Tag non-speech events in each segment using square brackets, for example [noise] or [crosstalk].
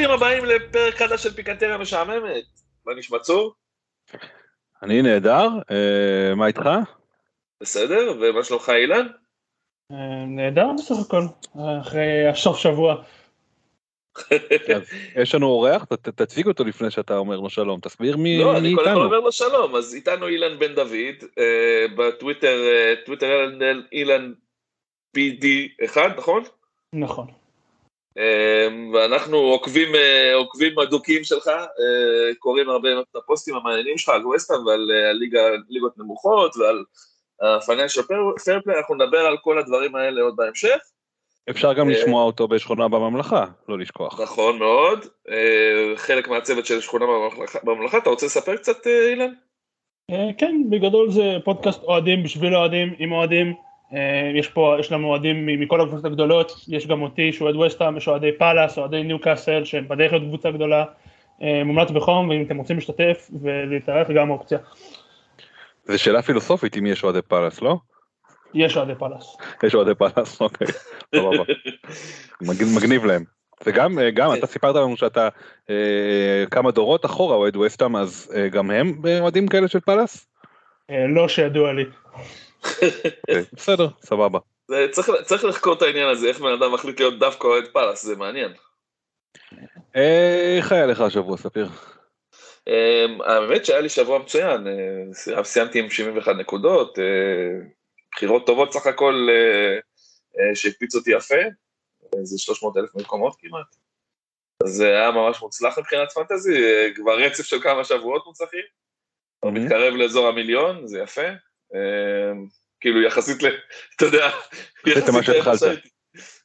ברוכים הבאים לפרק חדש של פיקנטריה משעממת. מה נשמע צור? אני נהדר, אה, מה איתך? בסדר, ומה שלומך אילן? אה, נהדר בסך הכל, אחרי הסוף שבוע. יש לנו אורח, תציג אותו לפני שאתה אומר לו שלום, תסביר מי איתנו. לא, אני קודם כל אומר לו שלום, אז איתנו אילן בן דוד, אה, בטוויטר, טוויטר אילן PD1, נכון? נכון. אמ, ואנחנו עוקבים, אה, עוקבים אדוקים שלך, אה, קוראים הרבה את הפוסטים המעניינים שלך על ווסטהאם ועל אה, ליגה, ליגות נמוכות ועל ה-financial fair play, אנחנו נדבר על כל הדברים האלה עוד בהמשך. אפשר גם לשמוע אותו בשכונה בממלכה, לא לשכוח. נכון מאוד, חלק מהצוות של שכונה בממלכה, אתה רוצה לספר קצת אילן? כן, בגדול זה פודקאסט אוהדים בשביל אוהדים, עם אוהדים. אה, יש פה, יש לנו אוהדים מכל הקבוצות הגדולות, יש גם אותי שהוא אוהד ווסטהאם, יש אוהדי פאלאס, אוהדי ניו קאסל, שהם בדרך להיות קבוצה גדולה, אה, מומלץ בחום, ואם אתם רוצים להשתתף ולהתארח גם אופציה. זו שאלה פילוסופית אם יש אוהדי פאלאס, לא? יש אוהדי פאלאס. יש אוהדי פאלאס, אוקיי, סבבה. מגניב להם. וגם אה, גם אתה סיפרת לנו שאתה כמה דורות אחורה אוהד וסטאם, אז גם הם אוהדים כאלה של פאלאס? לא שידוע לי. אוקיי, בסדר, סבבה. צריך לחקור את העניין הזה, איך בן אדם מחליט להיות דווקא אוהד פאלאס, זה מעניין. איך היה לך השבוע, ספיר? אמ, האמת שהיה לי שבוע מצוין, אה, סיימתי עם 71 נקודות, אה, בחירות טובות סך הכל אה, שהקפיץ אותי יפה, זה 300 אלף מקומות כמעט. אז זה היה ממש מוצלח מבחינת פנטזי, כבר רצף של כמה שבועות מוצלחים. מתקרב לאזור המיליון, זה יפה. אמ, כאילו יחסית ל... [laughs] אתה יודע, יחסית למה שהתחלת.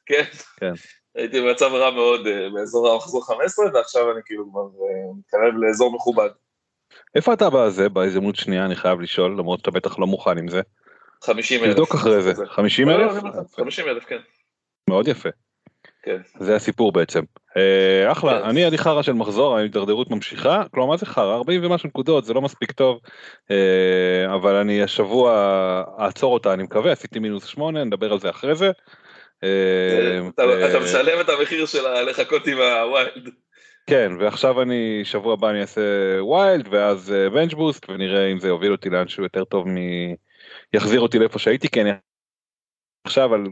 כן. כן. הייתי במצב רע מאוד אה, באזור המחזור 15, ועכשיו אני כאילו כבר אה, מתקרב לאזור מכובד. איפה אתה בזה, בהזדמנות שנייה, אני חייב לשאול, למרות שאתה בטח לא מוכן עם זה. 50 אלף. תבדוק אחרי זה. 50 אלף? 50 אלף, כן. מאוד יפה. כן. זה הסיפור בעצם. אה, אחלה, כן. אני אני חרא של מחזור, ההידרדרות ממשיכה, כלומר מה זה חרא? 40 ומשהו נקודות, זה לא מספיק טוב, אה, אבל אני השבוע אעצור אותה, אני מקווה, עשיתי מינוס 8, נדבר על זה אחרי זה. אה, אתה משלם את המחיר של לחכות עם ה wild. כן, ועכשיו אני, שבוע הבא אני אעשה wild ואז bench boost ונראה אם זה יוביל אותי לאנשהו יותר טוב מ... יחזיר אותי לאיפה שהייתי, כי אני עכשיו על,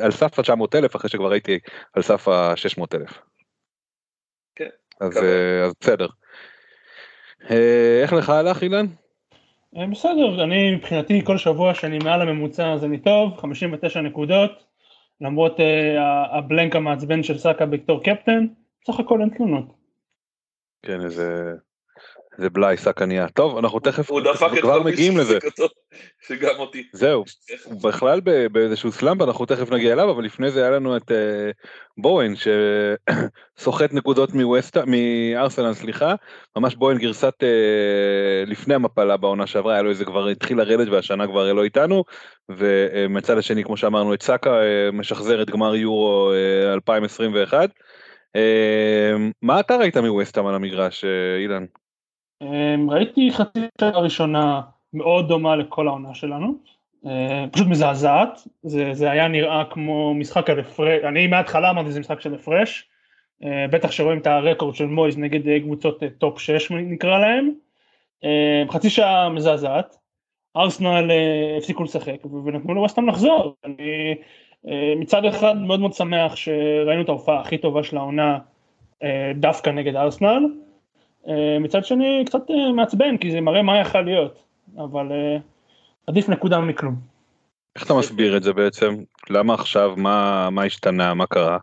על סף ה-900 אלף אחרי שכבר הייתי על סף ה-600 אלף. כן. אז, אז בסדר. איך לך הלך אילן? בסדר, אני מבחינתי כל שבוע שאני מעל הממוצע אז אני טוב, 59 נקודות, למרות הבלנק המעצבן של סאקה בתור קפטן, סך הכל אין תלונות. כן, איזה... זה בלאי סכניה. טוב, אנחנו תכף הוא דפק את כבר מגיעים לזה. שגם אותי. זהו, בכלל באיזשהו סלאמפ אנחנו תכף נגיע אליו, אבל לפני זה היה לנו את בואן שסוחט נקודות מארסנל, סליחה, ממש בואן גרסת לפני המפלה בעונה שעברה, היה לו איזה כבר התחיל לרדת והשנה כבר לא איתנו, ומצד השני כמו שאמרנו את סאקה משחזר את גמר יורו 2021. מה אתה ראית מווסטהאם על המגרש אילן? ראיתי חצי שעה ראשונה מאוד דומה לכל העונה שלנו, פשוט מזעזעת, זה, זה היה נראה כמו משחק על הפרש, אני מההתחלה אמרתי זה משחק של הפרש, בטח שרואים את הרקורד של מויס נגד קבוצות טופ 6 נקרא להם, חצי שעה מזעזעת, ארסנל הפסיקו לשחק ונתנו לו סתם לחזור, אני מצד אחד מאוד מאוד שמח שראינו את ההופעה הכי טובה של העונה דווקא נגד ארסנל, מצד שני קצת מעצבן כי זה מראה מה יכול להיות, אבל עדיף נקודה מכלום. איך אתה מסביר את זה בעצם? למה עכשיו? מה, מה השתנה? מה קרה?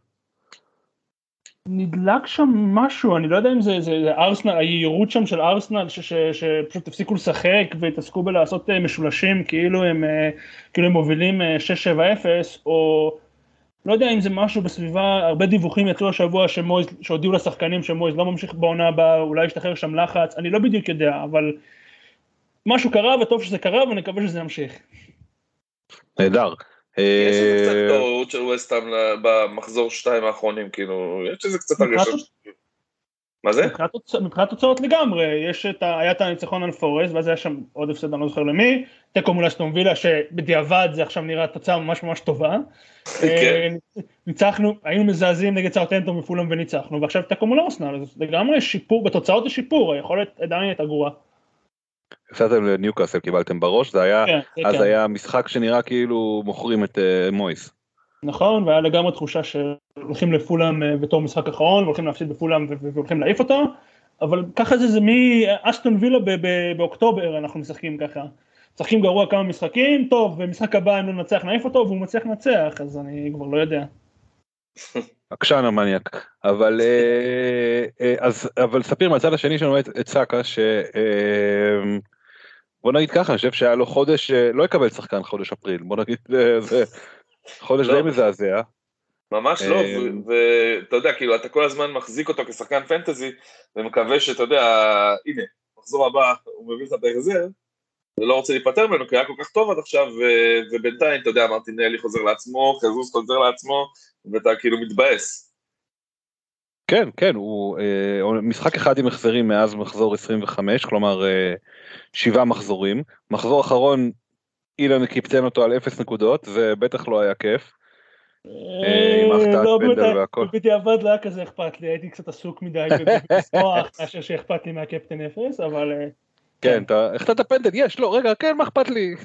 נדלק שם משהו, אני לא יודע אם זה, זה, זה ארסנל, היהירות שם של ארסנל ש, ש, שפשוט הפסיקו לשחק והתעסקו בלעשות משולשים כאילו הם, כאילו הם מובילים 6-7-0 או לא יודע אם זה משהו בסביבה, הרבה דיווחים יצאו השבוע שמויז, שהודיעו לשחקנים שמויז לא ממשיך בעונה הבאה, אולי ישתחרר שם לחץ, אני לא בדיוק יודע, אבל משהו קרה וטוב שזה קרה ונקווה שזה ימשיך. נהדר. יש איזה קצת טעות של ווסטהאם במחזור שתיים האחרונים, כאילו, יש איזה קצת הרגשה. מה זה? מבחינת תוצאות לגמרי, יש את ה... היה את הניצחון על פורסט, ואז היה שם עוד הפסד, אני לא זוכר למי, תיקו מול אסטון וילה, שבדיעבד זה עכשיו נראה תוצאה ממש ממש טובה. כן. ניצחנו, היינו מזעזעים נגד סאוטנטו מפולאם וניצחנו, ועכשיו תיקו מול ארסנל, אז לגמרי שיפור, בתוצאות השיפור, היכולת עדיין הייתה גרועה. הפסדתם לניוקאסל, קיבלתם בראש, זה היה, כן, אז כן. היה משחק שנראה כאילו מוכרים את מויס. נכון, והיה לגמרי תחושה שהולכים לפולאם בתור משחק אחרון, והולכים להפסיד בפולאם והולכים להעיף אותו, אבל ככה זה, זה מאסטון וילה באוקטובר אנחנו משחקים ככה. משחקים גרוע כמה משחקים, טוב, במשחק הבא אם לא ננצח נעיף אותו, והוא מצליח לנצח, אז אני כבר לא יודע. עקשן המניאק, אבל אה, אה, אז אבל ספיר מהצד השני שלנו את, סאקה ש... אה, בוא נגיד ככה, אני חושב שהיה לו חודש, לא יקבל שחקן חודש אפריל, בוא נגיד, זה חודש די מזעזע. ממש לא, ואתה יודע, כאילו, אתה כל הזמן מחזיק אותו כשחקן פנטזי, ומקווה שאתה יודע, הנה, מחזור הבא, הוא מביא לך את ההחזר, ולא רוצה להיפטר ממנו, כי היה כל כך טוב עד עכשיו, ובינתיים, אתה יודע, מרטינלי חוזר לעצמו, חזוס חוזר לעצמו, ואתה כאילו מתבאס. כן, כן, הוא אה, משחק אחד עם החזרים מאז מחזור 25, כלומר אה, שבעה מחזורים. מחזור אחרון, אילן קיפטן אותו על אפס נקודות, זה בטח לא היה כיף. עם החטאת לא, פנדל באמת, והכל. בדיעבד לא היה כזה אכפת לי, הייתי קצת עסוק מדי [laughs] בלשמוח מאשר שאכפת לי מהקפטן אפס, אבל אה, כן, אתה החטאת פנדל, יש, לא, רגע, כן, מה אכפת לי? [laughs]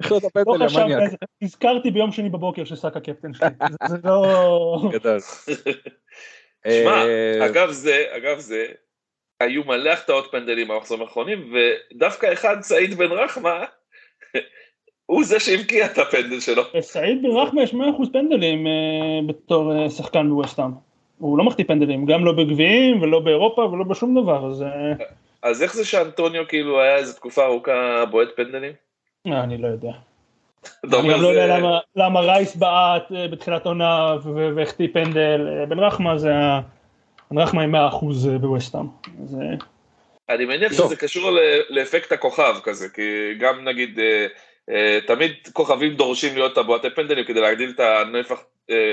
החטאת לא פנדל, המניאק. אז נזכרתי ביום שני בבוקר שסאקה קפטן שלי, זה- לא... גדל. [laughs] שמע, אה, אגב זה, אגב זה, היו מלא החטאות פנדלים במחזורים האחרונים, ודווקא אחד, סעיד בן רחמה, [laughs] הוא זה שהבקיע את הפנדל שלו. סעיד בן רחמה יש 100% פנדלים אה, בתור אה, שחקן בווסטהאם. הוא לא מחטיא פנדלים, גם לא בגביעים ולא באירופה ולא בשום דבר, אז אה, אז איך זה שאנטוניו כאילו היה איזה תקופה ארוכה בועט פנדלים? אני לא יודע. אני גם לא יודע. למה- רייס בעט בתחילת עונה והחטיא פנדל, בן רחמה זה ה... בן רחמה עם 100% בווסטהאם. אז, אה, אני מניח טוב. שזה קשור ל- לאפקט הכוכב כזה, כי גם נגיד, אה, אה, תמיד כוכבים דורשים להיות הבועטי פנדלים כדי להגדיל את הנפח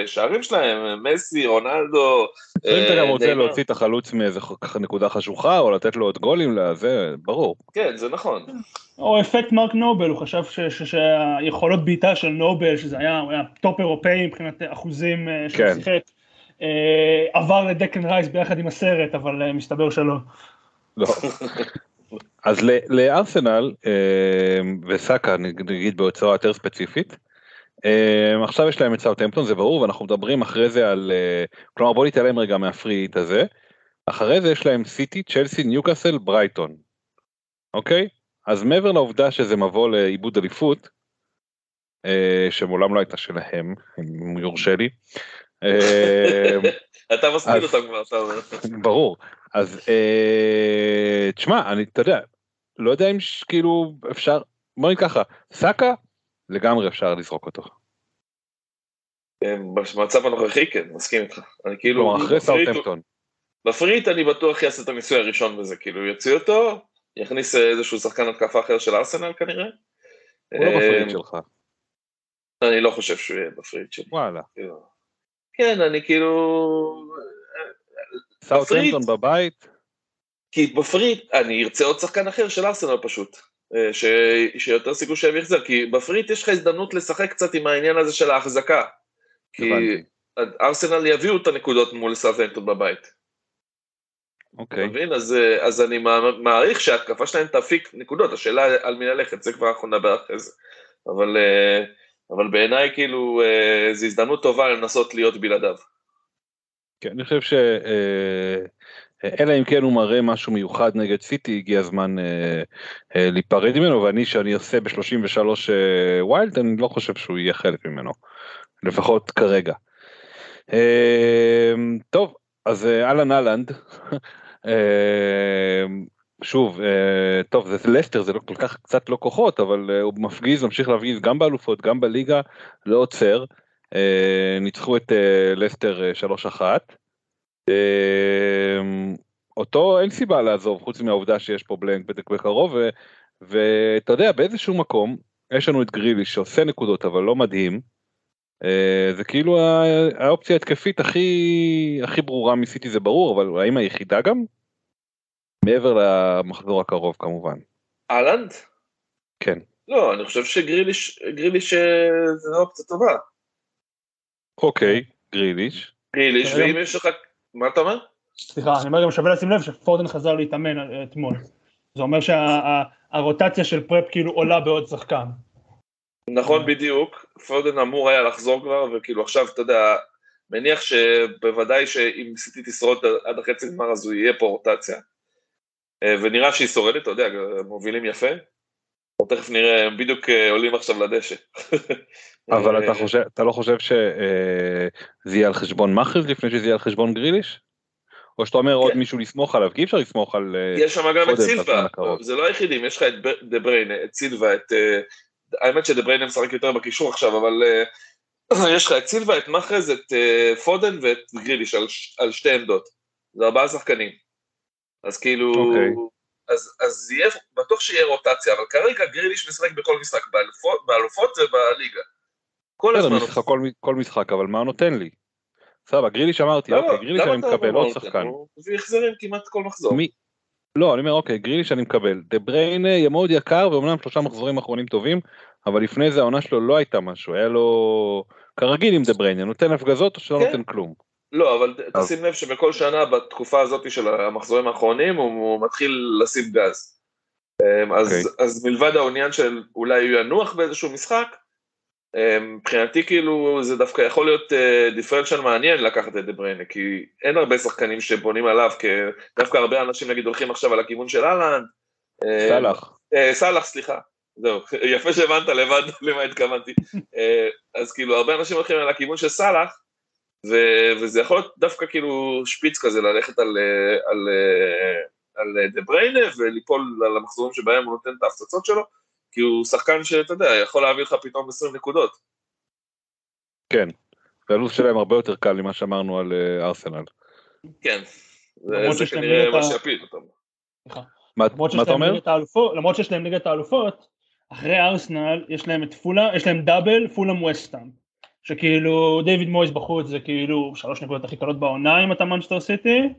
שערים שלהם, מסי, רונלדו, אם אתה גם רוצה. להוציא את החלוץ מאיזה נקודה חשוכה, או לתת לו עוד גולים, לזה, ברור. כן, זה נכון. או אפקט מרק נובל, הוא חשב ש- ש- שהיכולות בעיטה של נובל, שזה היה, טופ אירופאי מבחינת אחוזים שהוא כן. שיחק, עבר לדקלן רייס ביחד עם הסרט, אבל אה, מסתבר שלא. לא. [laughs] אז לארסנל אה, וסאקה נגיד בהוצאה יותר ספציפית. אה, עכשיו יש להם את סאוטהמפטון זה ברור ואנחנו מדברים אחרי זה על אה, כלומר בוא נתעלם רגע מה free hit הזה. אחרי זה יש להם סיטי צ'לסי ניוקאסל ברייטון. אוקיי אז מעבר לעובדה שזה מבוא לאיבוד אליפות. אה, שמעולם לא הייתה שלהם אם יורשה לי. אה, אתה אז- אותם כבר, אתה אומר. ברור אז אה, תשמע אני אתה יודע לא יודע אם כאילו אפשר בוא נגיד ככה סאקה לגמרי אפשר לזרוק אותו אה, במצב הנוכחי כן, מסכים איתך. אני כאילו, אחרי סאוטהמפטון בפריט אני בטוח יעשה את הניסוי הראשון בזה, כאילו יוציא אותו, יכניס איזשהו שחקן התקפה אחר של ארסנל כנראה. הוא לא ב free hit שלך אני לא חושב שהוא יהיה ב free hit שלי. וואלה כאילו. כן, אני כאילו... סאוטהמפטון בבית כי ב free hit אני ארצה עוד שחקן אחר של ארסנל פשוט. אה, ש... שיותר סיכוי שהם יחזר, כי ב free hit יש לך הזדמנות לשחק קצת עם העניין הזה של ההחזקה. כי הבנתי. ארסנל יביאו את הנקודות מול סאוטהמפטון בבית. אתה אוקיי מבין? אז, אה, אז אני מע- מעריך שההתקפה שלהם תפיק נקודות, השאלה על מי ללכת, זה כבר אנחנו נדבר אחרי זה. אבל, אה, אבל בעיניי כאילו אה, זו הזדמנות טובה לנסות להיות בלעדיו. כן, אני חושב ש... אה, אלא אם כן הוא מראה משהו מיוחד נגד סיטי הגיע הזמן אה, אה, להיפרד ממנו ואני שאני עושה ב-33 אה, wild אני לא חושב שהוא יהיה חלק ממנו לפחות כרגע. אה, טוב אז אה, אהלן האלנד אה, שוב אה, טוב זה לסטר זה לא כל כך קצת לא כוחות אבל אה, הוא מפגיז ממשיך להפגיז גם באלופות גם בליגה לא עוצר אה, ניצחו את לסטר אה, 3-1. אה, אותו אין סיבה לעזוב חוץ מהעובדה שיש פה בלנק בדק בקרוב ואתה יודע באיזשהו מקום יש לנו את גרילי שעושה נקודות אבל לא מדהים. זה כאילו האופציה ההתקפית הכי הכי ברורה מסיטי זה ברור אבל האם היחידה גם? מעבר למחזור הקרוב כמובן. אהלנד? כן. לא, אני חושב שגריליש גריליש, אה, זה אופציה טובה. אוקיי גריליש. גריליש, ואם יש לך... מה אתה אומר? סליחה, אני אומר גם שווה לשים לב שפורדן חזר להתאמן אה, אתמול. זה אומר שהרוטציה של פרפ כאילו עולה בעוד שחקן. נכון בדיוק, פודן אמור היה לחזור כבר, וכאילו עכשיו, אתה יודע, מניח שבוודאי שאם סיטי תשרוד עד החצי גמר אז הוא יהיה פה רוטציה. אה, ונראה שהיא שורדת, אתה יודע, מובילים יפה. תכף נראה, הם בדיוק אה, עולים עכשיו לדשא. [laughs] אבל אה, אתה חושב אתה לא חושב שזה יהיה על חשבון מאחז לפני שזה יהיה על חשבון גריליש? או שאתה אומר עוד כן. מישהו לסמוך עליו כי אי אפשר לסמוך על אה, יש שם גם את סילבה. זה לא היחידים, יש לך את דה בריינה, את סילבה, את... אה, האמת שדה בריינה משחק יותר בקישור עכשיו, אבל אה, [clears throat] יש לך את סילבה, את מאחז, את אה, פודן ואת גריליש על על שתי עמדות. זה ארבעה שחקנים. אז כאילו... אוקיי. אז, אז יהיה, בטוח שיהיה רוטציה, אבל כרגע גריליש משחק בכל משחק, באלופות, באלופות ובליגה. כל הזמן. משחק, כל, כל משחק אבל מה נותן לי? סבבה גריליש אמרתי אוקיי גריליש אני מקבל עוד אותו? שחקן. הוא מביא החזרים כמעט כל מחזור. מי? לא אני אומר אוקיי גריליש אני מקבל דה בריין יהיה מאוד יקר ואומנם שלושה מחזורים אחרונים טובים אבל לפני זה העונה שלו לא הייתה משהו היה לו כרגיל עם דה בריין נותן הפגזות או שלא כן. נותן כלום. לא, אבל ת- תשים לב שבכל שנה בתקופה הזאת של המחזורים האחרונים הוא, הוא מתחיל לשים גז. אמ, אז, אוקיי. אז מלבד העניין של אולי הוא ינוח באיזשהו משחק, אמ, מבחינתי כאילו זה דווקא יכול להיות דיפרנציאל מעניין לקחת את דה בריינה, כי אין הרבה שחקנים שבונים עליו, כי דווקא הרבה אנשים נגיד הולכים עכשיו על הכיוון של אהלנד. אמ, סאלח. אה, סאלח, סליחה. זהו, [laughs] יפה שהבנת לבד [laughs] למה התכוונתי. אה, אז כאילו, הרבה אנשים הולכים על הכיוון של סאלח, וזה יכול להיות דווקא כאילו שפיץ כזה, ללכת על, על, על דה בריינה וליפול על המחזורים שבהם הוא נותן את ההפצצות שלו, כי הוא שחקן שאתה יודע, יכול להביא לך פתאום 20 נקודות. כן. והלו"ז שלהם הרבה יותר קל ממה שאמרנו על אה, ארסנל. כן. זה, כנראה מה שיפיל אותם. מה למרות מה שיש אתה להם אומר? ליגת האלופות, למרות שיש להם ליגת האלופות, אחרי ארסנל יש להם את פולה, יש להם דאבל, פולאם וסטאם. שכאילו דיוויד מויס בחוץ זה כאילו שלוש נקודות הכי קלות בעונה אם אתה מנצ'סטר סיטי.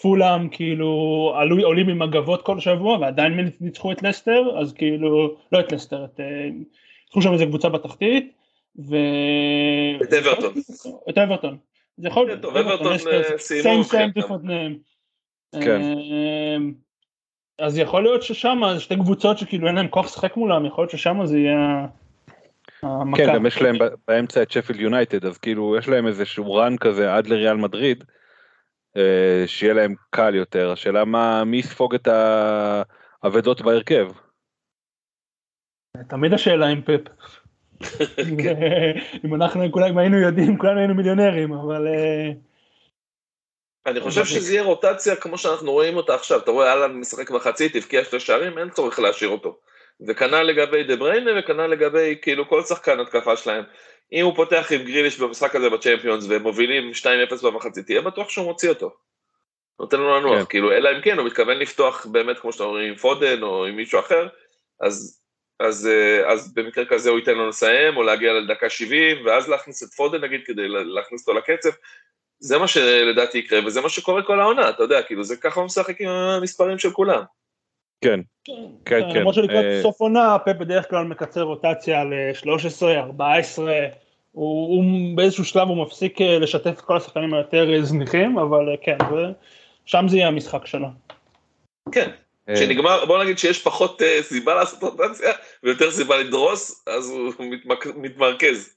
פולאם כאילו עלו, עולים עם מגבות כל שבוע ועדיין ניצחו את לסטר אז כאילו לא את לסטר את אה, ניצחו שם איזה קבוצה בתחתית ו... את אברטון. את אברטון זה יכול כן, טוב, אברטון אה, סיימו name. כן. אמ, אז יכול להיות ששם שתי קבוצות שכאילו אין להם כוח לשחק מולם, יכול להיות ששם זה יהיה המכה. כן, גם יש להם באמצע את שפילד יונייטד, אז כאילו יש להם איזשהו רן כזה עד לריאל מדריד, אה, שיהיה להם קל יותר. השאלה מה, מי יספוג את האבדות בהרכב? תמיד השאלה עם פפ. [laughs] אם אנחנו כולם אם היינו יודעים כולנו היינו מיליונרים אבל אה, אני חושב שזה יהיה רוטציה כמו שאנחנו רואים אותה עכשיו, אתה רואה אהלן משחק מחצית, הבקיע שתי שערים, אין צורך להשאיר אותו. וכנ"ל לגבי דה בריינה וכנ"ל לגבי כאילו כל שחקן התקפה שלהם. אם הוא פותח עם גריליש במשחק הזה בצ'מפיונס והם מובילים 2-0 במחצית, תהיה בטוח שהוא מוציא אותו. נותן לו לנוח, כן. כאילו אלא אם כן הוא מתכוון לפתוח באמת כמו שאתה אומר עם פודן או עם מישהו אחר, אז, אז, אה, אז במקרה כזה הוא ייתן לו לסיים או להגיע לדקה 70 ואז להכניס את פודן נגיד כדי לה- להכניס אותו לקצב. זה מה שלדעתי יקרה וזה מה שקורה כל העונה, אתה יודע, כאילו זה ככה הוא משחק עם המספרים של כולם. כן, כן, כן. למרות שלקראת אה, סוף עונה פפ בדרך כלל מקצר רוטציה ל-13, 14, הוא הוא באיזשהו שלב הוא מפסיק אה, לשתף את כל השחקנים היותר אה, זניחים אבל כן זה- שם זה יהיה המשחק שלו. כן, שנגמר, בוא נגיד שיש פחות סיבה לעשות רוטציה ויותר סיבה לדרוס, אז הוא מתמק- מתמרכז.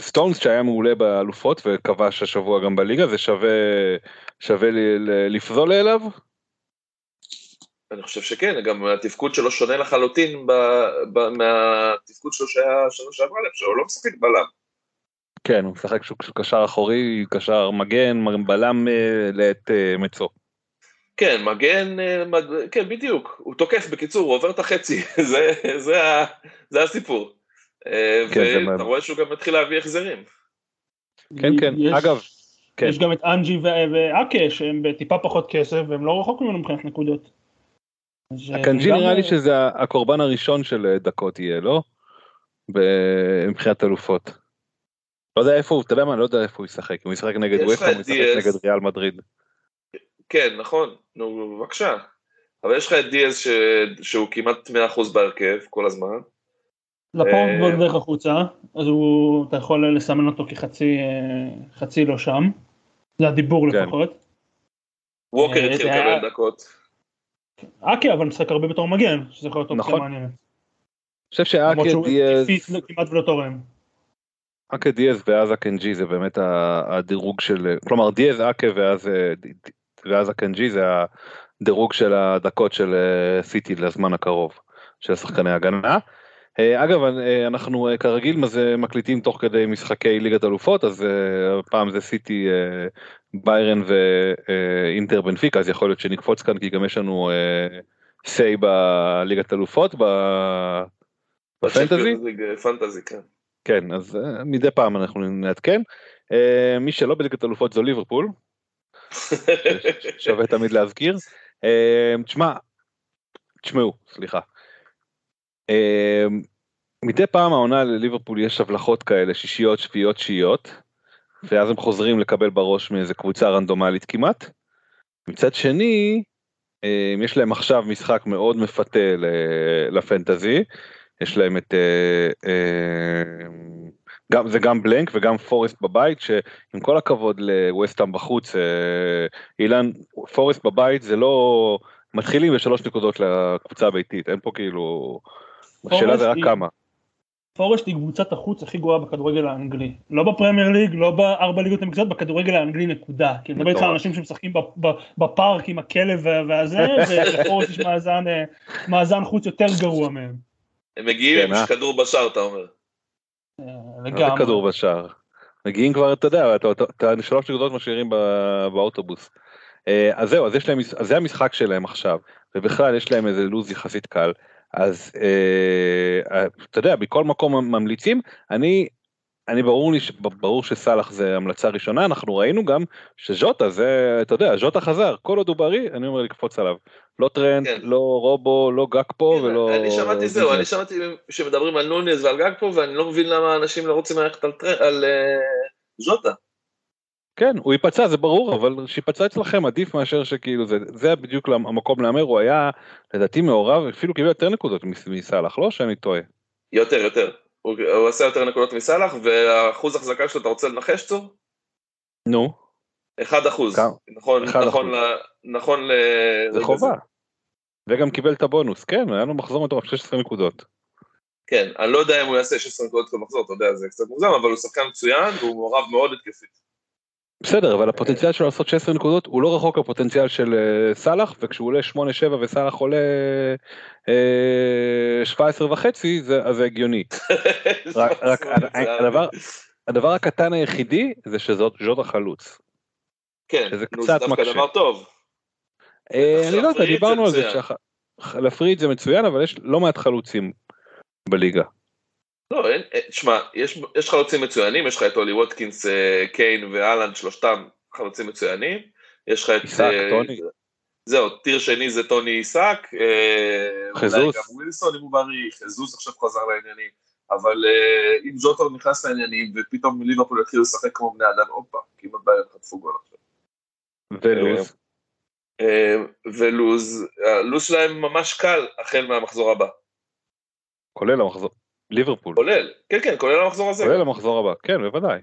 סטונס שהיה מעולה באלופות וכבש השבוע גם בליגה, זה שווה שווה לפזול אליו? אני חושב שכן, גם התפקוד שלו שונה לחלוטין ב- ב- מהתפקוד שלו שהיה שנה שעברה להם, שהוא לא משחק בלם. כן, הוא משחק שהוא קשר אחורי, קשר מגן, בלם אה, לעת אה, מצו. כן, מגן, אה, מד- כן, בדיוק, הוא תוקף, בקיצור, הוא עובר את החצי, [laughs] זה, זה, ה- זה הסיפור. כן, ואתה רואה שהוא גם מתחיל להביא החזרים. כן, כן, יש- אגב, כן. יש גם את אנג'י ואקה שהם בטיפה פחות כסף והם לא רחוק ממנו מבחינת נקודות. אה, הקנג'י נראה לי אה, שזה הקורבן הראשון של אה, דקות יהיה, לא? מבחינת אלופות. לא יודע איפה הוא, אתה יודע מה, לא יודע איפה הוא ישחק, אם הוא ישחק נגד את הוא ישחק. נגד ריאל מדריד. כן, נכון, נו, בבקשה. אבל יש לך את דיאז ש... שהוא כמעט 100% בהרכב כל הזמן. לפורט אה, בדרך החוצה, אז הוא, אתה יכול לסמן אותו כחצי חצי לא שם, זה הדיבור כן. לפחות. ווקר התחיל לקבל דקות. אקי אבל משחק הרבה בתור מגן, שזה יכול להיות אופציה נכון. מעניינת. אני חושב שהוא דיאז, התקפית כמעט ולא תורם. אקה דיאז ואז הקנג'י זה באמת הדירוג של, כלומר דיאז אקה ואז אה, ואז הקנג'י זה הדירוג של הדקות של אה, סיטי לזמן הקרוב של שחקני הגנה. אה, אגב אנחנו כרגיל מקליטים תוך כדי משחקי ליגת אלופות אז הפעם זה סיטי ביירן ואינטר בנפיקה אז יכול להיות שנקפוץ כאן כי גם יש לנו סיי בליגת אלופות ב- בפנטזי. פנטזי, כן. כן, אז אה, מדי פעם אנחנו נעדכן. אה, מי שלא בליגת אלופות זו ליברפול, שווה תמיד להזכיר. אה, תשמע, תשמעו, סליחה. אה, מדי פעם העונה לליברפול יש הבלחות כאלה, שישיות, שביעיות, שיעיות, ואז הם חוזרים לקבל בראש מאיזה קבוצה רנדומלית כמעט. מצד שני, אה, יש להם עכשיו משחק מאוד מפתה לפנטזי, יש להם את, אה, אה, גם, זה גם בלנק וגם פורסט בבית, שעם כל הכבוד לווסטהאם בחוץ, אילן, פורסט בבית זה לא, מתחילים בשלוש נקודות לקבוצה הביתית, אין פה כאילו, השאלה זה רק כמה. פורסט היא קבוצת החוץ הכי גרועה בכדורגל האנגלי. לא בפרמייר ליג, לא בארבע ליגות המקצועיות, בכדורגל האנגלי נקודה. כי אני מדבר איתך על. אנשים שמשחקים ב- ב- בפארק עם הכלב וה- והזה, [laughs] ולפורסט יש מאזן, אה, מאזן חוץ יותר גרוע מהם. הם מגיעים כן, אה? עם כדור בשער, אתה אומר. אה, מה זה לגמרי. כדור בשער. מגיעים כבר, אתה יודע, אתה- אתה- אתה שלוש נקודות משאירים ב- באוטובוס. אה, אז זהו, אז יש להם, אז זה המשחק שלהם עכשיו, ובכלל יש להם איזה לו"ז יחסית קל. אז אה, אה, אתה יודע, בכל מקום ממליצים, אני, אני ברור לי, ברור שסאלח זה המלצה ראשונה, אנחנו ראינו גם שז'וטה זה, אתה יודע, ז'וטה חזר, כל עוד הוא בריא, אני אומר לקפוץ עליו. לא טרנד, כן. לא רובו, לא גאקפו כן, ולא... אני שמעתי זהו, אני. שמעתי שמדברים על נוניז ועל גאקפו, ואני לא מבין למה אנשים לא רוצים ללכת על טר- על אה, ז'וטה. כן, הוא ייפצע, זה ברור, אבל שיפצע אצלכם עדיף מאשר שכאילו זה, זה בדיוק המקום להמר, הוא היה לדעתי מעורב, אפילו קיבל יותר נקודות מס- מסאלח, לא שאני טועה. יותר, יותר. הוא הוא עשה יותר נקודות מסאלח, והאחוז החזקה שלו, אתה רוצה לנחש צור? נו, 1 אחוז. כמה? נכון, אחד נכון, אחוז. ל- נכון ל... זה חובה. וגם קיבל את הבונוס, כן, היה לו מחזור מטורף, 16 נקודות. כן, אני לא יודע אם הוא יעשה 16 נקודות כל מחזור, אתה יודע, זה קצת מוגזם, אבל הוא שחקן מצוין, והוא מעורב מאוד התקפית. בסדר, אבל הפוטנציאל שלו לעשות 16 נקודות הוא לא רחוק הפוטנציאל של אה, סאלח, וכשהוא עולה 8-7 וסאלח עולה אה, 17 וחצי, זה, אז זה הגיוני. [laughs] רק- רק הדבר- הדבר הקטן היחידי זה שזאת ז'וטה חלוץ. כן, שזה קצת זה דווקא מקשה. דבר טוב. אה, אני לא יודע, דיברנו על זה, להפריד זה מצוין, אבל יש לא מעט חלוצים בליגה. לא, אין, תשמע, יש, יש חלוצים מצוינים, יש לך את אולי ווטקינס, אה, קיין ואלנד, שלושתם חלוצים מצוינים. יש לך את... עיסק, אה, טוני. זהו, טיר שני זה טוני עיסק. אה, חזוס. אולי גם ווילסון אם הוא בריא, חזוס עכשיו חזר לעניינים. אבל אה, אם ז'וטו נכנס לעניינים, ופתאום ליברפול יתחילו לשחק כמו בני אדם, הופה, כמעט בעיה חטפו גול עכשיו. ולוז. אה, ולוז, הלוז שלהם ממש קל החל מהמחזור הבא. כולל המחזור. ליברפול. כולל, כן כן, כולל המחזור הזה. כולל המחזור הבא, כן, בוודאי.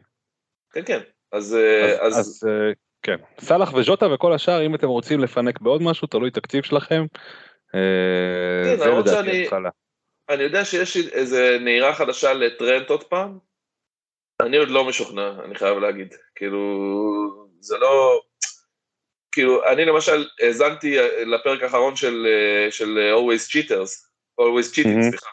כן כן. אז, אה, אז, אז, אז אה, כן, סאלח וז'וטה וכל השאר, אם אתם רוצים לפנק בעוד משהו, תלוי תקציב שלכם. אה, כן, זה לדעתי התחלה. אני יודע שיש איזה נהירה חדשה לטרנט עוד פעם. אני עוד לא משוכנע, אני חייב להגיד. כאילו, זה לא... כאילו, אני למשל האזנתי לפרק האחרון של, של Always Cheaters, Always Cheating, מהמם. סליחה.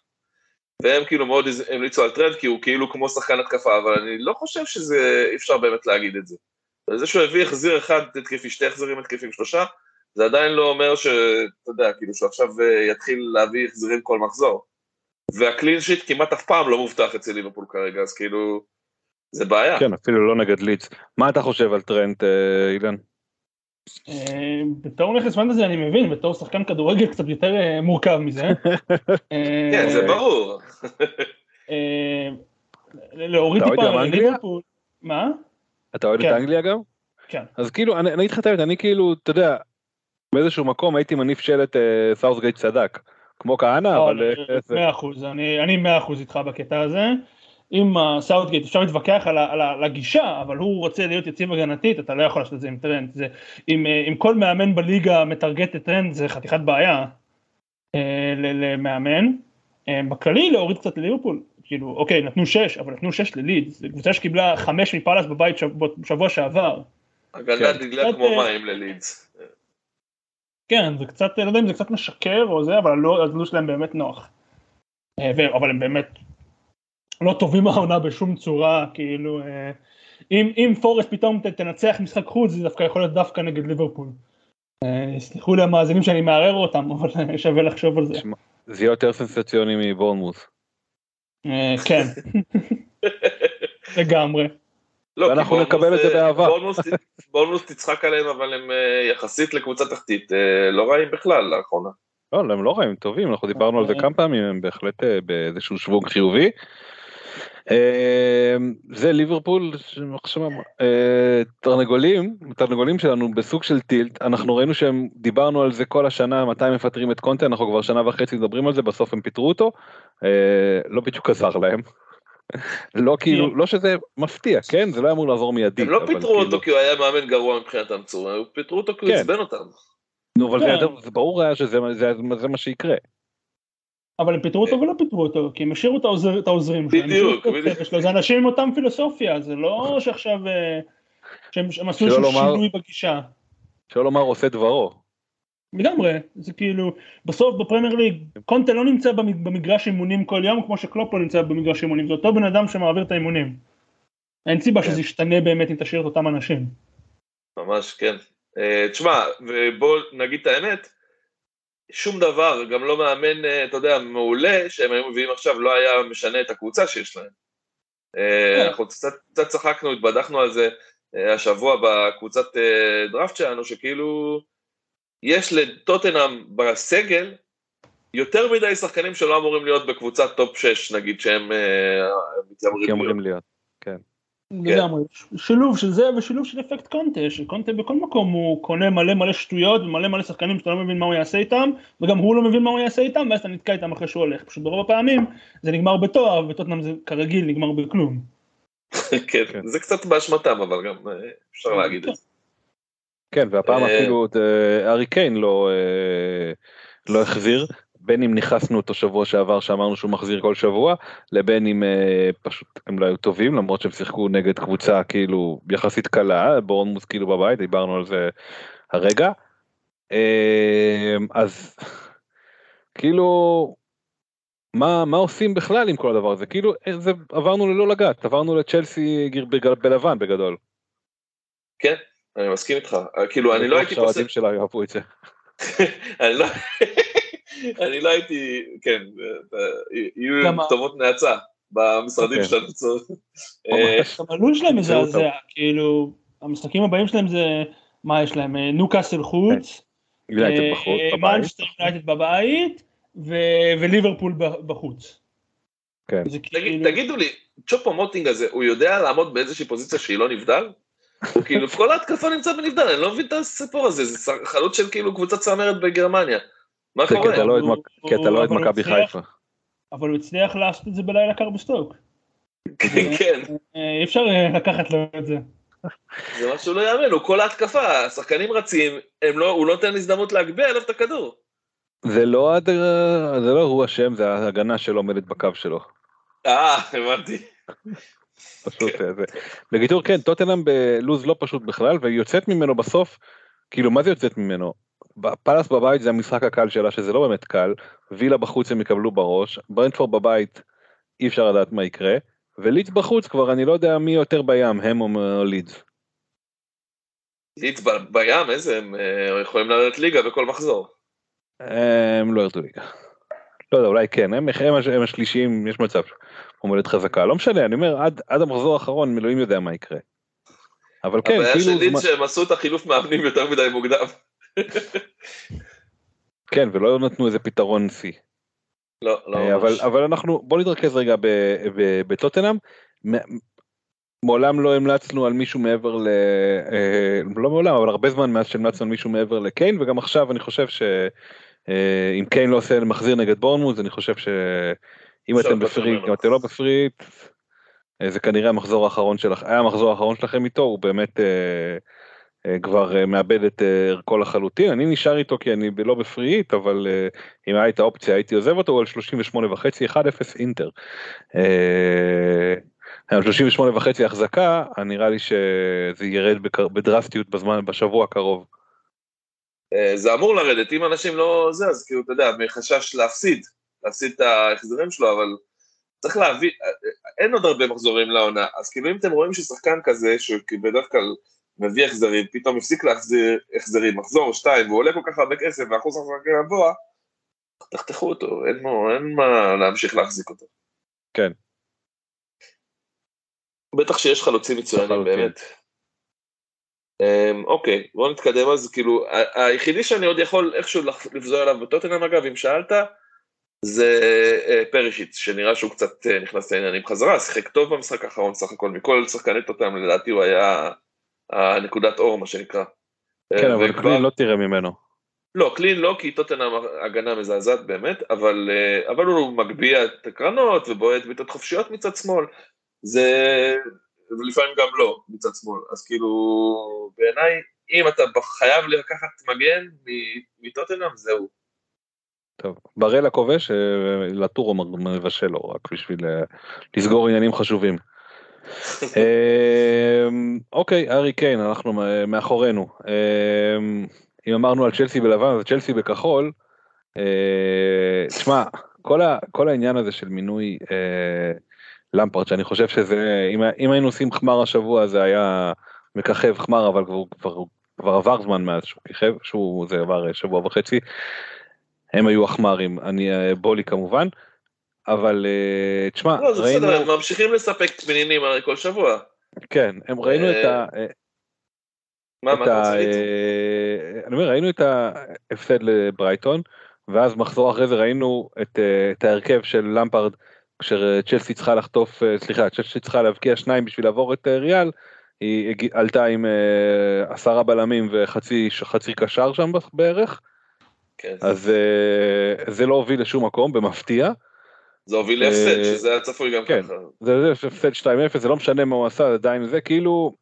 והם כאילו מאוד המליצו על טרנד, כי הוא כאילו כמו שחקן התקפה, אבל אני לא חושב שזה, אפשר באמת להגיד את זה. זה שהוא הביא החזיר אחד התקפי, שתי החזירים התקפים, שלושה, זה עדיין לא אומר שאתה יודע, כאילו שעכשיו אה, יתחיל להביא החזירים כל מחזור. והקלין שיט כמעט אף פעם לא מובטח אצל ליברפול כרגע, אז כאילו, זה בעיה. כן, אפילו לא נגד ליץ. מה אתה חושב על טרנט, אה, אילן? אה, בתור נכס פנטזי אני מבין, בתור שחקן כדורגל קצת יותר אה, מורכב מזה. [laughs] אה, כן, זה ברור. להוריד אתה אוהד טיפה גם על אנגליה? ליברפול. מה? אתה אוהד את כן. אנגליה גם? כן. אז כאילו, אני אני אגיד לך את האמת, אני כאילו, אתה יודע, באיזשהו מקום הייתי מניף שלט סאותגייט צדק. כמו כהנא, לא, אבל... זה- מאה אחוז, אני אני מאה אחוז איתך בקטע הזה. עם הסאותגייט אפשר להתווכח על על על הגישה, אבל הוא רוצה להיות יציב הגנתית, אתה לא יכול לעשות את זה עם טרנד. זה- אם אה, אם כל מאמן בליגה מטרגט את טרנד זה חתיכת בעיה אה, למאמן. אה, בכללי להוריד קצת לליברפול, כאילו אוקיי נתנו שש, אבל נתנו שש ללידס, זו קבוצה שקיבלה חמש מפאלאס בבית שבוע- בשבוע שעבר. הגנה כן. דגלה כמו אה, מים ללידס. כן, זה קצת, לא יודע אם זה קצת משקר או זה, אבל הלו"ז שלהם באמת נוח. אה, אבל הם באמת לא טובים העונה בשום צורה, כאילו, אה, אם, אם פורסט פתאום ת- תנצח משחק חוץ, זה דווקא יכול להיות דווקא נגד ליברפול. אה, סלחו לי המאזינים שאני מערער אותם, [laughs] אבל אה, שווה לחשוב על זה. זה יהיה יותר סנסציוני מבורנמוס. כן, [laughs] לגמרי. לא, ואנחנו נקבל את זה אה, באהבה. בורנמוס תצחק עליהם, אבל הם יחסית לקבוצה תחתית לא רעים בכלל לאחרונה. לא, הם לא רעים, טובים, אנחנו דיברנו על זה. כמה פעמים, הם בהחלט באיזשהו שוונג חיובי. אה, זה ליברפול, עכשיו, אה, תרנגולים, תרנגולים שלנו בסוג של טילט, אנחנו ראינו שהם, דיברנו על זה כל השנה, מתי מפטרים את קונטה, אנחנו כבר שנה וחצי מדברים על זה, בסוף הם פיטרו אותו, אה, לא בדיוק עזר להם. לא כאילו, לא שזה מפתיע, כן? זה לא אמור לעזור מיידית. הם לא פיטרו כאילו- אותו כי הוא היה מאמן גרוע מבחינתם צור, הם פיטרו אותו כי הוא כן. עצבן אותם. נו, אבל זה כן. ברור היה שזה זה- זה מה שיקרה. אבל הם פיטרו אותו ולא פיטרו אותו, כי הם השאירו את העוזר- את העוזרים שלהם. בדיוק, בדיוק. זה אנשים עם אותם פילוסופיה, זה לא שעכשיו אה, שהם שהם עשו איזשהו שינוי בגישה. שלא לומר עושה דברו. לגמרי, זה כאילו, בסוף בפרמייר ליג, קונטה לא נמצא במ- במגרש אימונים כל יום כמו שקלופ לא נמצא במגרש אימונים, זה אותו בן אדם שמעביר את האימונים. אין סיבה כן. שזה ישתנה באמת אם תשאיר את אותם אנשים. ממש כן. אה, תשמע, ובוא נגיד את האמת, שום דבר, גם לא מאמן, אה, אתה יודע, מעולה, שהם היו מביאים עכשיו, לא היה משנה את הקבוצה שיש להם. אה, כן. אנחנו קצת, קצת צחקנו, התבדחנו על זה אה, השבוע בקבוצת דראפט שלנו, שכאילו, יש לטוטנאם בסגל יותר מדי שחקנים שלא אמורים להיות בקבוצת טופ 6, נגיד, שהם מתיימרים להיות. לגמרי, שילוב של זה ושילוב של אפקט קונטה, שקונטה בכל מקום הוא קונה מלא מלא שטויות ומלא מלא שחקנים שאתה לא מבין מה הוא יעשה איתם, וגם הוא לא מבין מה הוא יעשה איתם, ואז אתה נתקע איתם אחרי שהוא הולך. פשוט ברוב הפעמים זה נגמר בתואר, וטוטנאם זה כרגיל נגמר בכלום. [laughs] כן, זה קצת באשמתם, אבל גם אה, אפשר להגיד את זה. כן, והפעם אה, אפילו אה, ארי קיין לא לא החזיר, בין אם נכנסנו אותו שבוע שעבר שאמרנו שהוא מחזיר כל שבוע, לבין אם אה, פשוט הם לא היו טובים, למרות שהם שיחקו נגד קבוצה כאילו יחסית קלה, בורנמוס כאילו בבית, דיברנו על זה הרגע. אה, אז כאילו, מה, מה עושים בכלל עם כל הדבר הזה? כאילו, אה, זה, עברנו ללא לגעת, עברנו לצ'לסי גיר- בגל- בלבן בגדול. כן, אני מסכים איתך. אה, כאילו, אני לא הייתי זה. אני לא... [laughs] אני לא הייתי, כן, אה, יהיו גם ה- כתובות נאצה במשרדים כן. שלנו. אה, גם הלו"ז שלהם. מזעזע, כאילו, המשחקים הבאים שלהם זה, מה יש להם, אה, ניוקאסל חוץ, אה, בחוץ, בבית. מנצ'סטר יונייטד בבית, ו- וליברפול ב- בחוץ. כן. כאילו, תגידו לי, צ'ופו מוטינג הזה, הוא יודע לעמוד באיזושהי פוזיציה שהיא לא נבדל? הוא כאילו, כל ההתקפה נמצאת בנבדל, אני לא מבין את הסיפור הזה, זה חלוץ של כאילו קבוצת צמרת בגרמניה. מה קורה? לא כי אתה לא אוהד הוא מכבי. חיפה. אבל הוא הצליח לעשות את זה בלילה קר בסטוק. כן, אה, אי אפשר אה, לקחת לו את זה. זה משהו לא יאמן, הוא כל ההתקפה, השחקנים רצים, הם לא- הוא לא נותן הזדמנות להגביה אליו את הכדור. זה לא הד- זה לא הוא אשם, זה ההגנה שלא עומדת בקו שלו. אה, הבנתי. פשוט אה, זה. בקיצור כן, טוטנאם בלוז לא פשוט בכלל, והיא יוצאת ממנו בסוף, כאילו מה זה יוצאת ממנו? פאלאס בבית זה המשחק הקל שלה שזה לא באמת קל, וילה בחוץ הם יקבלו בראש, ברנדפורד בבית אי אפשר לדעת מה יקרה, ולידס בחוץ כבר אני לא יודע מי יותר בים, הם או לידס. לידס בים, איזה, הם אה, יכולים לרדת ליגה בכל מחזור. הם לא ירדו ליגה. לא יודע, אולי כן, הם, הם, הם השלישיים, יש מצב עומדת חזקה, לא משנה, אני אומר, עד, עד המחזור האחרון, אלוהים יודע מה יקרה. אבל כן, הבעיה כאילו, של לידס שהם עשו את החילוף מאמנים יותר מדי מוקדם. כן, ולא נתנו איזה פתרון שיא. לא, לא אה, אבל. אבל אנחנו, בוא נתרכז רגע בטוטנאם. מעולם לא המלצנו על מישהו מעבר ל... אה, לא מעולם, אבל הרבה זמן מאז שהמלצנו על מישהו מעבר לקיין, וגם עכשיו אני חושב שאם קיין לא עושה מחזיר נגד בורנמוט, אני חושב שאם אתם לוותר בפריט. אם אתם לא בפריט, אה, זה כנראה המחזור האחרון שלך, היה המחזור האחרון שלכם איתו, הוא באמת אה, אה, כבר אה, מאבד את אה, ערכו לחלוטין, אני נשאר איתו כי אני לא בפריט, אבל אה, אם הייתה אופציה הייתי עוזב אותו, הוא על 38 וחצי, 1-0 אינטר. אה, על 38 וחצי החזקה, נראה לי שזה ירד בדרסטיות בזמן, בשבוע הקרוב. אה, זה אמור לרדת, אם אנשים לא זה, אז כאילו, אתה יודע, מחשש להפסיד, להפסיד את ההחזרים שלו, אבל צריך להבין, אה, אה, אין עוד הרבה מחזורים לעונה, אז כאילו אם אתם רואים ששחקן כזה, שהוא כאילו בדרך כלל מביא החזרים, פתאום הפסיק להחזיר החזרים, מחזור שתיים, והוא עולה כל כך הרבה כסף, ואחוז החזקה גבוה, תחתכו אותו, אין, לו, אין מה להמשיך להחזיק אותו. כן. בטח שיש חלוצים מצוינים. באמת. אמ, אוקיי, בואו נתקדם אז, כאילו, ה- היחידי שאני עוד יכול איכשהו לפזור עליו בטוטנאם אגב, אם שאלת, זה אה, פרישיץ, שנראה שהוא קצת אה, נכנס לעניינים חזרה, שיחק טוב במשחק האחרון סך הכל, מכל שחקני טוטנאם לדעתי הוא היה הנקודת אור, מה שנקרא. כן, אה, אבל וכבר- קלין לא תראה ממנו. לא, קלין לא, כי טוטנאם הגנה מזעזעת באמת, אבל, אה, אבל הוא מגביה את הקרנות ובועט בעיטות חופשיות מצד שמאל, זה... ולפעמים גם לא מצד שמאל, אז כאילו, בעיניי, אם אתה חייב לקחת מגן מטוטנאם, זהו. טוב, בראל הכובש, אה, לטורו מבשל לו, רק בשביל לסגור עניינים חשובים. אה, אוקיי, ארי קיין, אנחנו מאחורינו. אה, אם אמרנו על צ'לסי בלבן, אז צ'לסי בכחול. אה, תשמע, כל, העניין הזה של מינוי אה, למפרט, שאני חושב שזה, אם, היינו עושים חמר השבוע זה היה מככב חמר, אבל כבר, כבר, כבר עבר זמן מאז שהוא כיכב, שהוא, זה עבר אה, שבוע וחצי. הם היו החמרים, אני אה, בולי כמובן, אבל אה, תשמע, לא, זה ראינו, בסדר, הם ממשיכים לספק פנינים הרי כל שבוע. כן, הם ראינו את ה... מה, מה את אתה. רוצה? אה, אני אומר, ראינו את ההפסד לברייטון, ואז מחזור אחרי זה ראינו את, אה, את ההרכב של למפרד כשצ'לסי צריכה לחטוף, אה, סליחה, צ'לסי צריכה להבקיע שניים בשביל לעבור את אה, ריאל, היא עלתה עם אה, עשרה בלמים וחצי חצי קשר שם בערך, כן. אז אה, זה לא הוביל לשום מקום, במפתיע. זה הוביל להפסד, אה, שזה היה צפוי גם כן. ככה. זה זה הפסד 2-0, זה לא משנה מה הוא עשה, עדיין זה כאילו,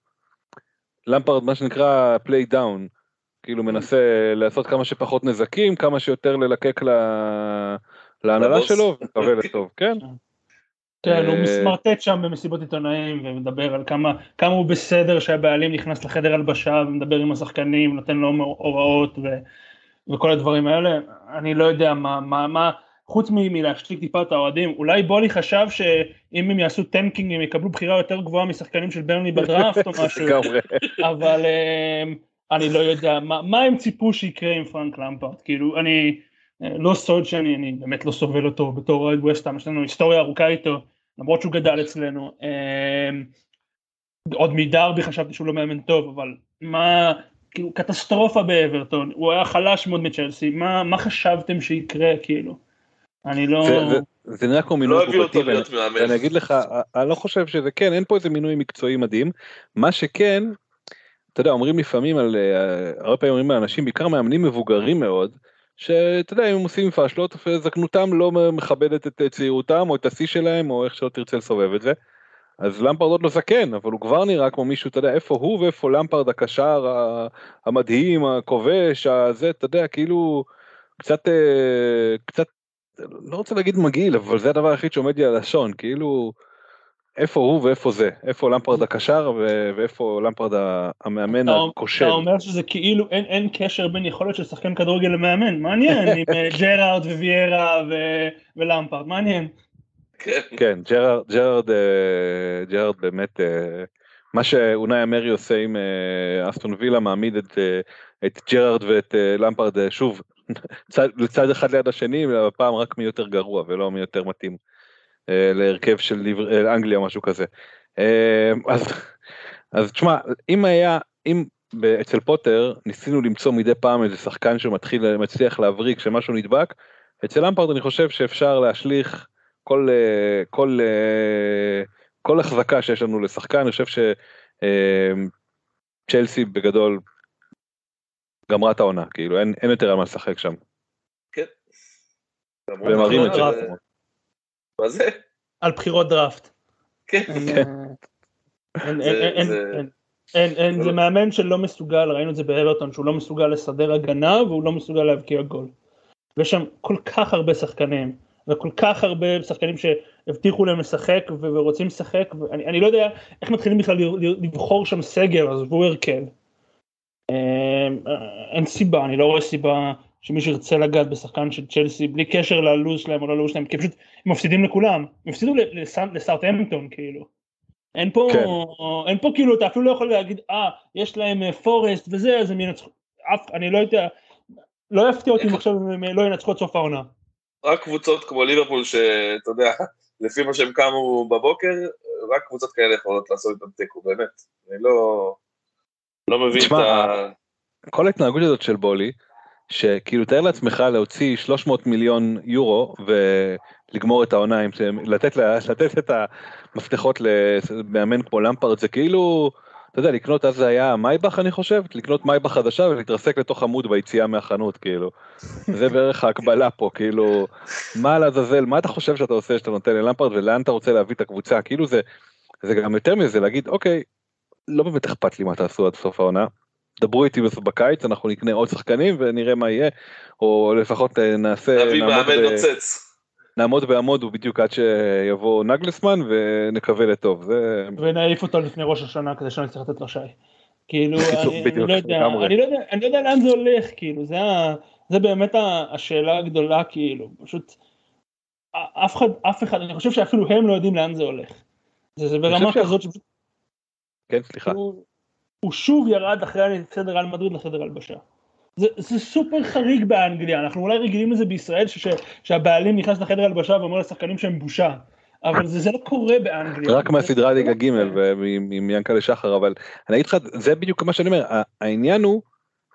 למפארד מה שנקרא play down, כאילו מנסה לעשות כמה שפחות נזקים, כמה שיותר ללקק ל- להנהלה. שלו, ומקווה לטוב, [laughs] כן? כן, הוא אה, מסמרטט שם במסיבות עיתונאים ומדבר על כמה, כמה הוא בסדר שהבעלים נכנס לחדר הלבשה ומדבר עם השחקנים, נותן להם הוראות ו, וכל הדברים האלה. אני לא יודע מה, מה, מה חוץ מלהשתיק טיפה את האוהדים, אולי בוהלי חשב שאם הם יעשו טנקינג הם יקבלו בחירה יותר גבוהה משחקנים של ברנלי [laughs] בדראפט או משהו. אבל אה, אני לא יודע מה, מה הם ציפו שיקרה עם פרנק למפארד, כאילו אני אה, לא סוד שאני אני באמת לא סובל אותו בתור אוהד ווסטהאם, יש לנו היסטוריה ארוכה איתו, למרות שהוא גדל אצלנו. אה, עוד מדרבי חשבתי שהוא לא מאמן טוב, אבל מה, כאילו קטסטרופה באברטון, הוא היה חלש מאוד מצ'לסי, מה, מה חשבתם שיקרה כאילו? אני לא... זה- זה- זה נראה כמו מינוי לא להיות ואני. אגיד לך, אני לא חושב שזה כן, אין פה איזה מינוי מקצועי מדהים. מה שכן, אתה יודע, אומרים לפעמים על, אה, הרבה פעמים אומרים על אנשים, בעיקר מאמנים מבוגרים מאוד, שאתה יודע, אם הם עושים פאשלות, זקנותם לא מכבדת את צעירותם, או את השיא שלהם, או איך שלא תרצה לסובב את זה. אז למפרד עוד לא זקן, אבל הוא כבר נראה כמו מישהו, אתה יודע, איפה הוא ואיפה למפרד הקשר המדהים, הכובש, הזה, אתה יודע, כאילו, קצת, אה, קצת, לא רוצה להגיד מגעיל, אבל זה הדבר היחיד שעומד לי על הלשון, כאילו, איפה הוא ואיפה זה, איפה למפרד הקשר ו- ואיפה למפרד המאמן הכושל. אתה אומר שזה כאילו אין, אין קשר בין יכולת של שחקן כדורגל למאמן, מעניין, [laughs] עם אה, ג'רארד וויירה ו- ולמפרד, מעניין. כן. כן, ג'רארד, ג'רארד, אה, ג'רארד באמת, אה, מה שאונאי אמרי עושה עם אסטון וילה מעמיד את, את ג'רארד ואת למפרד שוב לצד אחד ליד השני, הפעם רק מי יותר גרוע ולא מי יותר מתאים אה, להרכב של אה, אנגליה או משהו כזה. אה, אז, אז תשמע, אם היה, אם אצל פוטר ניסינו למצוא מדי פעם איזה שחקן שמתחיל, מצליח להבריק שמשהו נדבק, אצל למפרד אני חושב שאפשר להשליך כל, כל, כל החזקה שיש לנו לשחקן, אני חושב שצ'לסי בגדול גמרה את העונה, כאילו אין, אין יותר על מה לשחק שם. והם מראים את זה. דראפט. מה זה? על בחירות דראפט. כן. אין, כן. אה, אין, זה- מאמן שלא מסוגל, ראינו את זה באברטון, שהוא לא מסוגל לסדר הגנה והוא לא מסוגל להבקיע גול. ויש שם כל כך הרבה שחקנים, וכל כך הרבה שחקנים שהבטיחו להם לשחק ורוצים לשחק, ואני אני לא יודע איך מתחילים בכלל לבחור שם סגל, עזבו הרכב. אה, אין סיבה, אני לא רואה סיבה שמישהו ירצה לגעת בשחקן של צ'לסי בלי קשר ללו"ז שלהם או ללו"ז שלהם, כי פשוט הם מפסידים לכולם, הם הפסידו לסאוטהמפטון כאילו. אין פה, כן. אין פה כאילו, אתה אפילו לא יכול להגיד, אה, יש להם אה, פורסט וזה, אז הם ינצחו, אף, אני לא יודע, לא יפתיע אותי אם עכשיו הם אה, לא ינצחו עד סוף העונה. רק קבוצות כמו ליברפול, שאתה יודע, [laughs] לפי מה שהם קמו בבוקר, רק קבוצות כאלה יכולות לעשות איתם תיקו, באמת. אני לא... לא מבין את ה... כל ההתנהגות הזאת של בולי, שכאילו תאר לעצמך להוציא 300 מיליון יורו ולגמור את העונה, עם זה, לתת, לתת את המפתחות למאמן כמו למפרד, זה כאילו, אתה יודע, לקנות, אז זה היה מייבך אני חושב, לקנות מייבך חדשה ולהתרסק לתוך עמוד ביציאה מהחנות, כאילו. זה בערך ההקבלה פה, כאילו, מה לעזאזל, מה אתה חושב שאתה עושה שאתה נותן ללמפרד ולאן אתה רוצה להביא את הקבוצה, כאילו זה, זה גם יותר מזה, להגיד, אוקיי, לא באמת אכפת לי מה תעשו עד סוף העונה. דברו איתי בקיץ, אנחנו נקנה עוד שחקנים ונראה מה יהיה, או לפחות אה, נעשה, נביא נעמוד, מאמן ב, נוצץ. נעמוד בעמוד בדיוק עד שיבוא נגלסמן ונקווה לטוב, זה ונעיף אותו לפני ראש השנה כדי שלא נצטרך לתת לו שי. כאילו, [laughs] בדיוק, אני, אני בדיוק, לא יודע. אני לא יודע, אני לא יודע לאן זה הולך, כאילו, זה, זה באמת השאלה הגדולה, כאילו, פשוט, אף אחד, אף אחד, אני חושב שאפילו הם לא יודעים לאן זה הולך. זה, זה ברמה ש- כזאת שפשוט, כן סליחה, הוא, הוא שוב ירד אחרי הפסד ריאל מדריד לחדר הלבשה. זה, זה סופר חריג באנגליה, אנחנו אולי רגילים לזה בישראל, ש, ש, שהבעלים נכנס לחדר הלבשה ואומר לשחקנים שהם בושה, אבל זה, זה לא קורה באנגליה. רק מהסדרה זה ליגה לא ג' עם ינקלה שחר, אבל אני אגיד לך, זה בדיוק מה שאני אומר, העניין הוא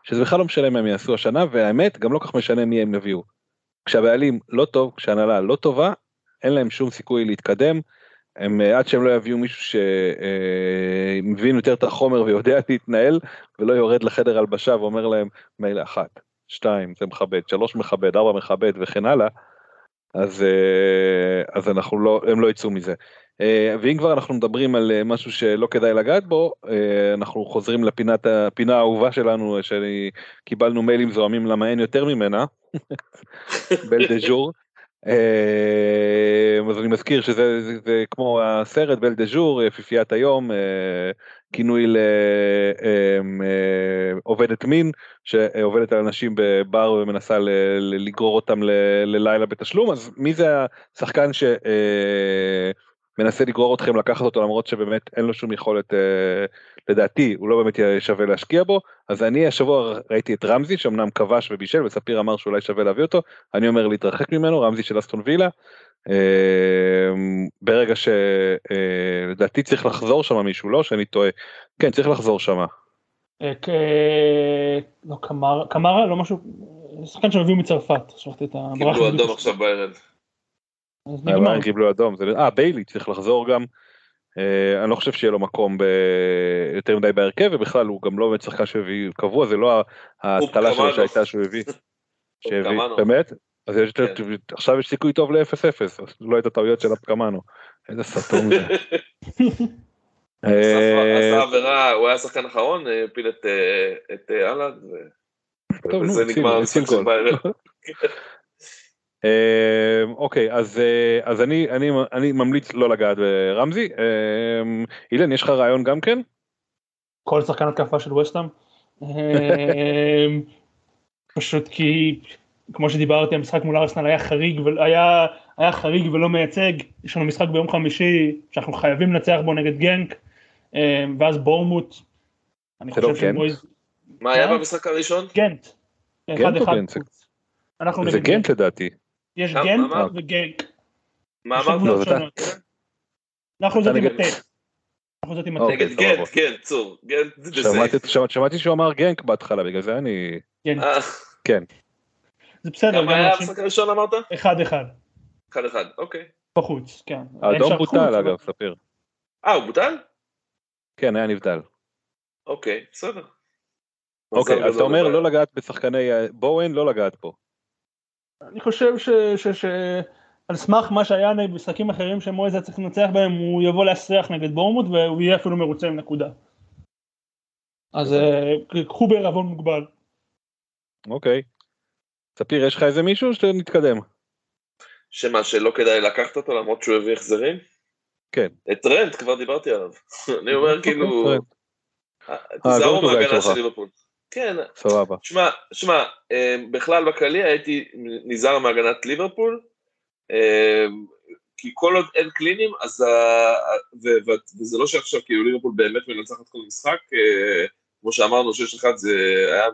שזה בכלל לא משנה מה הם יעשו השנה, והאמת גם לא כך משנה מי הם יביאו. כשהבעלים לא טוב, כשההנהלה לא טובה, אין להם שום סיכוי להתקדם. הם אה, עד שהם לא יביאו מישהו שמבין יותר את החומר ויודע להתנהל ולא יורד לחדר הלבשה ואומר להם מילא אחת, שתיים זה מכבד, שלוש מכבד, ארבע מכבד וכן הלאה, אז, אז אנחנו לא, הם לא יצאו מזה. ואם כבר אנחנו מדברים על משהו שלא כדאי לגעת בו, אנחנו חוזרים לפינת הפינה האהובה שלנו שקיבלנו מיילים זוהמים למה אין יותר ממנה, בל דה ז'ור. אה, אז אני מזכיר שזה זה, זה כמו הסרט בל דה ז'ור, יפיפיית היום, אה, כינוי לעובדת אה, מין שעובדת על אנשים בבר ומנסה לגרור אותם ללילה בתשלום, אז מי זה השחקן ש... מנסה לגרור אתכם לקחת אותו למרות שבאמת אין לו שום יכולת אה, לדעתי הוא לא באמת שווה להשקיע בו אז אני השבוע ראיתי את רמזי שאומנם כבש ובישל וספיר אמר שאולי שווה להביא אותו אני אומר להתרחק ממנו רמזי של אסטון וילה. אה, ברגע שלדעתי אה, צריך לחזור שם מישהו לא שאני טועה כן צריך לחזור שם. אה, לא קמרה לא משהו שחקן שהביאו מצרפת. קיבלו אדום עכשיו בערב. אז קיבלו אדום, אה ביילי צריך לחזור גם, אה, אני לא חושב שיהיה לו מקום יותר מדי בהרכב ובכלל הוא גם לא באמת שחקן שהביא קבוע זה לא ההתחלה שלו שהייתה שהוא הביא, שהביא, באמת? אז כן. עכשיו יש סיכוי טוב ל-0-0, לא את הטעויות של אפקמנו, איזה סתום זה. [laughs] אה, עשה עבירה, הוא היה שחקן אחרון, הפיל את אהלנד, וזה נגמר המשחק של בערב. אוקיי אז אה, אז אני אני אני ממליץ לא לגעת ברמזי אמ, אילן יש לך רעיון גם כן? כל שחקן התקפה של ווסטאם. [laughs] אמ, פשוט כי כמו שדיברתי המשחק מול ארסנל היה חריג והיה היה חריג ולא מייצג יש לנו משחק ביום חמישי שאנחנו חייבים לנצח בו נגד גנק ואז בורמוט. אני חושב שמויז... מה היה במשחק הראשון? גנט. גנט או גנט? זה גנט לדעתי. יש גנט וגנק. מה אמרת? אנחנו זאת עם הטט. אנחנו זאת עם. נגד גנט, כן, צור. גנט זה שמעתי שהוא אמר גנק בהתחלה, בגלל זה אני... אה. כן. זה בסדר. כמה היה המשחק הראשון אמרת? אחד אחד. אחד אחד, אוקיי. בחוץ, כן. האדום בוטל אגב, ספיר. אה, הוא בוטל? כן, היה נבדל. אוקיי, בסדר. אוקיי, אז אתה אומר לא לגעת בשחקני בואן, לא לגעת פה. אני חושב ש... ש, ש על סמך מה שהיה במשחקים אחרים שמועז היה צריך לנצח בהם הוא יבוא להסריח נגד בורמוט והוא יהיה אפילו מרוצה עם נקודה. אז אה, קחו בערבון מוגבל. אוקיי. ספיר יש לך איזה מישהו שנתקדם? שמה שלא כדאי לקחת אותו למרות שהוא הביא החזרים? כן. את טרנד כבר דיברתי עליו. [laughs] אני אומר כאילו... תיזהרו מהגנה של ליברפול. כן, סבבה. שמע, שמע, אמ, בכלל בכללי הייתי נזהר מהגנת ליברפול, אמ, כי כל עוד אין clean ים, אז, וזה לא שעכשיו כאילו ליברפול באמת מנצחת כל משחק, אה, כמו שאמרנו, 6-1 זה היה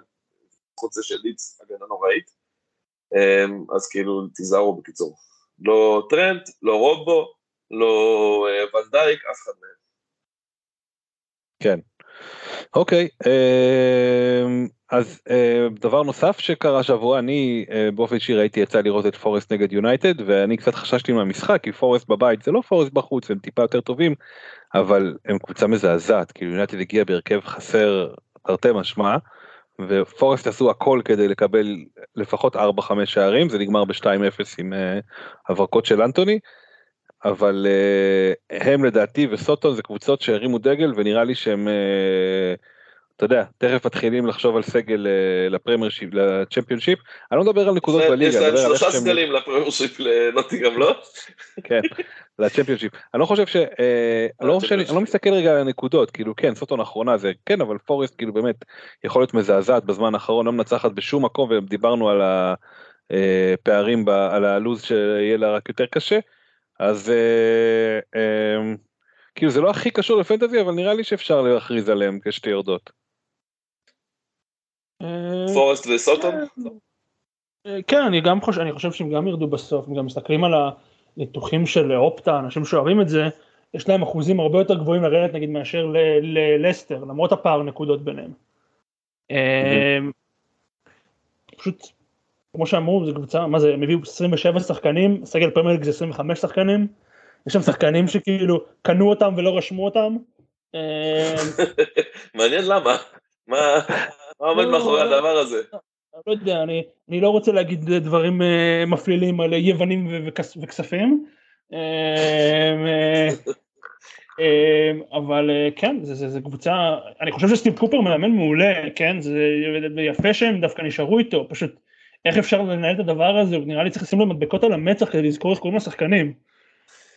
חוץ זה של ליץ הגנה נוראית, אז כאילו תיזהרו בקיצור. לא טרנט, לא רובו, לא אה, ונדייק, אף אחד מהם. כן. אוקיי, אמ, אז אה, דבר נוסף שקרה שבוע, אני אה, באופן אישי ראיתי יצא לראות את פורסט נגד יונייטד ואני קצת חששתי מהמשחק כי פורסט בבית זה לא פורסט בחוץ הם טיפה יותר טובים אבל הם קבוצה מזעזעת כאילו יונייטד הגיע בהרכב חסר תרתי משמע ופורסט עשו הכל כדי לקבל לפחות 4-5 שערים זה נגמר ב-2-0 עם אה, הברקות של אנטוני. אבל אה, הם לדעתי וסאות'המפטון זה קבוצות שהרימו דגל ונראה לי שהם אה, אתה יודע תכף מתחילים לחשוב על סגל אה, לפרמייר שיפ לצ'מפיונשיפ אני לא מדבר על נקודות בליגה. יש להם שלושה סגלים לפרמייר שיפ לנוטינגהאם לא? כן לצ'מפיון שיפ אני לא חושב ש... אני לא, אני לא מסתכל רגע על הנקודות כאילו כן סוטון אחרונה זה כן אבל פורסט כאילו באמת יכול להיות מזעזעת בזמן האחרון לא מנצחת בשום מקום ודיברנו על הפערים על הלו"ז שיהיה לה רק יותר קשה. אז אה, אה, כאילו זה לא הכי קשור לפנטזי אבל נראה לי שאפשר להכריז עליהם כשתי יורדות. אה, פורסט וסוטון? אה, כן אני גם חושב אני חושב שהם גם ירדו בסוף הם גם מסתכלים על הניתוחים של אופטה אנשים שאוהבים את זה יש להם אחוזים הרבה יותר גבוהים לרדת נגיד מאשר ללסטר למרות הפער נקודות ביניהם. אה, פשוט כמו שאמרו, זו קבוצה, מה זה, הם הביאו 27 שחקנים, סגל פרמייר ליג זה 25 שחקנים, יש שם שחקנים שכאילו קנו אותם ולא רשמו אותם. אה, [laughs] מעניין למה, מה עומד לא, מאחורי לא. הדבר הזה? לא יודע, אני, אני לא רוצה להגיד דברים אה, מפלילים על יוונים וכספים, אה, אה, אה, אבל אה, כן, זה, זה, זה קבוצה, אני חושב שסטיב קופר מאמן מעולה, כן, זה יפה שהם דווקא נשארו איתו, פשוט איך אפשר לנהל את הדבר הזה, נראה לי צריך לשים לו מדבקות על המצח כדי לזכור איך קוראים לשחקנים.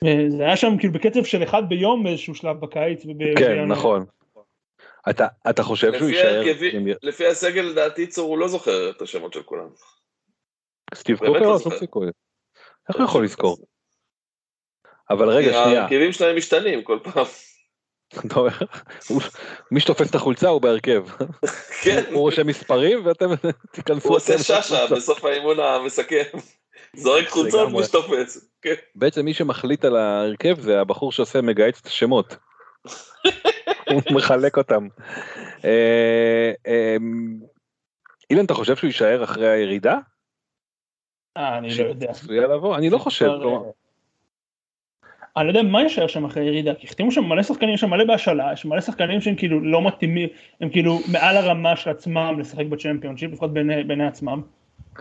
אה, זה היה שם כאילו בקצב של אחד ביום באיזשהו שלב בקיץ. כן. נכון. אתה, אתה חושב שהוא לפי יישאר לפי הסגל לדעתי צור הוא לא זוכר את השמות של כולם. סטיב קופר? לא לא זוכר. סיכוי. איך הוא יכול לזכור? אבל רגע, שנייה. ההרכבים שלהם משתנים כל פעם. אתה אומר, הוא- מי שתופס את החולצה הוא בהרכב. כן, הוא רושם מספרים ואתם תיכנסו. הוא עושה שאשא. בסוף האימון המסכם. זורק חולצות. מי שתופס. כן. בעצם מי שמחליט על ההרכב זה הבחור שעושה מגייס את השמות. [laughs] הוא מחלק אותם. אה, אה, אילן, אתה חושב שהוא יישאר אחרי הירידה? אה, אני לא יודע. אני לא חושב. אני לא יודע מה יישאר שם אחרי ירידה, כי החתימו שם מלא שחקנים, יש שם מלא בהשאלה, יש מלא שחקנים שהם כאילו לא מתאימים, הם כאילו מעל הרמה של עצמם לשחק בצ'מפיונשיפ, לפחות בעיני בעיני עצמם.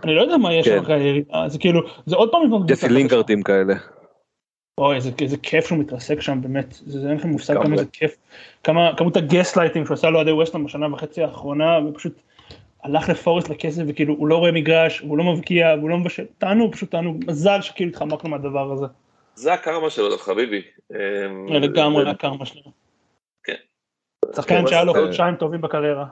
אני לא יודע מה יש כן. אחרי הירידה, זה כאילו, זה עוד פעם לבנות קבוצה. לינקארטים כאלה. אוי, איזה, איזה כיף שהוא מתרסק שם, באמת, זה, זה אין לכם מושג. כמה זה כיף, כמה, כמות הגסט לייטים שהוא עשה לאוהדי ווסטהאם בשנה וחצי האחרונה, ופשוט הלך לפורסט לכסף, וכאילו הוא לא רואה מגרש, הוא לא מבקיע, והוא לא מבשל, תענוג, פשוט תענוג, מזל שכאילו התחמקנו מהדבר הזה. זה הקרמה שלו, דרך חביבי. אמ, לגמרי זה- הקרמה שלו. כן. שחקן שהיה לו כן. חודשיים טובים בקריירה.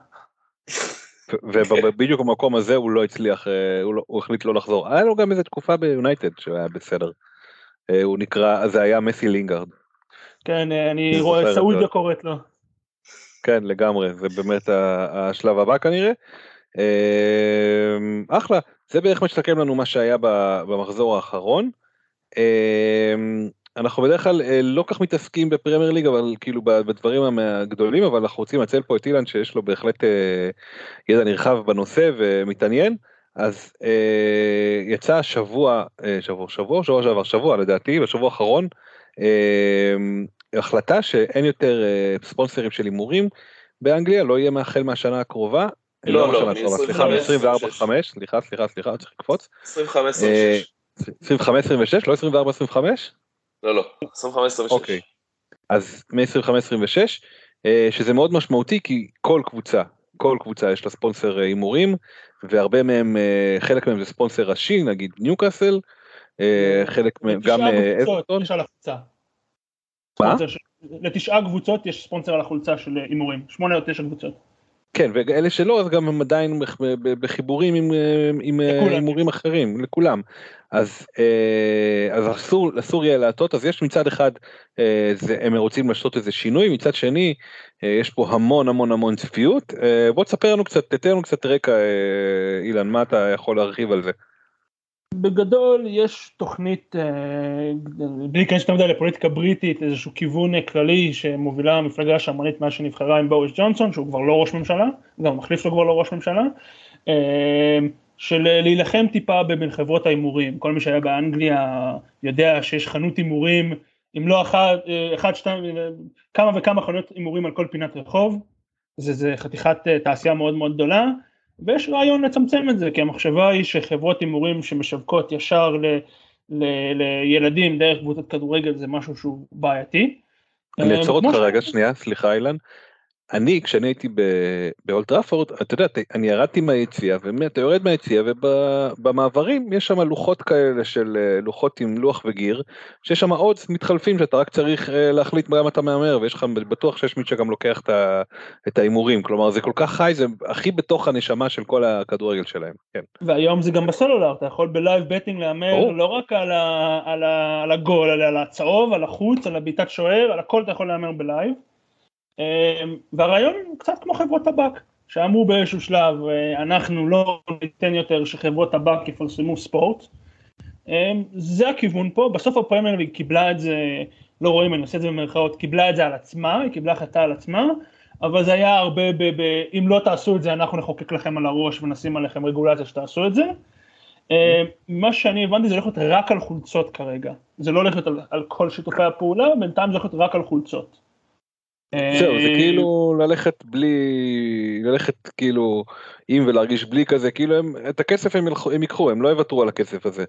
ובדיוק במקום הזה הוא לא הצליח, אה, הוא, לא, הוא החליט לא לחזור. היה לו גם איזה תקופה ביונייטד שהוא היה בסדר. אה, הוא נקרא, זה היה ג'סי לינגארד. כן, אה, אני רואה, סעודיה. קוראת לו. כן, לגמרי, זה באמת השלב הבא כנראה. אה, אחלה, זה בערך מסכם לנו מה שהיה במחזור האחרון. אה, אנחנו בדרך כלל אה, לא כך מתעסקים בפרמייר ליג, אבל כאילו בדברים הגדולים, אבל אנחנו רוצים לנצל פה את אילן שיש לו בהחלט אה, ידע נרחב בנושא ומתעניין. אז אה, יצא שבוע, אה, שבוע, שבוע, שבוע שעבר, שבוע לדעתי, בשבוע האחרון, אה, החלטה שאין יותר אה, ספונסרים של הימורים באנגליה, לא יהיה מהחל מהשנה הקרובה. לא, לא, סליחה, 25, מ-24-5, סליחה, סליחה, סליחה, צריך לקפוץ. 25, אה, 26. 25-26, לא 24-25? לא, לא, 25, 26. אוקיי. אז מ-25-26, אה, שזה מאוד משמעותי כי כל קבוצה, כל קבוצה יש לה ספונסר אה, הימורים, והרבה מהם, אה, חלק מהם זה ספונסר ראשי, נגיד ניוקאסל, חלק מהם גם אברטון. יש על החולצה. מה? לתשעה קבוצות יש ספונסר על החולצה של הימורים, שמונה או תשע קבוצות. כן, ואלה שלא, אז גם הם עדיין בחיבורים עם, עם אה. הימורים אחרים, לכולם. אז, אה, אז אסור, אסור יהיה להטות, אז יש מצד אחד, אה, זה, הם רוצים לעשות איזה שינוי, מצד שני, יש פה המון המון המון צפיות. בוא תספר לנו קצת, תתן לנו קצת רקע, אילן, מה אתה יכול להרחיב על זה? בגדול יש תוכנית, אה, בלי להיכנס יותר מדי לפוליטיקה בריטית, איזשהו כיוון אה, כללי שמובילה המפלגה השמרנית מאז שנבחרה עם בוריס ג'ונסון, שהוא כבר לא ראש ממשלה, גם המחליף שלו כבר לא ראש ממשלה, אה, של להילחם טיפה בין חברות ההימורים. כל מי שהיה באנגליה יודע שיש חנות הימורים, אם לא אחת, אחת, שתיים, כמה וכמה חנויות הימורים על כל פינת רחוב. זה, זה חתיכת תעשייה מאוד מאוד גדולה. ויש רעיון לצמצם את זה, כי המחשבה היא שחברות הימורים שמשווקות ישר ל, ל, לילדים דרך קבוצת כדורגל זה משהו שהוא בעייתי. אני אה, אעצור אותך רגע, שנייה, סליחה אילן. אני, כשאני הייתי באולטראפורד, אתה יודע, אני ירדתי מהיציאה, ואתה יורד מהיציאה, ובמעברים יש שם לוחות כאלה של אה, לוחות עם לוח וגיר, שיש שם עוד מתחלפים שאתה רק צריך אה, להחליט גם אתה מהמר, ויש לך בטוח שיש מי שגם לוקח את ההימורים, כלומר זה כל כך חי, זה הכי בתוך הנשמה של כל הכדורגל שלהם, כן. והיום זה גם בסלולר, אתה יכול ב live betting להמר. לא רק על, ה, על, ה, על הגול, על הצהוב, על החוץ, על הבעיטת שוער, על הכל אתה יכול להמר ב live. אה, והרעיון הוא קצת כמו חברות טבק, שאמרו באיזשהו שלב, אה, אנחנו לא ניתן יותר שחברות טבק יפרסמו ספורט. אה, זה הכיוון פה, בסוף הפרמייר ליג קיבלה את זה, לא רואים, אני עושה את זה במרכאות, קיבלה את זה על עצמה, היא קיבלה החלטה על עצמה, אבל זה היה הרבה ב... ב אם לא תעשו את זה אנחנו נחוקק לכם על הראש ונשים עליכם רגולציה שתעשו את זה. אה, מה שאני הבנתי זה הולך להיות רק על חולצות כרגע, זה לא הולך להיות על, על כל שיתופי הפעולה, בינתיים זה הולך להיות רק על חולצות. זהו, זה אה, כאילו ללכת בלי, ללכת כאילו עם ולהרגיש בלי כזה, כאילו הם, את הכסף הם, ילכו, הם ייקחו, הם לא יוותרו על הכסף הזה.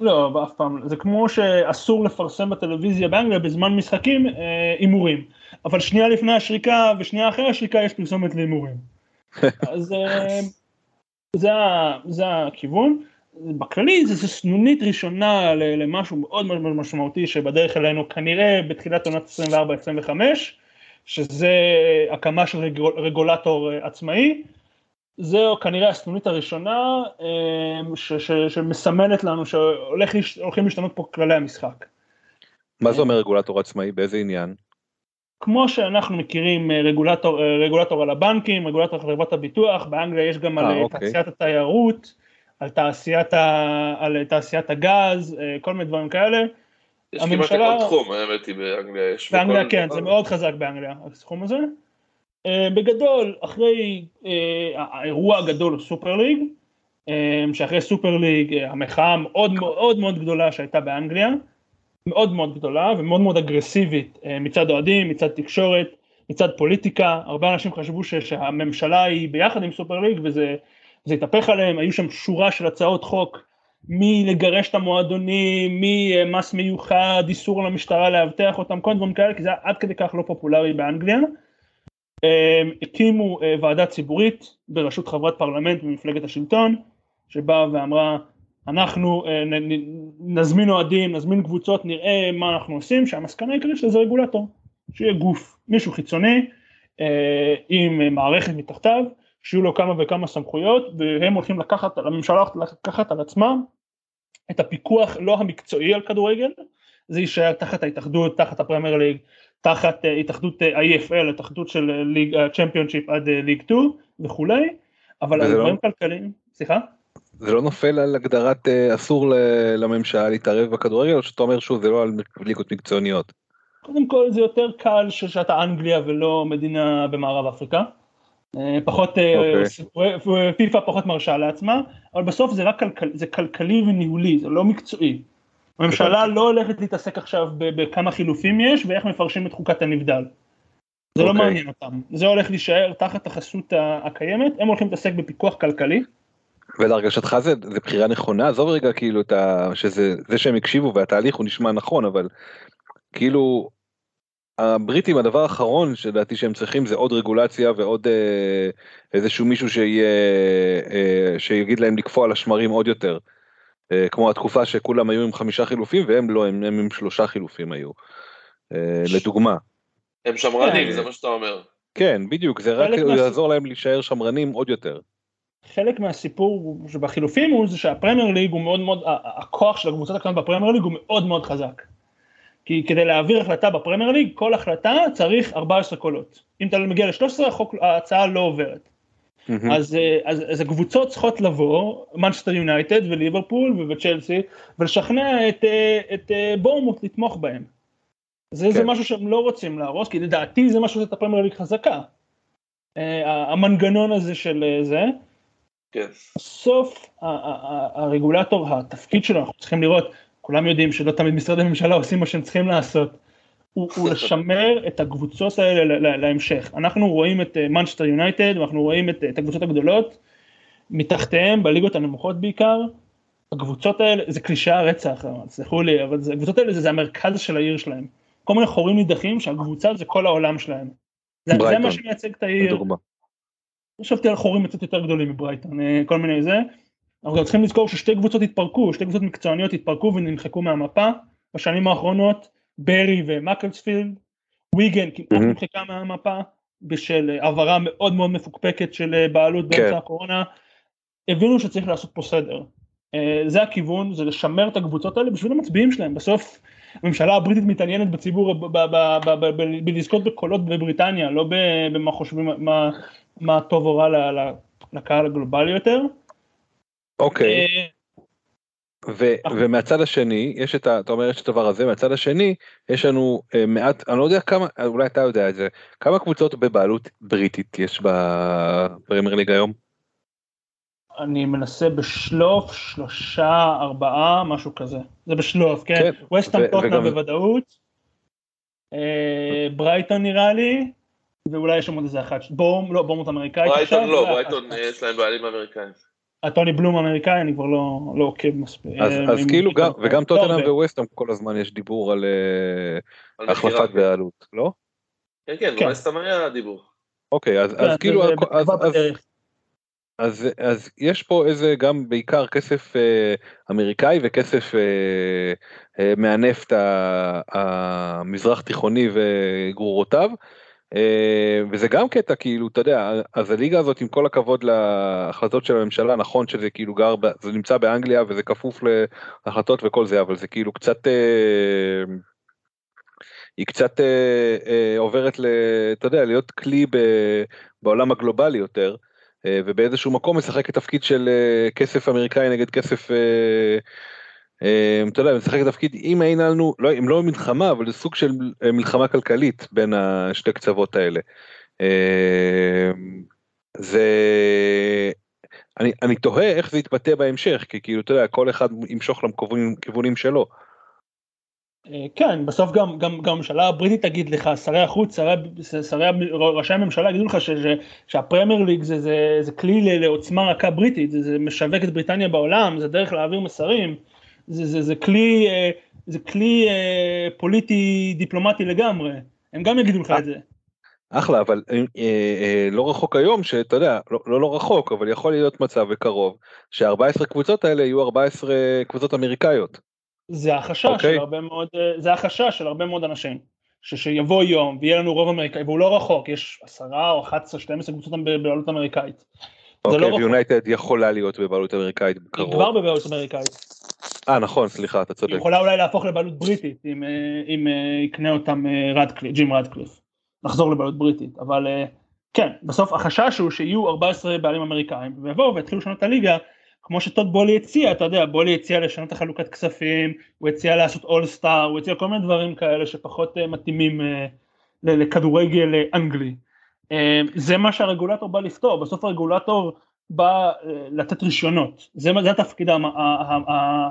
לא, אף פעם. זה כמו שאסור לפרסם בטלוויזיה באנגליה בזמן משחקים אה, הימורים, אבל שנייה לפני השריקה ושנייה אחרי השריקה יש פרסומת להימורים. [laughs] אז אה, זה, זה הכיוון. בכללי זה, זה סנונית ראשונה למשהו מאוד מאוד משמעותי שבדרך אלינו כנראה בתחילת עונת 24-25, שזה הקמה של רגול, רגולטור אה, עצמאי. זו כנראה הסנונית הראשונה אה, ש, ש, שמסמנת לנו שהולכים להשתנות פה כללי המשחק. מה זה אומר רגולטור עצמאי, באיזה עניין? כמו שאנחנו מכירים אה, רגולטור, אה, רגולטור על הבנקים, רגולטור על חברת הביטוח, באנגליה יש גם על אה, אה, אוקיי. תעשיית התיירות, על תעשיית, ה, על תעשיית הגז, אה, כל מיני דברים כאלה. יש כמעט הממשלה- לכל תחום, האמת היא באנגליה. יש באנגליה כן, דבר. זה מאוד חזק באנגליה, הסכום הזה. אה, בגדול, אחרי אה, האירוע הגדול סופר ליג, אה, שאחרי סופר ליג אה, המחאה מאוד מאוד מאוד גדולה שהייתה באנגליה, מאוד מאוד גדולה ומאוד מאוד אגרסיבית אה, מצד אוהדים, מצד תקשורת, מצד פוליטיקה, הרבה אנשים חשבו ש- שהממשלה היא ביחד עם סופר ליג וזה זה התהפך עליהם, היו שם שורה של הצעות חוק מלגרש את המועדונים, ממס מיוחד, איסור למשטרה לאבטח אותם, כל דברים כאלה, כי זה היה עד כדי כך לא פופולרי באנגליה. הם הקימו אה, ועדה ציבורית בראשות חברת פרלמנט ממפלגת השלטון, שבאה ואמרה, אנחנו אה, נזמין אוהדים, נזמין קבוצות, נראה מה אנחנו עושים, שהמסקנה העיקרית שזה רגולטור, שיהיה גוף, מישהו חיצוני, אה, עם אה, מערכת מתחתיו, שיהיו לו כמה וכמה סמכויות, והם הולכים לקחת, הממשלה הולכת לקחת על עצמה את הפיקוח לא המקצועי על כדורגל, זה יישאר תחת ההתאחדות, תחת הפרמייר ליג, תחת אה, התאחדות אה, ה-EFL, התאחדות של אה, ליג הצ'מפיונשיפ עד ליג 2 וכולי, אבל על וזה לא- דברים כלכליים, סליחה? זה לא נופל על הגדרת אסור לממשלה להתערב בכדורגל, או שאתה אומר שוב זה לא על ליגות מקצועניות? קודם כל זה יותר קל שאתה אנגליה ולא מדינה במערב אפריקה. אה, פחות, אה, אוקיי. פיפ"א פחות מרשה לעצמה, אבל בסוף זה רק כלכל, זה כלכלי וניהולי, זה לא מקצועי. הממשלה לא הולכת להתעסק עכשיו בכמה חילופים יש ואיך מפרשים את חוקת הנבדל. זה לא אוקיי. מעניין אותם, זה הולך להישאר תחת החסות הקיימת, הם הולכים להתעסק בפיקוח כלכלי. ולהרגשתך זה, זה בחירה נכונה? עזוב רגע כאילו את ה... שזה זה שהם הקשיבו והתהליך הוא נשמע נכון, אבל כאילו הבריטים הדבר האחרון שלדעתי שהם צריכים זה עוד רגולציה ועוד אה, איזשהו מישהו שיהיה אה, שיגיד להם לקפוא על השמרים עוד יותר. אה, כמו התקופה שכולם היו עם חמישה חילופים והם לא הם, הם עם שלושה חילופים היו. אה, לדוגמה. הם שמרנים, כן. זה מה שאתה אומר. כן בדיוק זה רק מהס- יעזור להם להישאר שמרנים עוד יותר. חלק מהסיפור שבחילופים הוא זה שהפרמייר ליג הוא מאוד מאוד, הכוח של הקבוצות הקטנות בפרמייר ליג הוא מאוד מאוד חזק. כי כדי להעביר החלטה בפרמייר ליג, כל החלטה צריך 14 קולות. אם אתה מגיע ל-13, החוק, ההצעה לא עוברת. אז, אה, אז, אז הקבוצות צריכות לבוא, מנצ'סטר יונייטד וליברפול וצ'לסי, ולשכנע את, אה, את אה, בורנמות' לתמוך בהם. זה, זה כן. משהו שהם לא רוצים להרוס, כי לדעתי זה משהו שאת הפרמייר ליג חזקה. המנגנון הזה של זה, כן. בסוף הרגולטור, התפקיד שלו, אנחנו צריכים לראות, כולם יודעים שלא תמיד משרדי ממשלה עושים מה שהם צריכים לעשות, הוא, הוא [laughs] לשמר את הקבוצות האלה להמשך. אנחנו רואים את מנצ'סטר יונייטד, ואנחנו רואים את, את הקבוצות הגדולות, מתחתיהם, בליגות הנמוכות בעיקר, הקבוצות האלה, זה קלישאה רצח, תסלחו לי, אבל זה- הקבוצות האלה זה, זה המרכז של העיר שלהם. כל מיני חורים נידחים שהקבוצה זה כל העולם שלהם. זה, זה מה שמייצג את העיר. לדוגמה. חשבתי על חורים קצת יותר גדולים מברייטון, אה, כל מיני זה. אנחנו גם צריכים לזכור ששתי קבוצות התפרקו, שתי קבוצות מקצועניות התפרקו ונמחקו מהמפה בשנים האחרונות, ברי ומקלספילד, ויגן כמעט מהמם. נמחקה מהמפה בשל אה, העברה מאוד מאוד מפוקפקת של אה, בעלות באמצע כן. הקורונה. הבינו שצריך לעשות פה סדר. אה, זה הכיוון, זה לשמר את הקבוצות האלה בשביל המצביעים שלהם. בסוף הממשלה הבריטית מתעניינת בציבור בלזכות בקולות בבריטניה, לא במה חושבים, מה, מה טוב או רע לקהל הגלובלי יותר. אוקיי. אה, ו- ומהצד השני יש את ה... אתה אומר יש את הדבר הזה מהצד השני יש לנו אה, מעט אני לא יודע כמה אולי אתה יודע את זה כמה קבוצות בבעלות בריטית יש בפרמייר ליג היום. אני מנסה בשלוף שלושה, ארבעה, משהו כזה. זה בשלוף, כן? כן, ווסטהאם טוטנאם וגם- בוודאות. אה, ברייטון נראה לי, ואולי יש שם עוד איזה אחת, בורם, לא, בורמות אמריקאית עכשיו. ברייטון לא, ואחת- ברייטון יש להם בעלים אמריקאים. הטוני בלום אמריקאי, אני כבר לא לא עוקב מספיק. אז, אה, אז כאילו גם, וגם טוטנאם הרבה. וווסטהאם כל הזמן יש דיבור על אה, על. החלפת בעלות, לא? כן, כן, כן. ווסטהאם היה דיבור. אוקיי, אז, כן, אז כאילו, אז, אז. אז, אז יש פה איזה גם בעיקר כסף אה, אמריקאי וכסף אה, אה, מהנפט המזרח תיכוני וגרורותיו. אה, וזה גם קטע כאילו אתה יודע אז הליגה הזאת עם כל הכבוד להחלטות של הממשלה נכון שזה כאילו גר זה נמצא באנגליה וזה כפוף להחלטות וכל זה אבל זה כאילו קצת אה, היא קצת אה, עוברת ל... אתה יודע להיות כלי בעולם הגלובלי יותר. ובאיזשהו מקום משחקת תפקיד של כסף אמריקאי נגד כסף, אתה יודע, משחקת תפקיד אם אין לנו, לא, אם לא מלחמה, אבל זה סוג של אה, מלחמה כלכלית בין השתי קצוות האלה. אה, זה, אני, אני תוהה איך זה יתבטא בהמשך, כי כאילו, אתה יודע, כל אחד ימשוך לכיוונים שלו. אה, כן, בסוף גם, גם, גם הממשלה הבריטית תגיד לך, שרי החוץ, שרי, שרי, ראשי הממשלה יגידו לך ש, ש, שהפרמייר ליג זה, זה, זה כלי לעוצמה רכה בריטית, זה, זה משווק את בריטניה בעולם, זה דרך להעביר מסרים, זה, זה, זה כלי, אה, זה כלי אה, פוליטי דיפלומטי לגמרי, הם גם יגידו לך את זה. אחלה, אבל אה, אה, לא רחוק היום, שאתה יודע, לא, לא לא רחוק, אבל יכול להיות מצב וקרוב, שה-14 קבוצות האלה יהיו 14 קבוצות אמריקאיות. זה החשש אוקיי. של הרבה מאוד, אה, זה החשש של הרבה מאוד אנשים. ש- שיבוא יום ויהיה לנו רוב אמריקאי, והוא לא רחוק, יש עשרה או 11, 12 קבוצות בבעלות אמריקאית. אוקיי, לא רחוק, ויונייטד יכולה להיות בבעלות אמריקאית היא בקרוב. כבר בבעלות אמריקאית. אה נכון, סליחה, אתה היא צודק. יכולה אולי להפוך לבעלות בריטית, אם, אה, אם אה, יקנה אותם אה, רדקליף, ג'ים רדקליף. לחזור לבעלות בריטית, אבל כן, בסוף החשש הוא שיהיו 14 בעלים אמריקאים, ויבואו ויתחילו לשנות את הליגה, כמו שטוד בולי הציע, אתה יודע, בולי הציע לשנות את החלוקת כספים, הוא הציע לעשות אול סטאר, הוא הציע כל מיני דברים כאלה שפחות מתאימים לכדורגל אנגלי. זה מה שהרגולטור בא לפתור, בסוף הרגולטור בא אה, לתת רישיונות, זה, זה התפקיד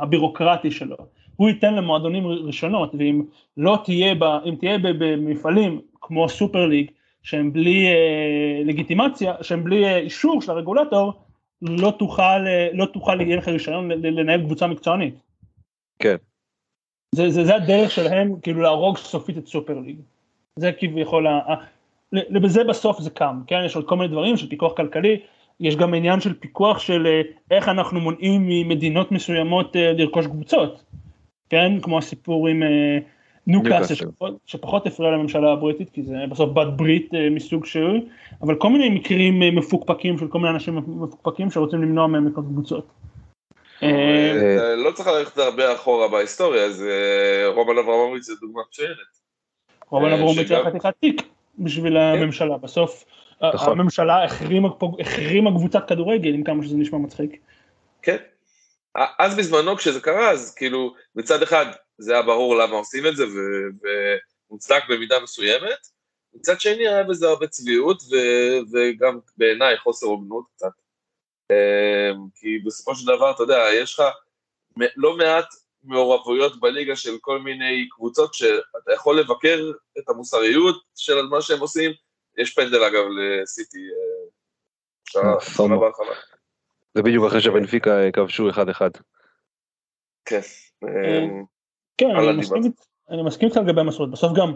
הבירוקרטי שלו, הוא ייתן למועדונים רישיונות, ואם לא תהיה, ב, אם תהיה במפעלים כמו סופר ליג, שהם בלי אה, לגיטימציה, שהם בלי אה, אישור של הרגולטור, לא תוכל, אה, לא תוכל, יהיה לך רישיון לנהל קבוצה מקצוענית. כן. זה, זה, זה הדרך שלהם כאילו להרוג סופית את סופר ליג. זה כביכול, ה- ה- ל- בזה בסוף זה קם, כן? יש עוד כל מיני דברים של פיקוח כלכלי, יש גם עניין של פיקוח של אה, איך אנחנו מונעים ממדינות מסוימות אה, לרכוש קבוצות, כן? כמו הסיפור עם אה, ניוקאסל, ניוקאסל. שפחות, שפחות הפריע לממשלה הבריטית, כי זה בסוף בת ברית מסוג שהוא, אבל כל מיני מקרים מפוקפקים של כל מיני אנשים מפוקפקים שרוצים למנוע מהם לקנות קבוצות. לא צריך ללכת הרבה אחורה בהיסטוריה, אז רומן אברמוביץ' זה דוגמה מצוינת. רומן אברמוביץ' היה חתיכת תיק בשביל הממשלה, בסוף נכון. הממשלה החרימה החרימה קבוצת כדורגל, עם כמה שזה נשמע מצחיק. כן. אז בזמנו כשזה קרה, אז כאילו, מצד אחד זה היה ברור למה עושים את זה, ומוצדק במידה מסוימת, מצד שני היה בזה הרבה צביעות, ו- וגם בעיניי חוסר הוגנות קצת. אמ, כי בסופו של דבר, אתה יודע, יש לך לא מעט מעורבויות בליגה של כל מיני קבוצות שאתה יכול לבקר את המוסריות של מה שהם עושים. יש פנדל אגב לסיטי, אה, בהרחבה. זה בדיוק אחרי שבנפיקה כבשו 1-1. כן. כן, אני מסכים, הליבה. אני מסכים איתך לגבי המסורת, בסוף גם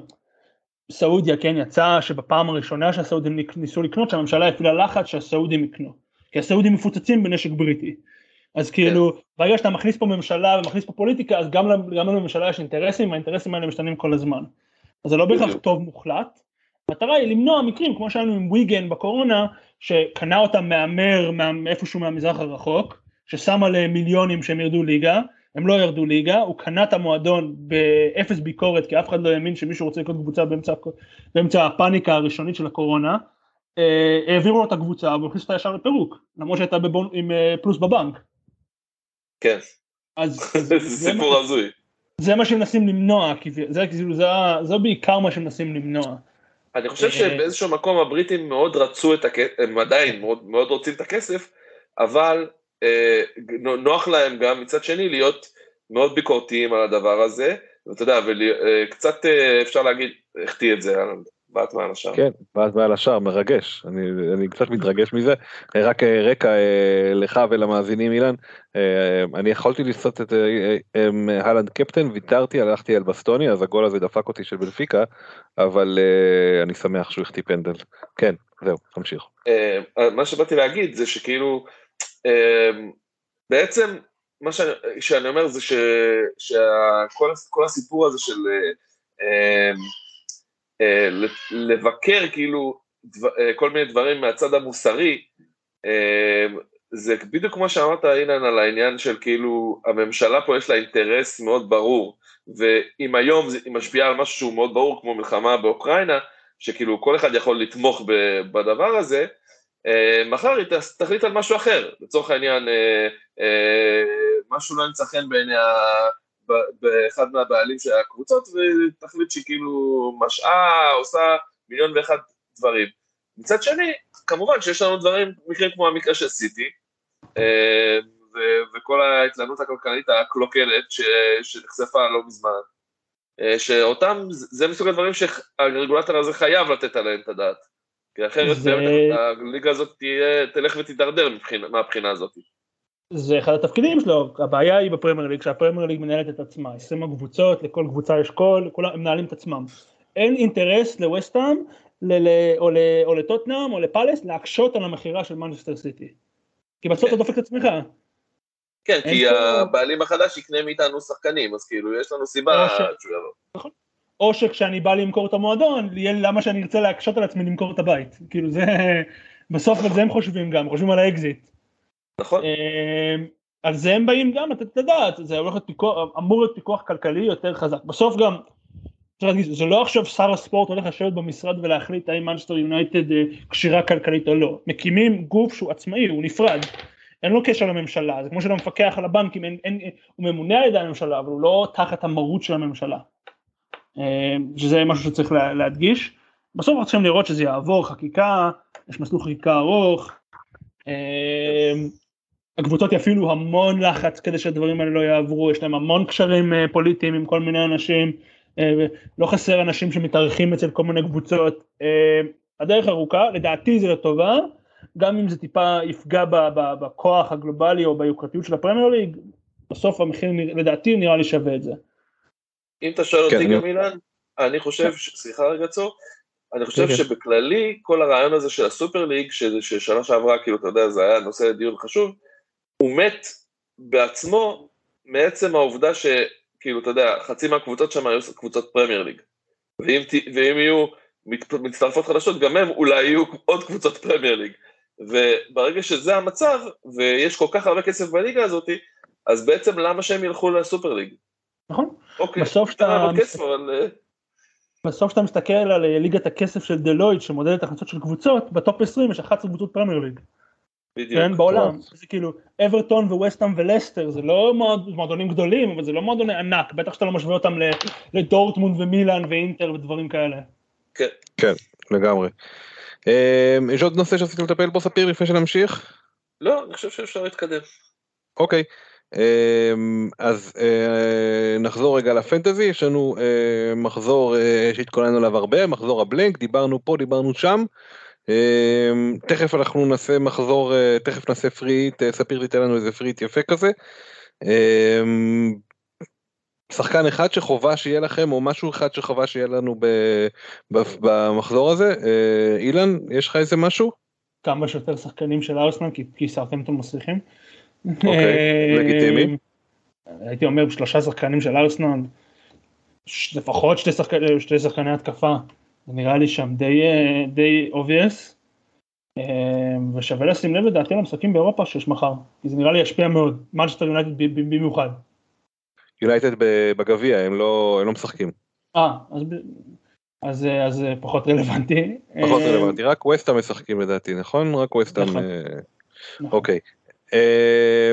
סעודיה כן יצא שבפעם הראשונה שהסעודים ניסו לקנות שהממשלה הפעילה לחץ שהסעודים יקנו, כי הסעודים מפוצצים בנשק בריטי, אז כאילו ברגע שאתה מכניס פה ממשלה ומכניס פה פוליטיקה אז גם, לממשלה יש אינטרסים והאינטרסים האלה משתנים כל הזמן, אז זה לא בהכרח. טוב מוחלט, המטרה היא למנוע מקרים כמו שהיינו עם ויגן בקורונה שקנה אותם מהמר מה- מאיפשהו מהמזרח הרחוק, ששם עליהם מיליונים שהם ירדו ליגה, הם לא ירדו ליגה, הוא קנה את המועדון באפס ביקורת כי אף אחד לא האמין שמישהו רוצה לקנות קבוצה באמצע, באמצע הפאניקה הראשונית של הקורונה, אה, העבירו לו את הקבוצה והוא הכניס אותה ישר לפירוק, למרות שהייתה בבון, עם אה, פלוס בבנק. כן, אז [laughs] זה זה, סיפור הזוי. זה מה שמנסים למנוע, כי זה, כאילו, זה, זה בעיקר מה שמנסים למנוע. אני חושב אה, שבאיזשהו מקום הבריטים מאוד רצו את הכסף, הם עדיין מאוד, מאוד רוצים את הכסף, אבל אה, נוח להם גם מצד שני להיות מאוד ביקורתיים על הדבר הזה, ואתה יודע, וקצת אפשר להגיד, החטיא את זה, בעט מעל השער. כן, בעט מעל השער, מרגש, אני, אני קצת מתרגש מזה. רק רקע לך ולמאזינים אילן, אני יכולתי לעשות את הלנד קפטן, ויתרתי, הלכתי על בסטוני, אז הגול הזה דפק אותי של בנפיקה, אבל אני שמח שהוא החטיא פנדל. כן, זהו, תמשיך. מה שבאתי להגיד זה שכאילו, בעצם מה שאני, שאני אומר זה שכל הסיפור הזה של אה, לבקר כאילו אה, כל מיני דברים מהצד המוסרי, אה, זה בדיוק כמו שאמרת אילן על העניין של כאילו הממשלה פה יש לה אינטרס מאוד ברור, ואם היום היא משפיעה על משהו שהוא מאוד ברור כמו מלחמה באוקראינה, שכאילו כל אחד יכול לתמוך בדבר הזה, מחר היא תחליט על משהו אחר, לצורך העניין משהו לא ימצא חן בעיני באחד מהבעלים של הקבוצות ותחליט שהיא כאילו משעה, עושה מיליון ואחד דברים. מצד שני, כמובן שיש לנו דברים, מקרים כמו המקרה של סיטי, אה, וכל ההתלנות הכלכלית הקלוקלת שנחשפה לא מזמן, אה, שאותם, זה מסוג הדברים שהרגולטור הזה חייב לתת עליהם את הדעת. כי אחרת זה... הליגה הזאת תהיה, תלך ותידרדר מהבחינה הזאת. זה אחד התפקידים שלו, הבעיה היא בפרמייר ליג, שהפרמייר ליג מנהלת את עצמה, 20 הקבוצות, לכל קבוצה יש קול, כולם הם מנהלים את עצמם. אין אינטרס לווסטהאם או, או לטוטנאם או לפאלס להקשות על המכירה של מנצ'סטר סיטי. כי בסוף אתה דופק את עצמך. כן, כי הבעלים החדש יקנה מאיתנו שחקנים, אז כאילו יש לנו סיבה שהוא יבוא. נכון. או שכשאני בא למכור את המועדון, יהיה למה שאני ארצה להקשות על עצמי למכור את הבית. כאילו זה, [laughs] בסוף על זה הם חושבים גם, חושבים על האקזיט. נכון. אמ, על זה הם באים גם לתת את הדעת, זה אמור להיות פיקוח כלכלי יותר חזק. בסוף גם, זה לא עכשיו שר הספורט הולך לשבת במשרד ולהחליט האם מנצ'סטר יונייטד אה, כשירה כלכלית או לא. מקימים גוף שהוא עצמאי, הוא נפרד. אין לו קשר לממשלה, זה כמו של המפקח על הבנקים, אין, אין, הוא ממונה על ידי הממשלה, אבל הוא לא תחת המרות של הממשלה. אמ, שזה משהו שצריך להדגיש. בסוף אנחנו צריכים לראות שזה יעבור חקיקה, יש מסלול חקיקה ארוך. הקבוצות יפעילו המון לחץ כדי שהדברים האלה לא יעברו, יש להם המון קשרים אה, פוליטיים עם כל מיני אנשים, לא חסר אנשים שמתארחים אצל כל מיני קבוצות. אה, הדרך ארוכה, לדעתי זה לטובה, גם אם זה טיפה יפגע בכוח הגלובלי או ביוקרתיות של הפרמייר ליג, בסוף המחיר לדעתי נראה לי שווה את זה. אם אתה שואל אותי כן, גם אילן, אני חושב, סליחה רגע צור, אני חושב כן, כן. שבכללי כל הרעיון הזה של הסופר ליג, ששנה שעברה כאילו אתה יודע זה היה נושא לדיון חשוב, הוא מת בעצמו מעצם העובדה שכאילו, אתה יודע, חצי מהקבוצות שם היו קבוצות פרמייר ליג. ואם, ואם יהיו מצטרפות חדשות, גם הם אולי יהיו עוד קבוצות פרמייר ליג. וברגע שזה המצב, ויש כל כך הרבה כסף בליגה הזאת, אז בעצם למה שהם ילכו לסופר ליג? נכון. אוקיי. בסוף שאתה... כסף, אבל... אה, בסוף שאתה מסתכל על אה, ליגת הכסף של דלויט שמודדת הכנסות של קבוצות, בטופ 20 יש 11 קבוצות פרמייר ליג. בדיוק. כן, בעולם, זה כאילו אברטון וווסטהאם ולסטר, זה לא מועדונים גדולים, אבל זה לא מועדוני ענק, בטח שאתה לא משווה אותם לדורטמונד ומילאן ואינטר ודברים כאלה. כן. כן, לגמרי. אמ, יש עוד נושא שרציתם לטפל בו ספיר לפני שנמשיך? לא, אני חושב שאפשר להתקדם. אוקיי. אמ, אז אה, נחזור רגע לפנטזי, יש לנו אה, מחזור אה, שהתכוננו עליו הרבה, מחזור ה blank, דיברנו פה, דיברנו שם. אמ, תכף אנחנו נעשה מחזור, אה, תכף נעשה free hit, ספיר תיתן לנו איזה free hit יפה כזה. אמ, שחקן אחד שחובה שיהיה לכם או משהו אחד שחובה שיהיה לנו במחזור הזה, אה, אילן יש לך איזה משהו? כמה שיותר שחקנים של ארסנל כי סרטם את המסריחים. אוקיי, לגיטימי. הייתי אומר שלושה שחקנים של ארסנל, לפחות שתי שחקני התקפה. זה נראה לי שם די, אה, די obvious, אה, ושווה לשים לב לדעתי למשחקים באירופה שיש מחר, כי זה נראה לי ישפיע מאוד, מנצ'סטר יונייטד במיוחד. יונייטד בגביע, הם לא, הם לא משחקים. אה, אז, אז, אז פחות רלוונטי. פחות רלוונטי, רק ווסטהאם משחקים לדעתי, נכון? רק ווסטהאם, נכון. נכון. אוקיי.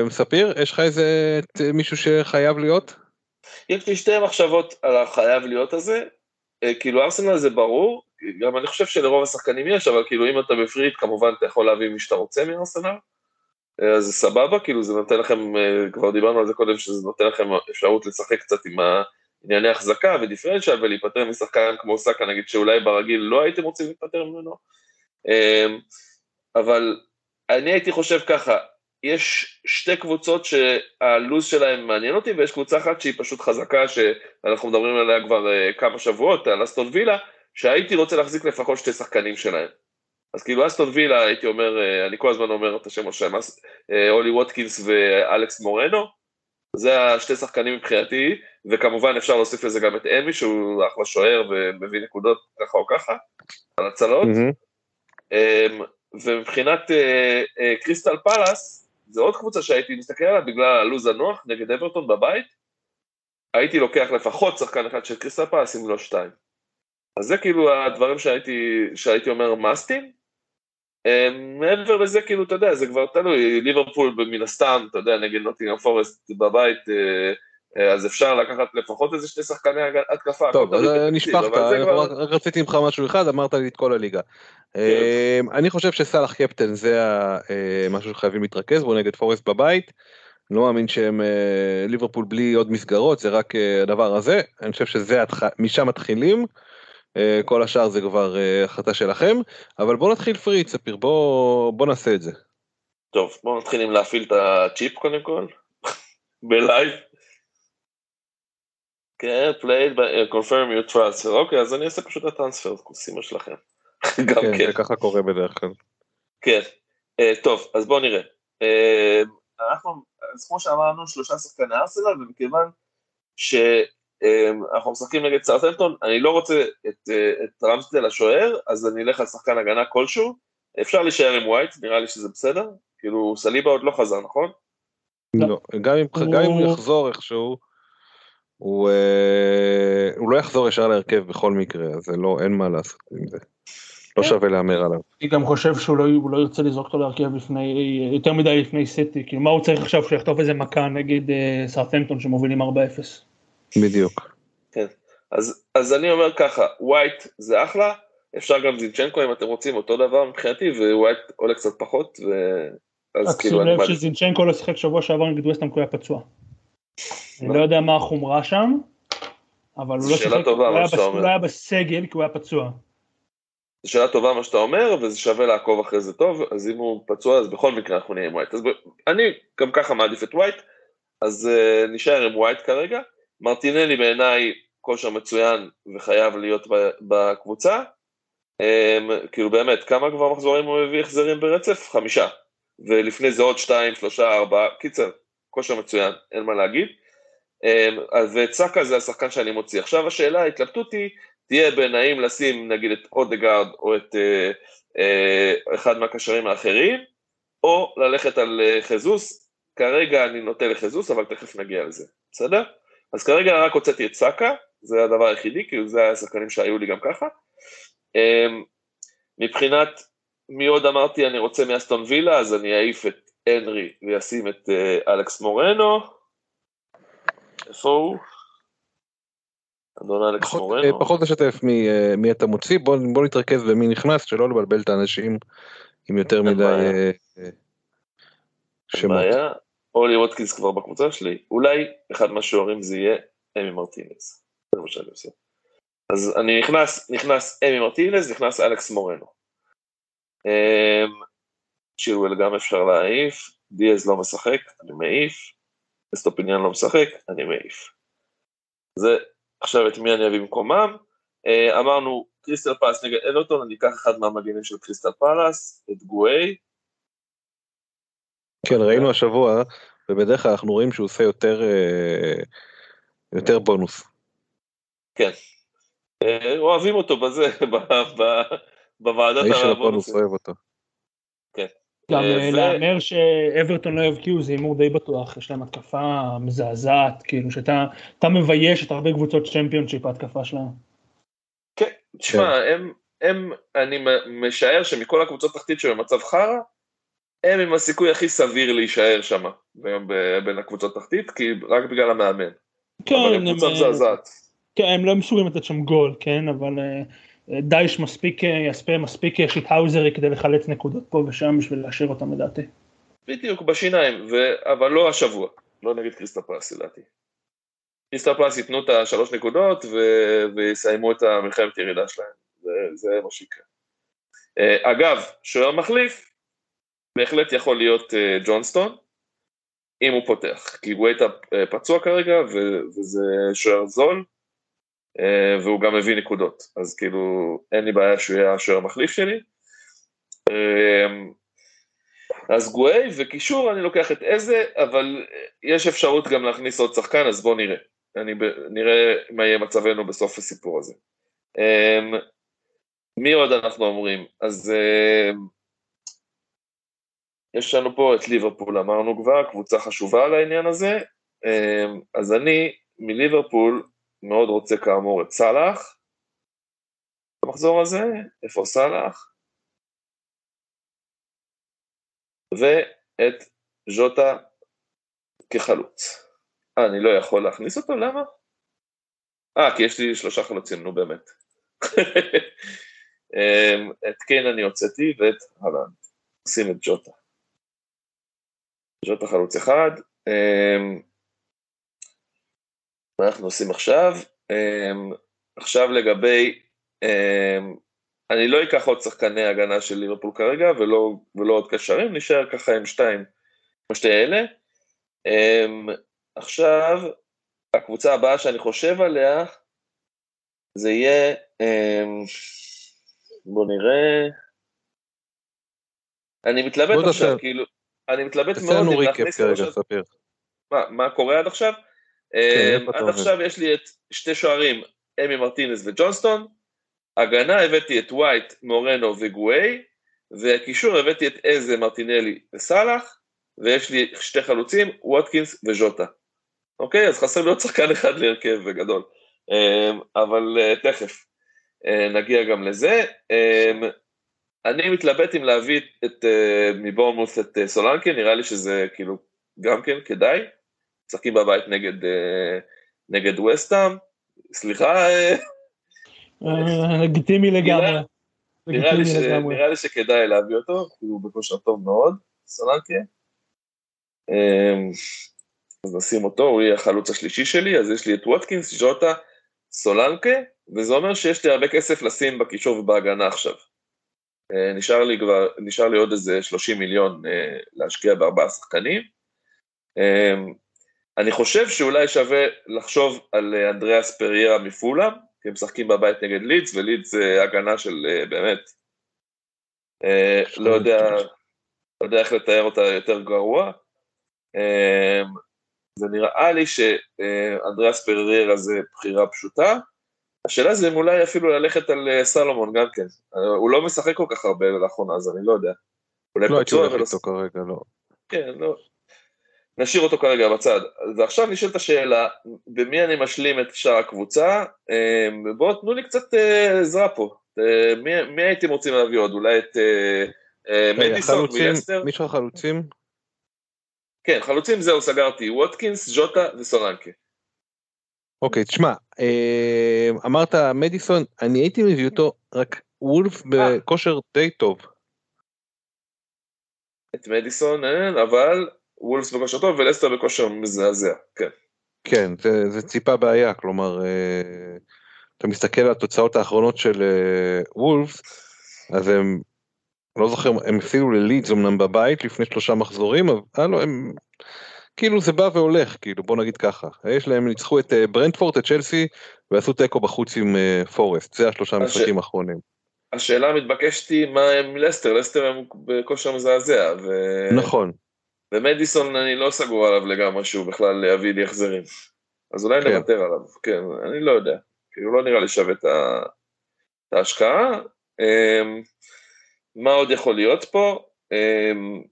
ספיר, יש לך איזה מישהו שחייב להיות? יש לי שתי מחשבות על החייב להיות הזה. אה, כאילו ארסנל זה ברור, גם אני חושב שלרוב השחקנים יש, אבל כאילו אם אתה ב free hit כמובן אתה יכול להביא מי שאתה רוצה מארסנל. אה, אז זה סבבה, כאילו זה נותן לכם, אה, כבר דיברנו על זה קודם, שזה נותן לכם אפשרות לשחק קצת עם ענייני החזקה ודיפרנציאל ולהיפטר משחקן כמו סאקה, נגיד שאולי ברגיל לא הייתם רוצים להיפטר ממנו. אבל אני הייתי חושב ככה, יש שתי קבוצות שהלו"ז שלהם מעניין אותי, ויש קבוצה אחת שהיא פשוט חזקה, שאנחנו מדברים עליה כבר אה, כמה שבועות, על אסטון וילה, שהייתי רוצה להחזיק לפחות שתי שחקנים שלהם. אז כאילו אסטון וילה, הייתי אומר, אה, אני כל הזמן אומר את השם שלהם, אה, אולי ווטקינס ואלכס מורנו, זה השתי שחקנים מבחינתי, וכמובן אפשר להוסיף לזה גם את אמי, שהוא אחלה שוער ומביא נקודות ככה או ככה, על הצלות. Mm-hmm. ומבחינת קריסטל פלאס, זה עוד קבוצה שהייתי מסתכל עליה בגלל הלו"ז הנוח נגד אברטון בבית, הייתי לוקח לפחות שחקן אחד של קריסטל פלאס אם לא שתיים. אז זה כאילו הדברים שהייתי, שהייתי אומר מאסטים. אמ, מעבר לזה, כאילו, אתה יודע, זה כבר תלוי, ליברפול מן הסתם, אתה יודע, נגד נוטינגרם פורסט בבית, אה, אז אפשר לקחת לפחות איזה שני שחקני התקפה. טוב, אז נשפכת, רק רציתי ממך משהו אחד, אמרת לי את כל הליגה. כן. אמ, אני חושב שסאלח קפטן זה אה, משהו שחייבים להתרכז בו נגד פורסט בבית. לא מאמין שהם אה, ליברפול בלי עוד מסגרות זה רק הדבר הזה אני חושב שזה משם מתחילים. כל השאר זה כבר החלטה שלכם אבל בוא נתחיל פריץ ספיר בוא בוא נעשה את זה. טוב בוא נתחיל עם להפעיל את הצ'יפ קודם כל [laughs] בלייב. כן, played by, uh, confirm your transfer, אוקיי, אז אני אעשה פשוט את הטרנספר, כוסימה שלכם. [laughs] גם כן. כן, זה ככה קורה בדרך כלל. כן, uh, טוב, אז בואו נראה. Uh, אנחנו, אז כמו שאמרנו, שלושה שחקני ארסנל, ומכיוון שאנחנו משחקים נגד סארטנטון, אני לא רוצה את, uh, את רמסטל השוער, אז אני אלך על שחקן הגנה כלשהו. אפשר להישאר עם ווייט, נראה לי שזה בסדר. כאילו, סליבה עוד לא חזר, נכון? לא, גם אם הוא יחזור איכשהו. הוא, אה, הוא לא יחזור ישר להרכב בכל מקרה, אז זה לא, אין מה לעשות עם זה. לא כן. שווה להמר עליו. אני גם חושב שהוא לא, לא ירצה לזרוק אותו להרכב לפני, יותר מדי לפני סיטי, כאילו מה הוא צריך עכשיו שיחטוף איזה מכה נגד אה, סרטמפטון שמובילים 4-0. בדיוק. כן, אז, אז אני אומר ככה, ווייט זה אחלה, אפשר גם זינצ'נקו אם אתם רוצים אותו דבר מבחינתי, ווייט עולה קצת פחות, ו... אז כאילו... רק שים לב שזינצ'נקו לא שיחק שבוע שעבר נגד ווסטהאם כי הוא היה פצוע. אני לא יודע מה החומרה שם, אבל הוא לא שיחק, הוא לא היה בסגל כי הוא היה פצוע. זו שאלה טובה מה שאתה אומר, וזה שווה לעקוב אחרי זה טוב, אז אם הוא פצוע אז בכל מקרה אנחנו נהיה עם ווייט. אז אני גם ככה מעדיף את ווייט, אז אה, נשאר עם ווייט כרגע. מרטינלי בעיניי כושר מצוין וחייב להיות בקבוצה. אמ, כאילו באמת, כמה כבר מחזורים הוא מביא החזרים ברצף? חמישה. ולפני זה עוד שתיים, שלושה, ארבעה, קיצר, כושר מצוין, אין מה להגיד. אמ, וצ'אקה זה השחקן שאני מוציא. עכשיו השאלה, ההתלבטות היא, תהיה בין האם לשים נגיד את אודגרד או את אה, אה, אחד מהקשרים האחרים, או ללכת על אה, חזוס, כרגע אני נוטה לחזוס, אבל תכף נגיע לזה, בסדר? אז כרגע רק הוצאתי את סאקה, זה הדבר היחידי, כי זה השחקנים שהיו לי גם ככה. אה, מבחינת מי עוד אמרתי אני רוצה מאסטון וילה, אז אני אעיף את הנרי וישים את אה, אלכס מורנו. איפה הוא? אדון אלכס מורנו. פחות לשתף מי, אה, אתה מוציא, בוא, נתרכז במי נכנס, שלא לבלבל את האנשים עם יותר מדי אה, שמות. בעיה, אולי ווטקינס כבר בקבוצה שלי, אולי אחד מהשוערים זה יהיה אמי מרטינס. זה מה שאני עושה. אז אני נכנס, נכנס אמי מרטינס, נכנס אלכס מורנו. צ'ילואל גם אפשר להעיף, דיאז לא משחק, אני מעיף, אסטופיניאן לא משחק, אני מעיף. זה, עכשיו את מי אני אביא במקומם? אה, אמרנו, קריסטל פלאס נגד אברטון, אני אקח אחד מהמגנים של קריסטל פלאס, את גואי. כן, ראינו השבוע, ובדרך כלל אנחנו רואים שהוא עושה יותר, אה, יותר בונוס. כן. אה, אוהבים אותו בזה, [laughs] בוועדת הבונוס. האיש של הבונוס אוהב אותו. גם אה, להמר שאברטון לא יבקיעו זה הימור די בטוח, יש להם התקפה מזעזעת, כאילו שאתה מבייש את הרבה קבוצות צ'מפיונשיפ ההתקפה שלהם. כן, תשמע, כן. הם, הם, אני משער שמכל הקבוצות תחתית שבמצב חרא, הם עם הסיכוי הכי סביר להישאר שם בין הקבוצות תחתית, כי רק בגלל המאמן. כן, אבל הם קבוצה מזעזעת. כן, הם לא מסוגלים לתת שם גול, כן, אבל אה, דייש מספיק, יספה מספיק שיטהאוזרי כדי לחלץ נקודות פה ושם בשביל להשאיר אותם לדעתי. בדיוק, בשיניים, ו... אבל לא השבוע, לא נגד קריסטל פלאס לדעתי. קריסטל פלאס ייתנו את השלוש נקודות ו... ויסיימו את המלחמת ירידה שלהם, זה, זה מה שיקרה. Uh, אגב, שוער מחליף, בהחלט יכול להיות ג'ונסטון, אם הוא פותח, כי גווייטה uh, פצוע כרגע ו... וזה שוער זול, והוא גם מביא נקודות, אז כאילו אין לי בעיה שהוא יהיה השוער המחליף שלי. Uh, אז גווי וקישור אני לוקח את איזה, אבל יש אפשרות גם להכניס עוד שחקן, אז בואו נראה. אני ב... נראה מה יהיה מצבנו בסוף הסיפור הזה. Um, מי עוד אנחנו אומרים? אז יש לנו פה את ליברפול, אמרנו כבר, קבוצה חשובה על העניין הזה. אז אני מליברפול מאוד רוצה כאמור את סאלח. במחזור הזה, איפה סאלח? ואת ז'וטה כחלוץ. אה, אני לא יכול להכניס אותו? למה? אה, כי יש לי שלושה חלוצים, נו באמת. [laughs] אמ, את קיין אני הוצאתי ואת הלנד. שים את ג'וטה. ג'וטה חלוץ אחד. אמ, מה אנחנו עושים עכשיו? אמ, עכשיו לגבי אני לא אקח עוד שחקני הגנה של ליברפול כרגע, ולא, ולא עוד קשרים, נשאר ככה עם שתיים, או שתי אלה. Um, עכשיו, הקבוצה הבאה שאני חושב עליה, זה יהיה, בוא נראה, אני מתלבט עכשיו, תעשה, כאילו, אני מתלבט מאוד אם להכניס... כרגע, ספיר. מה, מה קורה עד עכשיו? כן, um, עד עכשיו יש לי את שתי שוערים, אמי מרטינס וג'ונסטון, הגנה הבאתי את ווייט, מורנו וגווי, והקישור הבאתי את איזה, מרטינלי וסאלח, ויש לי שתי חלוצים, ווטקינס וז'וטה. אוקיי? אז חסר לי עוד שחקן אחד להרכב בגדול. אמ, אבל אה, תכף אה, נגיע גם לזה. אמ, אני מתלבט אם להביא את, אה, מבורמוס את סולנקי, נראה לי שזה כאילו גם כן כדאי. משחקים בבית נגד, נגד וסטאם. סליחה, אה, לגיטימי לגמרי. נראה לי שכדאי להביא אותו, כי הוא בכושר טוב מאוד, סולנקה. אמ, אז נשים אותו, הוא יהיה החלוץ השלישי שלי, אז יש לי את ווטקינס, ז'וטה, סולנקה, וזה אומר שיש לי הרבה כסף לשים בקישור ובהגנה עכשיו. אה, נשאר לי כבר, נשאר לי עוד איזה 30 מיליון אה, להשקיע בארבעה שחקנים. אמ, אני חושב שאולי שווה לחשוב על אנדריאס פריירה מפולאם, כי הם משחקים בבית נגד לידס, ולידס זה הגנה של אה, באמת, אה, לא יודע, לא יודע איך לתאר אותה יותר גרוע. אה, זה נראה לי שאנדריאס פרררה זה בחירה פשוטה. השאלה זה אם אולי אפילו ללכת על סלומון גם כן. הוא לא משחק כל כך הרבה לאחרונה, אז אני לא יודע. לא הייתי הולך איתו כרגע, לא. כן, לא. נשאיר אותו כרגע בצד. ועכשיו נשאלת השאלה, במי אני משלים את שאר הקבוצה? אמ, בואו תנו לי קצת אה, עזרה פה. אה, מי, מי הייתם רוצים להביא עוד? אולי את אה, מדיסון מלסטר? מישהו החלוצים? כן, חלוצים זהו, סגרתי. ווטקינס, ז'וטה וסולנקה. אוקיי, תשמע, אמרת מדיסון, אני הייתי מביא אותו, רק וולף בכושר די טוב. את מדיסון אין, אבל וולפס בכושר טוב ולסטר בכושר מזעזע, כן. כן, זה, זה ציפה בעיה, כלומר, אה, אתה מסתכל על התוצאות האחרונות של אה, וולפס, אז הם, לא זוכר, הם הפסידו ללידס אמנם בבית לפני שלושה מחזורים, אבל לא, הם, כאילו זה בא והולך, כאילו, בוא נגיד ככה. יש להם, ניצחו את אה, ברנדפורט, את צ'לסי, ועשו תיקו בחוץ עם אה, פורסט, זה השלושה המשחקים האחרונים. השאלה המתבקשת היא מה הם לסטר, לסטר הם בכושר מזעזע. ו... נכון. ומדיסון אני לא סגור עליו לגמרי שהוא בכלל יביא לי החזרים. אז אולי כן. נוותר עליו, כן, אני לא יודע. כאילו לא נראה לי שווה את, ה... את ההשקעה. אמ, מה עוד יכול להיות פה? אמ,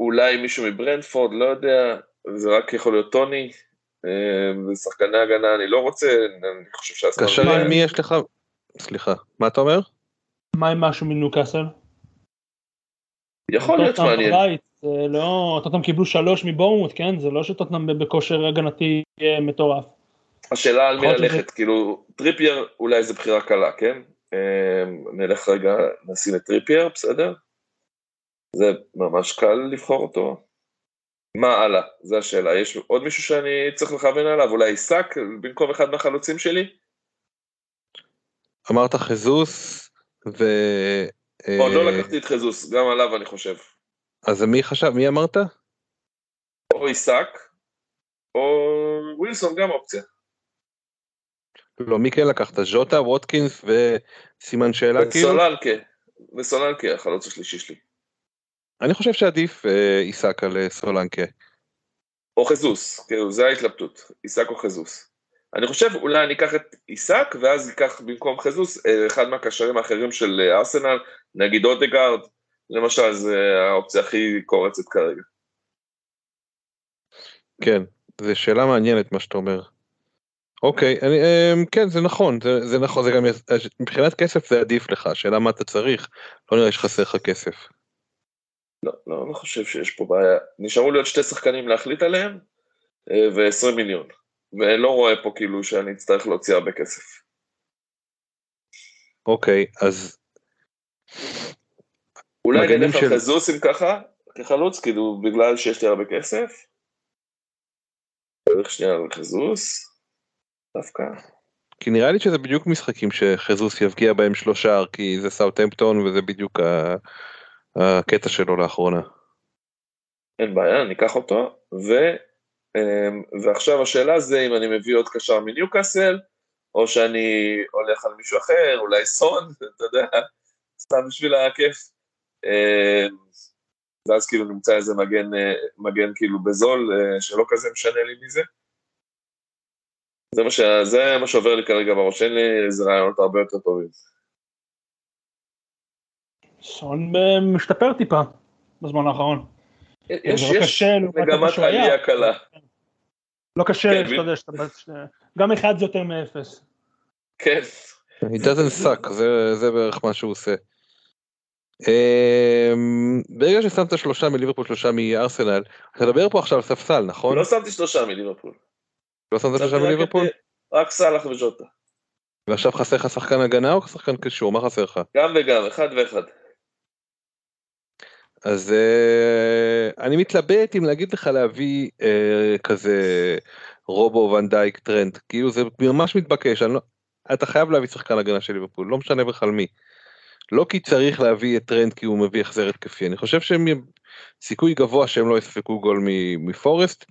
אולי מישהו מברנדפורד, לא יודע, זה רק יכול להיות טוני. אמ, ושחקני הגנה אני לא רוצה, אני חושב שהזמן... קשר מי יש לך? סליחה, מה אתה אומר? מה עם משהו מנוקאסל? יכול להיות מעניין. זה לא, טוטנאם קיבלו שלוש מבורמוט, כן? זה לא שטוטנאם בכושר הגנתי אה, מטורף. השאלה על מי ללכת, כאילו, טריפייר אולי זה בחירה קלה, כן? אה, נלך רגע, נשים את טריפייר, בסדר? זה ממש קל לבחור אותו. מה הלאה? זו השאלה. יש עוד מישהו שאני צריך לכוון עליו? אולי איסאק במקום אחד מהחלוצים שלי? אמרת חזוס ו... עוד לא אה, לקחתי את חזוס, גם עליו אני חושב. אז מי חשב, מי אמרת? או עיסק, או ווילסון גם אופציה. לא, מי כן לקחת? ז'וטה, ווטקינס וסימן שאלה כאילו? וסולנקה, וסולנקה החלוץ השלישי שלי. אני חושב שעדיף אה, עיסק על אה, סולנקה. או חזוס, כאילו, זה ההתלבטות, עיסק או חזוס. אני חושב אולי אני אקח את עיסק ואז אקח במקום חזוס אה, אחד מהקשרים האחרים של אה, ארסנל, נגיד אודגרד, למשל, זה האופציה הכי קורצת כרגע. כן, זו שאלה מעניינת מה שאתה אומר. אוקיי, אני, אה, כן זה נכון, זה, זה נכון, זה גם, מבחינת כסף זה עדיף לך, השאלה מה אתה צריך, לא נראה שחסר לך כסף. לא, לא, לא חושב שיש פה בעיה. נשארו לי עוד שתי שחקנים להחליט עליהם, אה, ו-20 מיליון. ולא רואה פה כאילו שאני אצטרך להוציא הרבה כסף. אוקיי, אז אולי מגנים נלך על חזוס אם ככה, כחלוץ, כאילו בגלל שיש לי הרבה כסף. נלך שנייה על חזוס, דווקא. כי נראה לי שזה בדיוק משחקים שחזוס יבקיע בהם שלושה, כי זה סאוטהמפטון וזה בדיוק הקטע שלו לאחרונה. אין בעיה, ניקח אותו, ו, אמ, ועכשיו השאלה זה אם אני מביא עוד קשר מניוקאסל, או שאני הולך על מישהו אחר, אולי סון, [laughs] אתה יודע, סתם בשביל הכיף. אמ, ואז כאילו נמצא איזה מגן, אה, מגן כאילו בזול, אה, שלא כזה משנה לי מזה. זה מה, ש... זה מה שעובר לי כרגע בראש, אין לי איזה רעיונות הרבה יותר טובים. סון אה, משתפר טיפה בזמן האחרון. יש, זה לא יש מגמת. עלייה קלה. לא קשה, כן, שאתה יודע, שאתה... שאתה- גם אחד זה יותר מאפס. כן. He doesn't suck, זה, זה בערך מה שהוא עושה. אמ, ברגע ששמת שלושה מליברפול, שלושה מארסנל, אתה מדבר פה עכשיו על ספסל, נכון? לא שמתי שלושה מליברפול. לא שמת שלושה מליברפול? רק סאלח וז'וטה. ועכשיו חסר לך שחקן הגנה או שחקן קישור? מה חסר לך? גם וגם, אחד ואחד. אז אה, אני מתלבט אם להגיד לך להביא אה, כזה רובו ונדייק טרנט כאילו זה ממש מתבקש לא, אתה חייב להביא שחקן הגנה של ליברפול לא משנה בכלל מי. לא כי צריך להביא את טרנד כי הוא מביא החזר התקפי אני חושב שהם סיכוי גבוה שהם לא יספקו גול מפורסט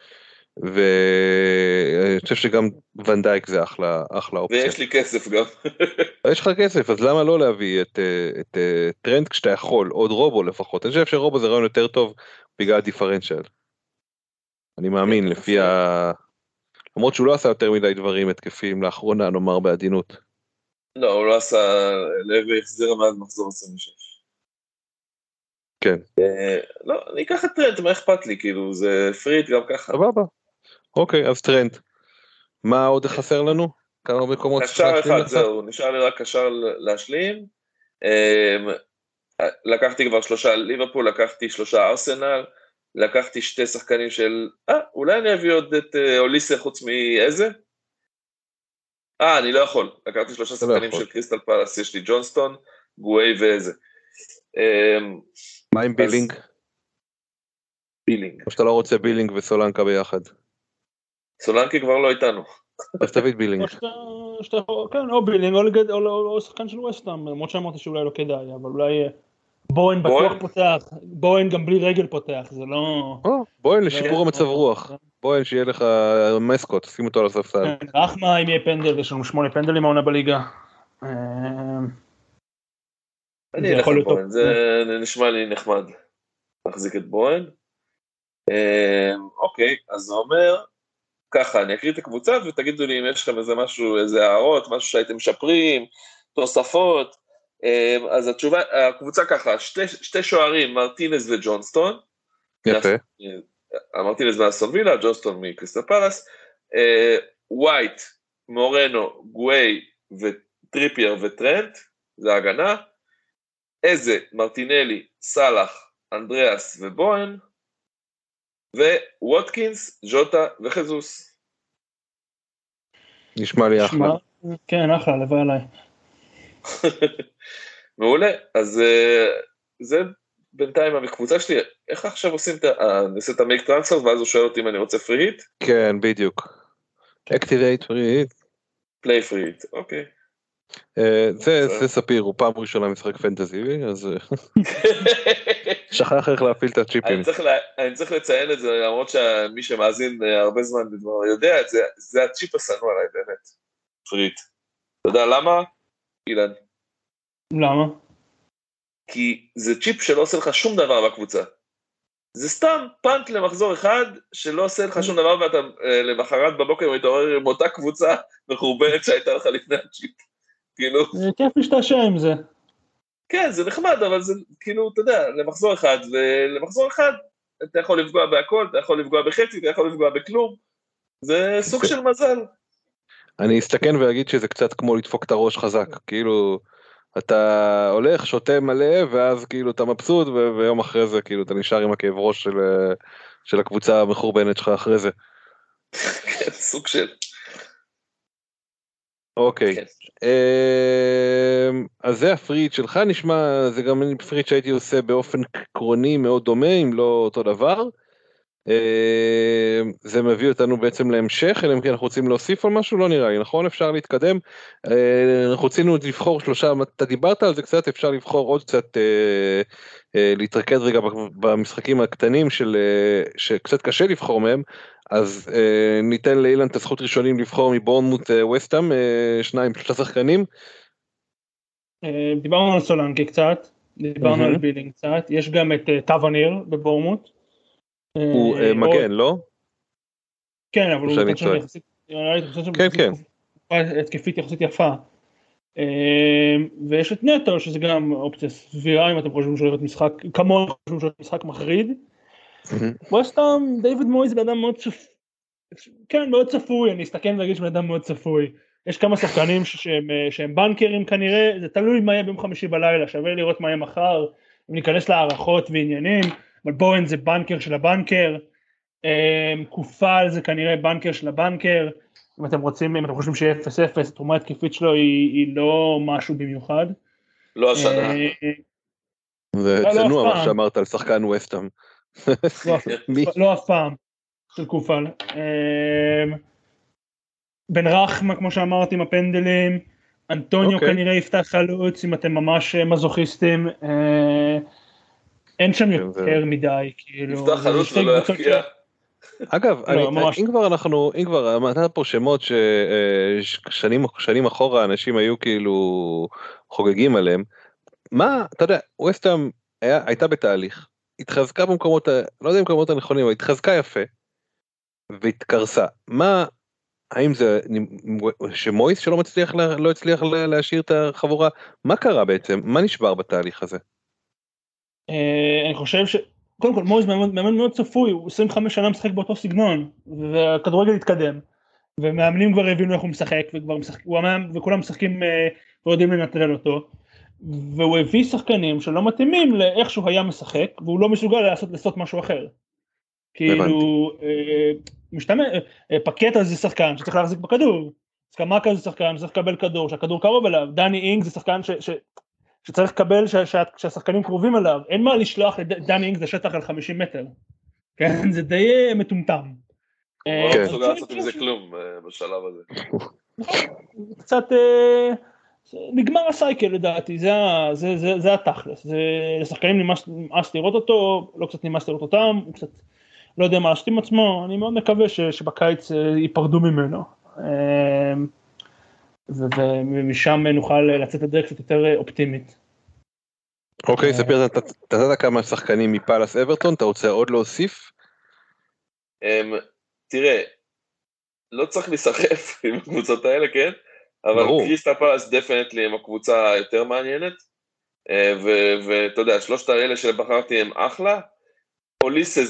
ואני חושב שגם ונדייק זה אחלה אחלה אופציה. ויש לי כסף גם. [laughs] יש לך כסף אז למה לא להביא את, אה, את, אה, טרנט כשאתה יכול עוד רובו לפחות אני חושב שרובו זה רעיון יותר טוב בגלל הדיפרנציאל. אני מאמין לפי ה... למרות שהוא לא עשה יותר מדי דברים התקפיים לאחרונה נאמר בעדינות. לא, הוא לא עשה, לא החזיר מאז מחזור 26. כן. אה, לא, אני אקח את טרנט, מה אכפת לי, כאילו, זה free hit גם ככה. סבבה. אוקיי אז טרנט. מה עוד חסר לנו? כמה מקומות צריך קשר להשלים אחד, לך? זהו, נשאר לי רק קשר להשלים. אמ, לקחתי כבר שלושה ליברפול, לקחתי שלושה ארסנל, לקחתי שתי שחקנים של... אה, אולי אני אביא עוד את אה, אוליסה חוץ מאיזה? אה, אני לא יכול. לקחתי שלושה לא שחקנים. של קריסטל פלאס, יש לי ג'ונסטון, גווי ואיזה. אמ, מה עם בילינג? בילינג. או שאתה לא רוצה בילינג וסולנקה ביחד? סולנקי כבר לא איתנו. אז תביא את בילינג. כן, או בילינג או, לגד, או, שחקן של ווסטהאם, למרות שאמרתי שאולי לא כדאי, אבל אולי אה, בוהן בטוח? פותח, בוהן גם בלי רגל פותח, זה לא... בוהן לשיפור המצב רוח. בוהן שיהיה לך מסקוט שים אותו על הספסל. כן, רחמה אם יהיה פנדל, יש לנו שמונה פנדלים העונה בליגה. אה, אני זה אלך על. בוהן, זה נשמע לי נחמד. להחזיק את בוהן. אמ, אוקיי, אז זה אומר, ככה, אני אקריא את הקבוצה ותגידו לי אם יש לכם איזה משהו, איזה הערות, משהו שהייתם משפרים, תוספות. אמ, אז התשובה, הקבוצה ככה, שתי, שתי שוערים, מרטינז וג'ונסטון. יפה. מרטינז מאסטון וילה, ג'ונסטון מקריסטל פלאס. אה, ווייט, מורנו, גוויי וטריפייר וטרנט, זה ההגנה. איזה, מרטינלי, סאלח, אנדריאס ובואן. וווטקינס, ז'וטה וחזוס. נשמע לי אחלה. כן, אחלה, לבוא עליי. [laughs] מעולה, אז אה, זה בינתיים הקבוצה שלי, איך עכשיו עושים את ה... אה, אני עושה את ה make transfer ואז הוא שואל אותי אם אני רוצה free hit? כן, בדיוק. activate free hit. play free hit, אוקיי. אה, זה ספיר, הוא פעם ראשונה משחק fantasy, אז [laughs] שכח איך להפעיל את הצ'יפים. אני צריך, לציין את זה, למרות שמי שמאזין הרבה זמן בדבר יודע את זה, זה הצ'יפ השנוא עליי באמת, free hit. אתה יודע למה? אילן. למה? כי זה צ'יפ שלא עושה לך שום דבר בקבוצה. זה סתם punt למחזור אחד שלא עושה לך שום דבר ואתה למחרת בבוקר מתעורר עם אותה קבוצה מחורבנת שהייתה לך לפני הצ'יפ. כאילו... זה כיף להשתעשע עם זה. כן, זה נחמד, אבל זה כאילו, אתה יודע, למחזור אחד, ולמחזור אחד אתה יכול לפגוע בהכל, אתה יכול לפגוע בחצי, אתה יכול לפגוע בכלום. זה סוג של מזל. אני אסתכן ואגיד שזה קצת כמו לדפוק את הראש חזק, כאילו, אתה הולך, שותה מלא, ואז כאילו אתה מבסוט, ו- ויום אחרי זה כאילו אתה נשאר עם הכאב ראש של, של הקבוצה המחורבנת שלך אחרי זה. כן, סוג של... אוקיי, כן. אמ, אז זה הפריט שלך נשמע, זה גם פריט שהייתי עושה באופן עקרוני מאוד דומה, אם לא אותו דבר. אמ, זה מביא אותנו בעצם להמשך, אלא אם כן אנחנו רוצים להוסיף על משהו, לא נראה לי, נכון? אפשר להתקדם. אה, אנחנו רצינו לבחור שלושה, אתה דיברת על זה קצת, אפשר לבחור עוד קצת, אה, אה, להתרכז רגע במשחקים הקטנים של, שקצת קשה לבחור מהם, אז ניתן לאילן את הזכות ראשונים לבחור מבורנמוט וסטאם, שניים, שלושה שחקנים. דיברנו על סולנקי קצת, דיברנו. על בילינג קצת, יש גם את טווניר בבורמוט. אה, הוא אה, או- מגן, לא? כן, אבל הוא טועה. יחסית, כן, כן. התקפית יחסית יפה. אה, ויש את נטו שזה גם אופציה סבירה אם אתם חושבים שהוא הולך משחק, כמוהו חושבים שהוא משחק מחריד. ווסטהאם, דיוויד מויז בן אדם מאוד צפוי, כן מאוד צפוי, אני אסתכן ואגיד שבן אדם מאוד צפוי. יש כמה שחקנים שהם, אה, שהם בנקרים כנראה, זה תלוי מה יהיה ביום חמישי בלילה, שווה לראות מה יהיה מחר, אם ניכנס להערכות ועניינים, אבל בואן זה בנקר של הבנקר, אה, קופל זה כנראה בנקר של הבנקר, אם אתם רוצים, אם אתם חושבים שיהיה 0-0, התרומה ההתקפית שלו היא, היא לא משהו במיוחד. לא השנה. אה, זה צנוע מה. שאמרת על שחקן וסטאם. לא? [laughs] לא אף פעם, של קופל. אמ, בן רחמה כמו שאמרתי עם הפנדלים, אנטוניו אוקיי. כנראה יפתח חלוץ אם אתם ממש אה, מזוכיסטים, אה, אין שם כן, יותר מדי, כאילו, יפתח זה חלוץ ולא יפקיע. אגב, אני, ממש. אם כבר אנחנו, אם כבר אמרת פה שמות ששנים שנים אחורה אנשים היו כאילו חוגגים עליהם, מה, אתה יודע, ווסטהאם הייתה בתהליך, התחזקה במקומות, ה- לא יודע אם במקומות הנכונים, אבל התחזקה יפה, והתקרסה. מה, האם זה שמויס שלא מצליח, לה- לא הצליח לה- להשאיר את החבורה, מה קרה בעצם? מה נשבר בתהליך הזה? אה, אני חושב ש... קודם כל מויז מאמן מאמן מאוד צפוי, הוא 25 שנה משחק באותו סגנון, והכדורגל התקדם, ומאמנים כבר הבינו איך הוא משחק, וכבר משחק, הוא המאמן, וכולם משחקים אה, ויודעים לנטרל אותו, והוא הביא שחקנים שלא מתאימים לאיך שהוא היה משחק, והוא לא מסוגל לעשות, לעשות משהו אחר. כאילו, אה, משתמש, פקטה זה שחקן שצריך להחזיק בכדור, סקמקה זה שחקן שצריך לקבל כדור, שהכדור קרוב אליו, דני אינג זה שחקן ש... ש שצריך לקבל ש- שה- שהשחקנים קרובים אליו, אין מה לשלוח את דני אינגס לשטח על 50 מטר, [laughs] כן, זה די אה, מטומטם. הוא אה, לא כן. מסוגל לעשות עם זה כלום אה, בשלב הזה. [laughs] קצת, נגמר הסייקל לדעתי, זה, התכלס, זה, לשחקנים נמאס, לראות אותו, לא קצת נמאס לראות אותם, הוא קצת לא יודע מה לעשות עם עצמו, אני מאוד מקווה שבקיץ ייפרדו ממנו. ומשם נוכל לצאת לדרך קצת יותר אופטימית. אוקיי, אה. ספיר, אתה נתת כמה שחקנים מפאלאס אברטון, אתה רוצה עוד להוסיף? אמ, תראה, לא צריך להיסחף [laughs] עם הקבוצות האלה, כן? אבל. קריסטל פלאס definitely הם הקבוצה היותר מעניינת. אה, ו- ואתה יודע, שלושת האלה שבחרתי הם אחלה.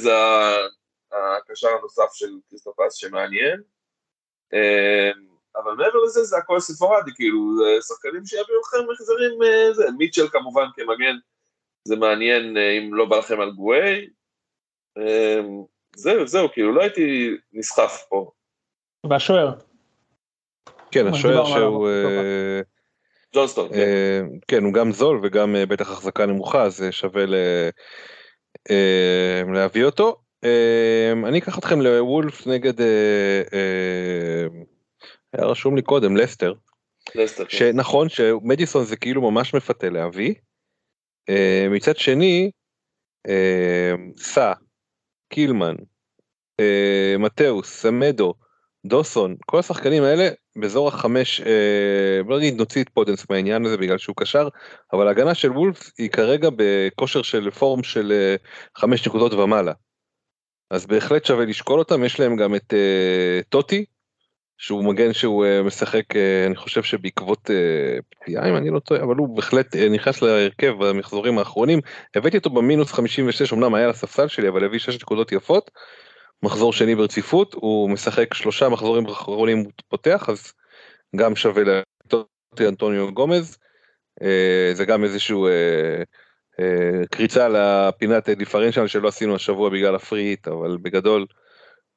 ה- הקשר הנוסף של קריסטל פלאס שמעניין. אבל מעבר לזה זה הכל ספורדי, כאילו, זה שחקנים שיביאו לכם החזרים, אה, זה, מיטשל כמובן כמגן, זה מעניין אה, אם לא בא לכם על גוויי. אה, זהו, זהו, כאילו, לא הייתי נסחף פה. והשוער, כן, השוער שהוא... אה, ג'ונסטון, כן. כן, הוא גם זול וגם בטח החזקה נמוכה, אז אה, שווה ל... להביא אותו. אה, אני אקח אתכם לוולף נגד, היה רשום לי קודם, לסטר. לסטר, כן. שנכון שמדיסון זה כאילו ממש מפתה להביא. אה, מצד שני, אה, סא, קילמן, אה, מתאוס, סמדו, דוסון, כל השחקנים האלה באזור החמש, בוא נגיד נוציא את פודנס מהעניין הזה בגלל שהוא קשר, אבל ההגנה של וולפס היא כרגע בכושר של form של חמש נקודות ומעלה. אז בהחלט שווה לשקול אותם, יש להם גם את טוטי, שהוא מגן שהוא uh, משחק uh, אני חושב שבעקבות uh, פציעה אם אני לא טועה אבל הוא בהחלט נכנס להרכב במחזורים האחרונים הבאתי אותו במינוס 56 אמנם היה לספסל שלי אבל הביא 6 נקודות יפות. מחזור שני ברציפות הוא משחק שלושה מחזורים אחרונים הוא פותח אז גם שווה לטוטי אנטוניו גומז זה גם איזשהו קריצה לפינת דיפרנציאל שלא עשינו השבוע בגלל הפריט אבל בגדול.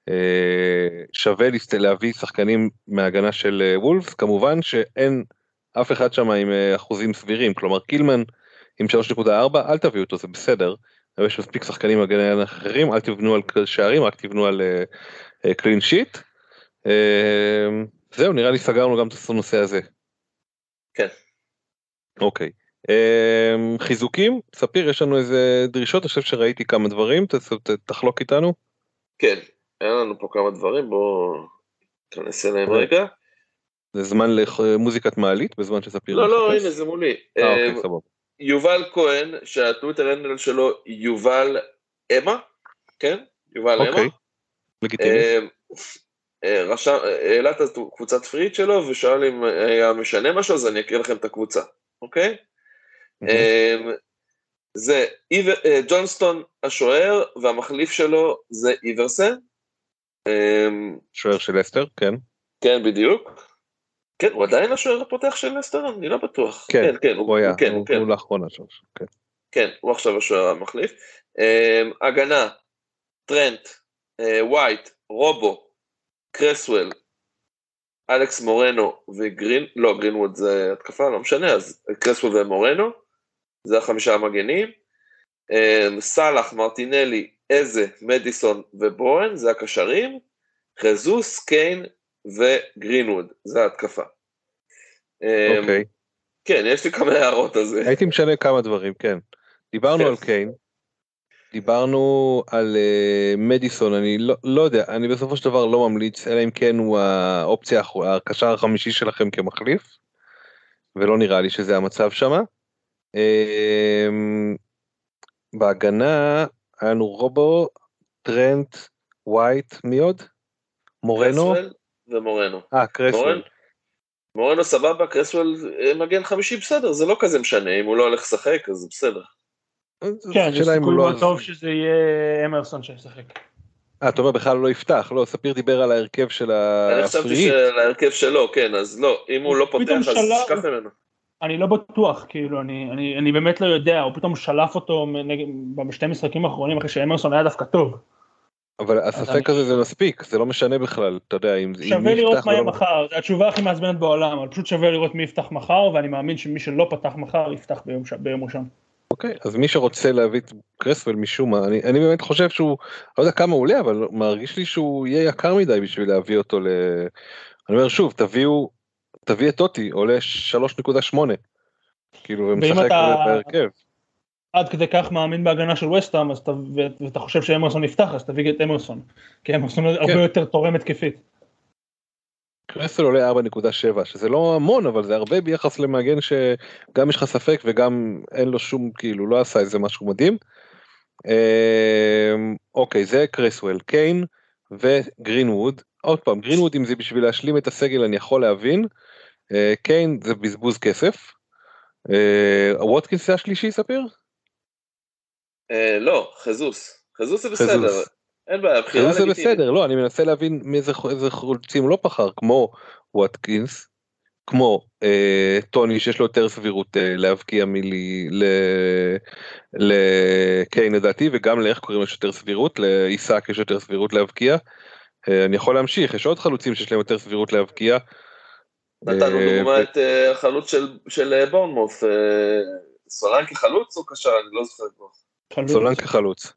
אה, שווה להביא שחקנים מהגנה של אה, וולפס כמובן שאין אף אחד שם עם אה, אחוזים סבירים כלומר קילמן עם 3.4 אל תביאו אותו זה בסדר יש מספיק שחקנים מהגנה אחרים אל תבנו על שערים רק תבנו על קלין שיט. זהו נראה לי סגרנו גם את הנושא הזה. כן. אוקיי. חיזוקים ספיר יש לנו איזה דרישות אני חושב שראיתי כמה דברים תחלוק איתנו. כן היה לנו פה כמה דברים, בואו ניכנס אליהם רגע. זה זמן למוזיקת מעלית בזמן שספיר לא, לא, הנה זה מולי. אה, אוקיי, סבבה. יובל כהן, שהטוויטר הנדל שלו יובל אמה, כן? יובל אמה. אוקיי, לגיטימי. רשם, העלה את הקבוצת free hit שלו ושאל אם היה משנה משהו, אז אני אקריא לכם את הקבוצה, אוקיי? זה ג'ונסטון השוער והמחליף שלו זה איברסן. אמ, שוער של לסטר, כן. כן, בדיוק. כן, הוא עדיין השוער הפותח של לסטר? אני לא בטוח. כן, כן, כן, הוא היה, כן, הוא, כן. הוא לאחרונה שם. כן. כן, הוא עכשיו השוער המחליף. אמ, הגנה, טרנט, אה, ווייט, רובו, קרסוול, אלכס מורנו וגרין, לא, גרינווד זה התקפה, לא משנה, אז קרסוול ומורנו, זה החמישה המגנים. אמ, סאלח, מרטינלי, איזה, מדיסון ובואן, זה הקשרים, חזוס, קיין וגרינווד, זה ההתקפה. אמ, אוקיי. Okay. כן, יש לי כמה הערות על זה. הייתי משנה כמה דברים, כן. דיברנו כן. על קיין, דיברנו על uh, מדיסון, אני לא, לא יודע, אני בסופו של דבר לא ממליץ, אלא אם כן הוא האופציה, הקשר החמישי שלכם כמחליף, ולא נראה לי שזה המצב שמה. Uh, בהגנה היה לנו רובו, טרנט, ווייט, מי עוד? מורנו? קרסוול ומורנו. אה, קרסוול. מורנו סבבה, קרסוול אה, מגן חמישי בסדר, זה לא כזה משנה, אם הוא לא הולך לשחק אז בסדר. כן, יש סיכוי לא מאוד טוב שזה יהיה אמרסון שישחק. אה, אתה אומר בכלל לא יפתח, לא, ספיר דיבר על ההרכב של הפריט. אני חשבתי שעל ההרכב שלו, כן, אז לא, אם הוא לא פותח אז תשכח ממנו. אני לא בטוח, כאילו, אני, אני, אני באמת לא יודע, הוא פתאום שלף אותו בשתי משחקים האחרונים אחרי שאמרסון היה דווקא טוב. אבל הספק הזה זה מספיק, זה לא משנה בכלל, אתה יודע, אם... שווה לראות מה יהיה לא... מחר, זו התשובה הכי מעצבנת בעולם, אבל פשוט שווה לראות מי יפתח מחר, ואני מאמין שמי שלא פתח מחר יפתח ביום, ביום ראשון. אוקיי, אז מי שרוצה להביא את קרסוול משום מה, אני, אני באמת חושב שהוא, לא יודע כמה הוא עולה, אבל מרגיש לי שהוא יהיה יקר מדי בשביל להביא אותו ל... אני אומר שוב, תביאו תביא את טוטי, עולה 3.8. כאילו, הוא משחק בהרכב. עד כדי כך מאמין בהגנה של וסטאם, אז אתה, ואתה חושב שאמרסון יפתח, אז תביא את אמרסון. כי אמרסון כן. הרבה יותר תורם התקפית. קרסל עולה 4.7 שזה לא המון אבל זה הרבה ביחס למגן שגם יש לך ספק וגם אין לו שום כאילו לא עשה איזה משהו מדהים. אמ, אוקיי זה קרסוול קיין וגרינווד עוד פעם גרינווד אם זה בשביל להשלים את הסגל אני יכול להבין אה, קיין זה בזבוז כסף. אה, ווטקינס זה השלישי ספיר? אה, לא, חזוס. חזוס זה בסדר. אין בעיה, בחירה לגיטימית. זה בסדר, לא, אני מנסה להבין מאיזה חולצים לא בחר, כמו ווטקינס, כמו אה, טוני שיש לו יותר סבירות אה, להבקיע מלי לקיין לדעתי וגם לאיך קוראים יש יותר סבירות לעיסק יש יותר סבירות להבקיע. אה, אני יכול להמשיך יש עוד חלוצים שיש להם יותר סבירות להבקיע נתנו אה, דוגמא את אה, החלוץ של- של אה, בורנמוף, סולנקה חלוץ או קשר? אני לא זוכר כבר. חלוץ. סולנקה חלוץ.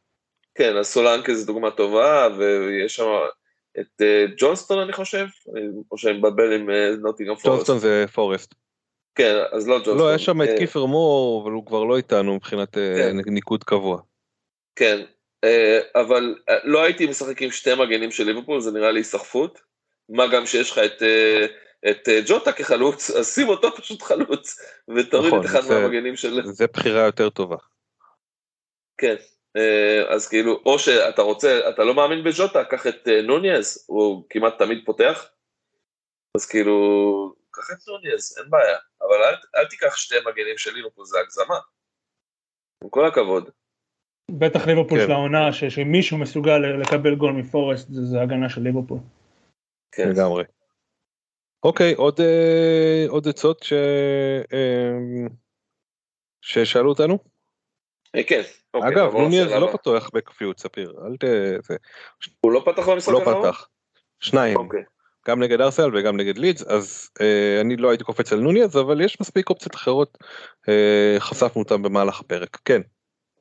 כן, אז סולנקה זו דוגמה טובה, ויש שם את ג'ונסטון אני חושב, אני- או שאני מבלבל עם נוטינגרם פורסט. ג'ונסטון זה פורסט. כן, אז לא ג'ונסטון. לא, יש שם את קיפר מור, אבל הוא כבר לא איתנו מבחינת כן. ניקוד קבוע. כן, אבל לא הייתי משחק עם שתי מגנים של ליברפול, זה נראה לי היסחפות. מה גם שיש לך את, את אה, ג'וטה כחלוץ, אז שים אותו פשוט חלוץ, ותוריד נכון, את אחד זה- מהמגנים של... זה בחירה יותר טובה. כן, אה, אז כאילו, או שאתה רוצה, אתה לא מאמין בג'וטה, קח את אה, נוניאז, הוא כמעט תמיד פותח, אז כאילו, קח את נוניאז, אין בעיה, אבל אל, אל תיקח שתי מגנים של ליברפול, זה הגזמה. עם כל הכבוד. בטח ליברפול כן. של העונה, שמישהו מסוגל לקבל גול מפורסט, זה זה הגנה של ליברפול. כן. לגמרי. אוקיי, עוד אה, עוד עצות ש... אה, ששאלו אותנו? אה, כן. אוקיי, אגב, נוניאז לא. פתוח בקביעות, ספיר. אל ת... זה- הוא לא פתח במשחק הוא לא האחרון? פתח. שניים. אוקיי. גם נגד ארסנל וגם נגד לידס, אז אה, אני לא הייתי קופץ על נוניאז, אבל יש מספיק אופציות אחרות, אה, חשפנו אותם במהלך הפרק. כן,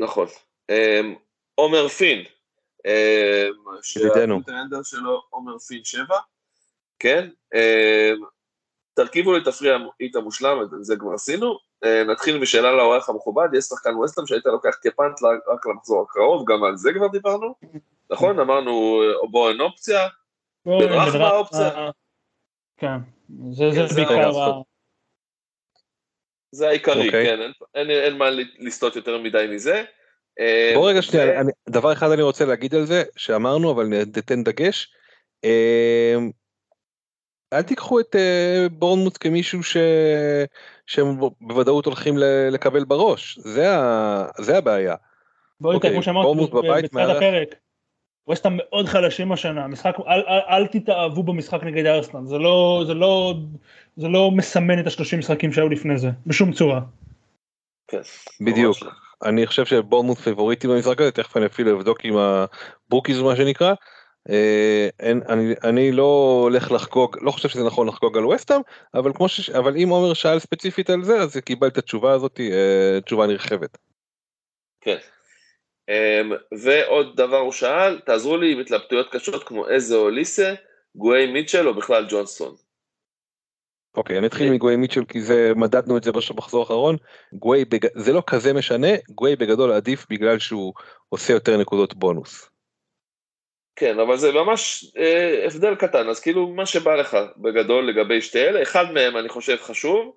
נכון. אמ, עומר פין, אמ, ידידנו. שלו עומר פין 7, כן? אמ, תרכיבו לי תפריע את המושלם, את זה כבר עשינו. אה, נתחיל בשאלה לאורח המכובד, יש שחקן ווסטהאם שהיית לוקח כפאנט רק למחזור הקרוב, גם על זה כבר דיברנו, נכון? אמרנו אה, בואן אופציה, בוא, ברחמה האופציה. כן, זה כן, זה זה בעיקר, זה העיקרי, אוקיי. כן, אין- אין אין מה לסטות יותר מדי מזה. אמ, בוא רגע שנייה, דבר אחד אני רוצה להגיד על זה, שאמרנו, אבל ניתן דגש. אה, אל תיקחו את אה, בורנמוט כמישהו ש... שהם בוודאות הולכים ל- לקבל בראש, זה, ה... זה הבעיה. בוא איתי, אוקיי, כמו שאמרתי בבית בתחילת מארח. הפרק, ווסטהאם מאוד חלשים השנה, המשחק, אל, אל, אל תתאהבו במשחק נגד ארסנל, זה לא, זה לא, זה לא מסמן את השלושים משחקים שהיו לפני זה, בשום צורה. כן, בדיוק. ממש. אני חושב שבורנמוט פיבוריטי במשחק הזה, תכף אני אפילו אבדוק עם הבוקיז מה שנקרא. אה, אין, אני, אני לא הולך לחגוג, לא חושב שזה נכון לחגוג על וסטאם, אבל ש... אבל אם עומר שאל ספציפית על זה, אז קיבל את התשובה הזאת, אה, תשובה נרחבת. כן. Um, ועוד דבר הוא שאל, תעזרו לי עם התלבטויות קשות כמו איזה או ליסה, גואי מיטשל או בכלל ג'ונסון. אוקיי, אני אתחיל מגווי מיטשל כי זה מדדנו את זה במחזור האחרון. גווי בג... זה לא כזה משנה, גווי בגדול עדיף בגלל שהוא עושה יותר נקודות בונוס. כן, אבל זה ממש אה, הבדל קטן, אז כאילו מה שבא לך בגדול לגבי שתי אלה, אחד מהם אני חושב חשוב,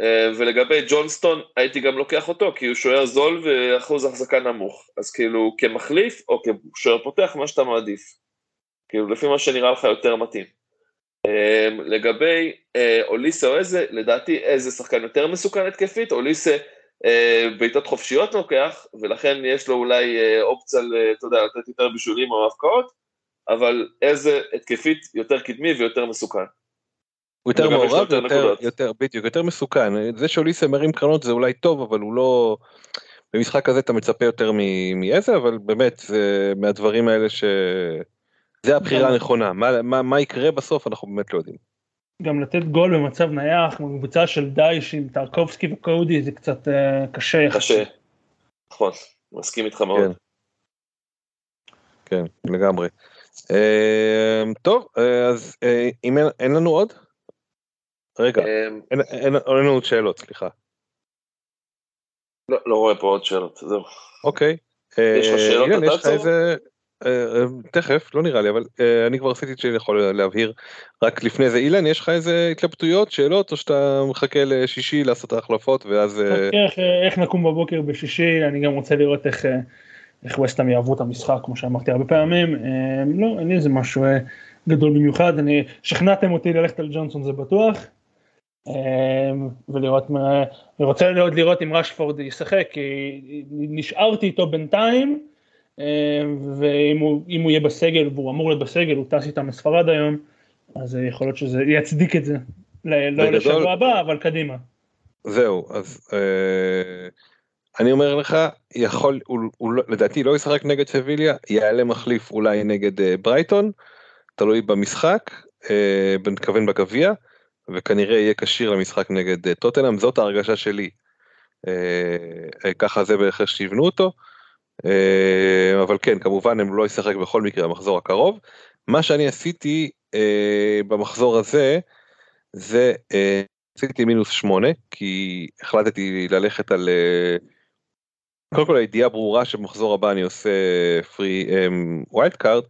אה, ולגבי ג'ונסטון הייתי גם לוקח אותו, כי הוא שוער זול ואחוז החזקה נמוך, אז כאילו כמחליף או כשוער פותח, מה שאתה מעדיף. כאילו לפי מה שנראה לך יותר מתאים. אה, לגבי אה, אוליסה או איזה, לדעתי איזה שחקן יותר מסוכן התקפית, אוליסה בעיטות חופשיות לוקח, ולכן יש לו אולי אה, אופציה, אתה יודע, לתת יותר בישולים או הבקעות, אבל איזה התקפית יותר קדמי ויותר מסוכן. הוא יותר מעורב, יותר יותר, בדיוק, יותר מסוכן. זה שאוליסה מרים קרנות זה אולי טוב, אבל הוא לא... במשחק הזה אתה מצפה יותר מ- מאיזה, אבל באמת, זה מהדברים האלה ש... זה הבחירה גם- הנכונה. מה, מה, מה יקרה בסוף אנחנו באמת לא יודעים. גם לתת גול במצב נייח, כמו קבוצה של דייש עם טרקובסקי וקודי, זה קצת אה, קשה. קשה. נכון, מסכים איתך מאוד. כן. כן, לגמרי. אה, טוב, אה, אז אה, אם אין, אין לנו עוד? רגע, אין, אין, אין לנו עוד שאלות, סליחה. לא לא רואה פה עוד שאלות, זהו. אוקיי. יש לך שאלות, אתה יש לך צור? איזה... אה, אה, תכף, לא נראה לי, אבל אה, אני כבר עשיתי את שאני יכול להבהיר. רק לפני זה, אילן, יש לך איזה התלבטויות, שאלות, או שאתה מחכה לשישי לעשות ההחלפות, ואז... איך, נקום בבוקר בשישי, אני גם רוצה לראות איך, איך ווסטהאם יעברו את המשחק, כמו שאמרתי הרבה פעמים. לא, אין לי איזה משהו גדול במיוחד, אני, שכנעתם אותי ללכת על ג'ונסון זה בטוח. ולראות, מה- אני רוצה לראות אם רשפורד ישחק, כי נשארתי איתו בינתיים, ואם הוא, הוא יהיה בסגל, והוא אמור להיות בסגל, הוא טס איתם לספרד היום, אז אה, יכול להיות שזה יצדיק את זה. ל- לא בגדול- לשבוע הבא, אבל קדימה. זהו, אז אה, אני אומר לך, יכול, הוא, הוא לא- לדעתי לא ישחק נגד סביליה, יעלה מחליף אולי נגד אה, ברייטון, תלוי במשחק, אה, מתכוון בגביע, וכנראה יהיה כשיר למשחק נגד אה, טוטנאם, זאת ההרגשה שלי. אה, ככה זה בערך שיבנו אותו. אבל כן, כמובן הם לא ישחק בכל מקרה במחזור הקרוב. מה שאני עשיתי במחזור הזה, זה עשיתי מינוס שמונה, כי החלטתי ללכת על... קודם כל הידיעה ברורה שבמחזור הבא אני עושה free wild card,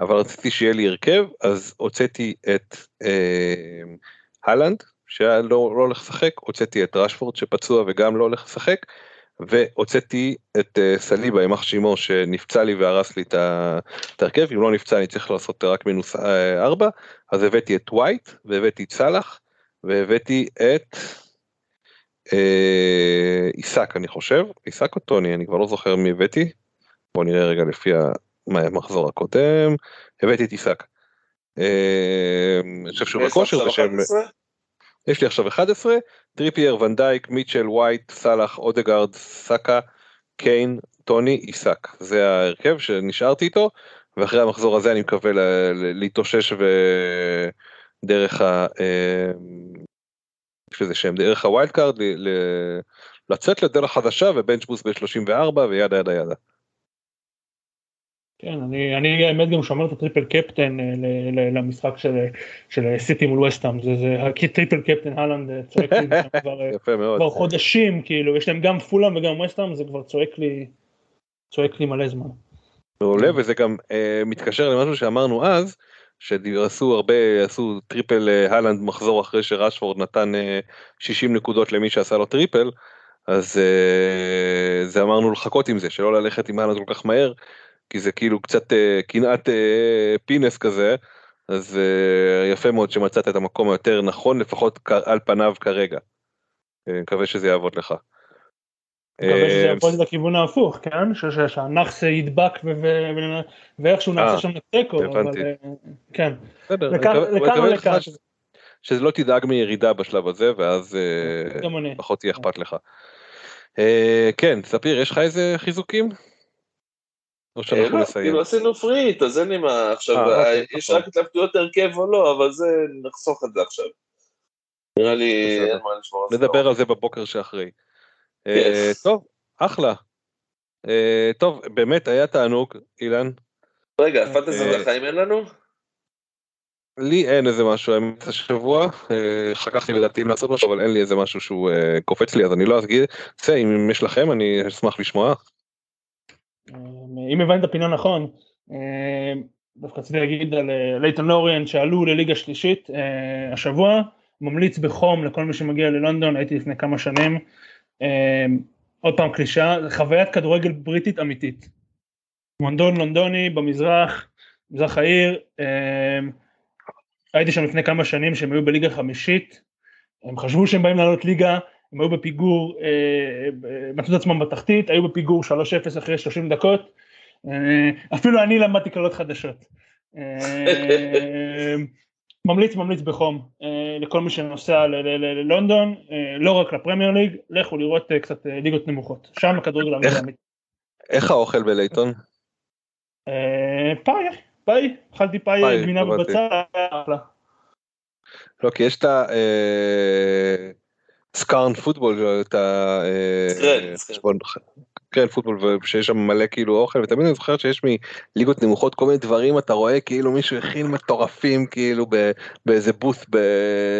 אבל רציתי שיהיה לי הרכב, אז הוצאתי את אה, הלנד, שהיה לא, לא הולך לשחק, הוצאתי את רשפורד שפצוע וגם לא הולך לשחק, והוצאתי את uh, סליבה, יימח שמו, שנפצע לי והרס לי את ההרכב, אם לא נפצע אני צריך לעשות רק מינוס uh, ארבע, אז הבאתי את ווייט, והבאתי את סאלח, והבאתי את אה, עיסק אני חושב, עיסק או טוני, אני כבר לא זוכר מי הבאתי, בוא נראה רגע לפי המחזור הקודם, הבאתי את עיסק. אה, אני חושב שהוא בכושר, יש לי עכשיו 11, טריפייר, ונדייק, מיטשל, ווייט, סאלח, אודגרד, סאקה, קיין, טוני, עיסק. זה ההרכב שנשארתי איתו, ואחרי המחזור הזה אני מקווה להתאושש ודרך ה... אה, יש לזה שם דרך ה wild card לצאת לדרך חדשה וב bench boost ב-34 ו yada yada yada. כן, אני, אני האמת גם שומר את ה triple captain אה, למשחק של, של סיטי מול ווסטהאם, זה, זה triple captain הלנד אה, צועק לי [laughs] כבר, אה, כבר חודשים, כאילו, יש להם גם פולהאם וגם ווסטהאם, זה כבר צועק לי, צועק לי מלא זמן. מעולה, וזה גם אה, מתקשר למשהו שאמרנו אז, שעשו הרבה, עשו triple הלנד מחזור אחרי שרשפורד נתן 60 אה, נקודות למי שעשה לו triple, אז אה, זה אמרנו לחכות עם זה, שלא ללכת עם הלנד כל כך מהר, כי זה כאילו קצת קנאת פינס כזה, אז יפה מאוד שמצאת את המקום היותר נכון, לפחות על פניו כרגע. מקווה שזה יעבוד לך. מקווה שזה יעבוד לכיוון ההפוך, כן? שהנאחס ידבק ואיכשהו נעשה אה, שם תיקו, אבל כן. בסדר, או לכאן. שזה לא תדאג מירידה בשלב הזה ואז אה, פחות יהיה אכפת לך. אה, כן, ספיר, יש לך איזה חיזוקים? או שאנחנו נסיים? כאילו עשינו פריט, אז אין לי מה עכשיו, אוקיי, יש נכון. רק התלבטויות הרכב או לא, אבל זה, נחסוך את זה עכשיו. נראה לי אין מה לשמור על זה. נדבר על זה בבוקר שאחרי. אה, טוב, אחלה. אה, טוב, באמת היה תענוג, אילן. רגע, אה, פנטזי לחיים אין לנו? לי אין איזה משהו האמת השבוע, שכחתי לדעתי אם לעשות משהו, אבל אין לי איזה משהו שהוא קופץ לי, אז אני לא אגיד, אם יש לכם אני אשמח לשמוע. אם הבנת פינה נכון, דווקא רציתי להגיד על לייטון לוריאן שעלו לליגה שלישית השבוע, ממליץ בחום לכל מי שמגיע ללונדון, הייתי לפני כמה שנים, עוד פעם קלישה, חוויית כדורגל בריטית אמיתית. מונדון לונדוני במזרח, מזרח העיר, הייתי שם לפני כמה שנים שהם היו בליגה חמישית, הם חשבו שהם באים לעלות ליגה, הם היו בפיגור, אה, מצאו את עצמם בתחתית, היו בפיגור 3-0 אחרי 30 דקות, אה, אפילו אני למדתי קלות חדשות. [laughs] ממליץ ממליץ בחום אה, לכל מי שנוסע ללונדון, אה, לא רק לפרמייר ליג, לכו לראות אה, קצת ליגות נמוכות, שם הכדורגל המדעמית. איך האוכל בלייטון? פאי, פאי, אכלתי פאי גבינה ובצל, לא, כי יש את ה... סקארן פוטבול, את ה... כן פוטבול ושיש שם מלא כאילו אוכל ותמיד אני זוכר שיש מליגות נמוכות כל מיני דברים אתה רואה כאילו מישהו הכין מטורפים כאילו באיזה בוס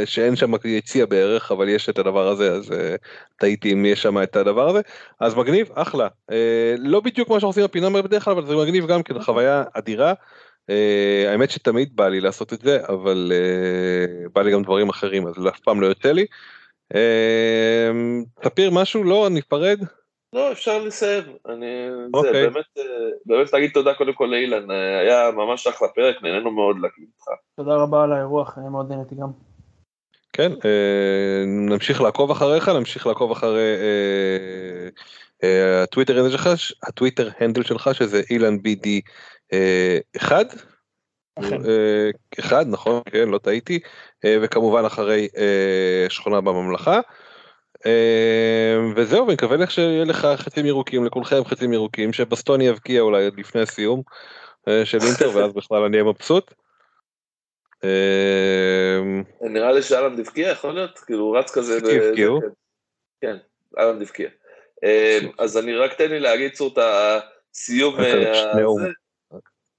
שאין שם יציע בערך אבל יש את הדבר הזה אז אה, טעיתי אם יש שם את הדבר הזה אז מגניב אחלה אה, לא בדיוק מה שאנחנו עושים בפינה בדרך כלל אבל זה מגניב גם כן חוויה אדירה. Uh, האמת שתמיד בא לי לעשות את זה אבל uh, בא לי גם דברים אחרים אז אף פעם לא יוצא לי. תפיר משהו לא ניפרד. לא, אפשר לסיים. אני... Okay. זה, אוקיי. באמת, אה, באמת להגיד תודה קודם כל לאילן, אה, היה ממש אחלה פרק, נהנינו מאוד להקליט איתך. תודה רבה על האירוח, מאוד נהניתי גם. כן, אה, נמשיך לעקוב אחריך, נמשיך לעקוב אחרי הטוויטר הנדל שלך, הטוויטר הנדל שלך שזה אילן בידי אחד. אחד, נכון, כן, לא טעיתי, וכמובן אחרי שכונה בממלכה. וזהו, ונקווה לך שיהיה לך חצים ירוקים, לכולכם חצים ירוקים, שבסטוני יבקיע אולי לפני הסיום אה, של אינטר, ואז בכלל אני אהיה מבסוט. נראה לי שאלן דבקיה, יכול להיות? כאילו, הוא רץ כזה. הבקיעו. זה- כן, אלן דבקיה. אה, אז אני רק תן לי להגיד צור את הסיום. אה, הזה.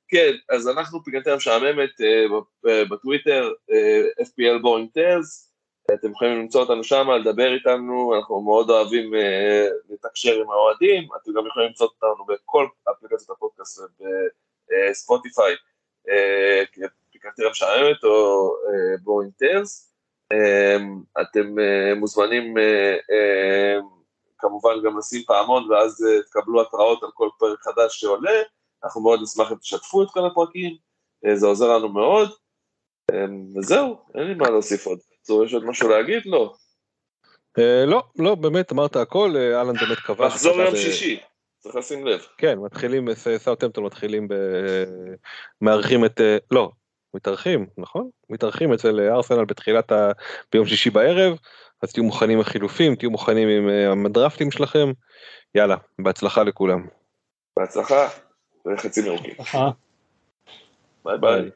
כן, אז אנחנו פיקנטריה משעממת אה, אה, בטוויטר, FPL Boring Tales, אתם יכולים למצוא אותנו שם, לדבר איתנו, אנחנו מאוד אוהבים אה, לתקשר עם האוהדים, אתם גם יכולים למצוא אותנו בכל אפליקציות הפודקאסט ובספוטיפיי, פיקנטריה משעממת או Boring Tales. אתם מוזמנים כמובן גם לשים פעמון ואז תקבלו התראות על כל פרק חדש שעולה. אנחנו מאוד נשמח אם תשתפו את כל הפרקים, אה, זה עוזר לנו מאוד. אה, וזהו, אין לי מה להוסיף עוד. זו, יש עוד משהו להגיד? לא. אה, לא, לא, באמת, אמרת הכל, אה, אהלן באמת כבש. אתה יודע, יום שישי, צריך לשים לב. כן, מתחילים, ס- סאוטהמפטון מתחילים ב... מארחים את... לא, מתארחים, נכון? מתארחים אצל ארסנל בתחילת ה... ביום שישי בערב, אז תהיו מוכנים עם החילופים, תהיו מוכנים עם הדרפטים שלכם. יאללה, בהצלחה לכולם. בהצלחה, וחצי מרוקי. אה. ביי ביי.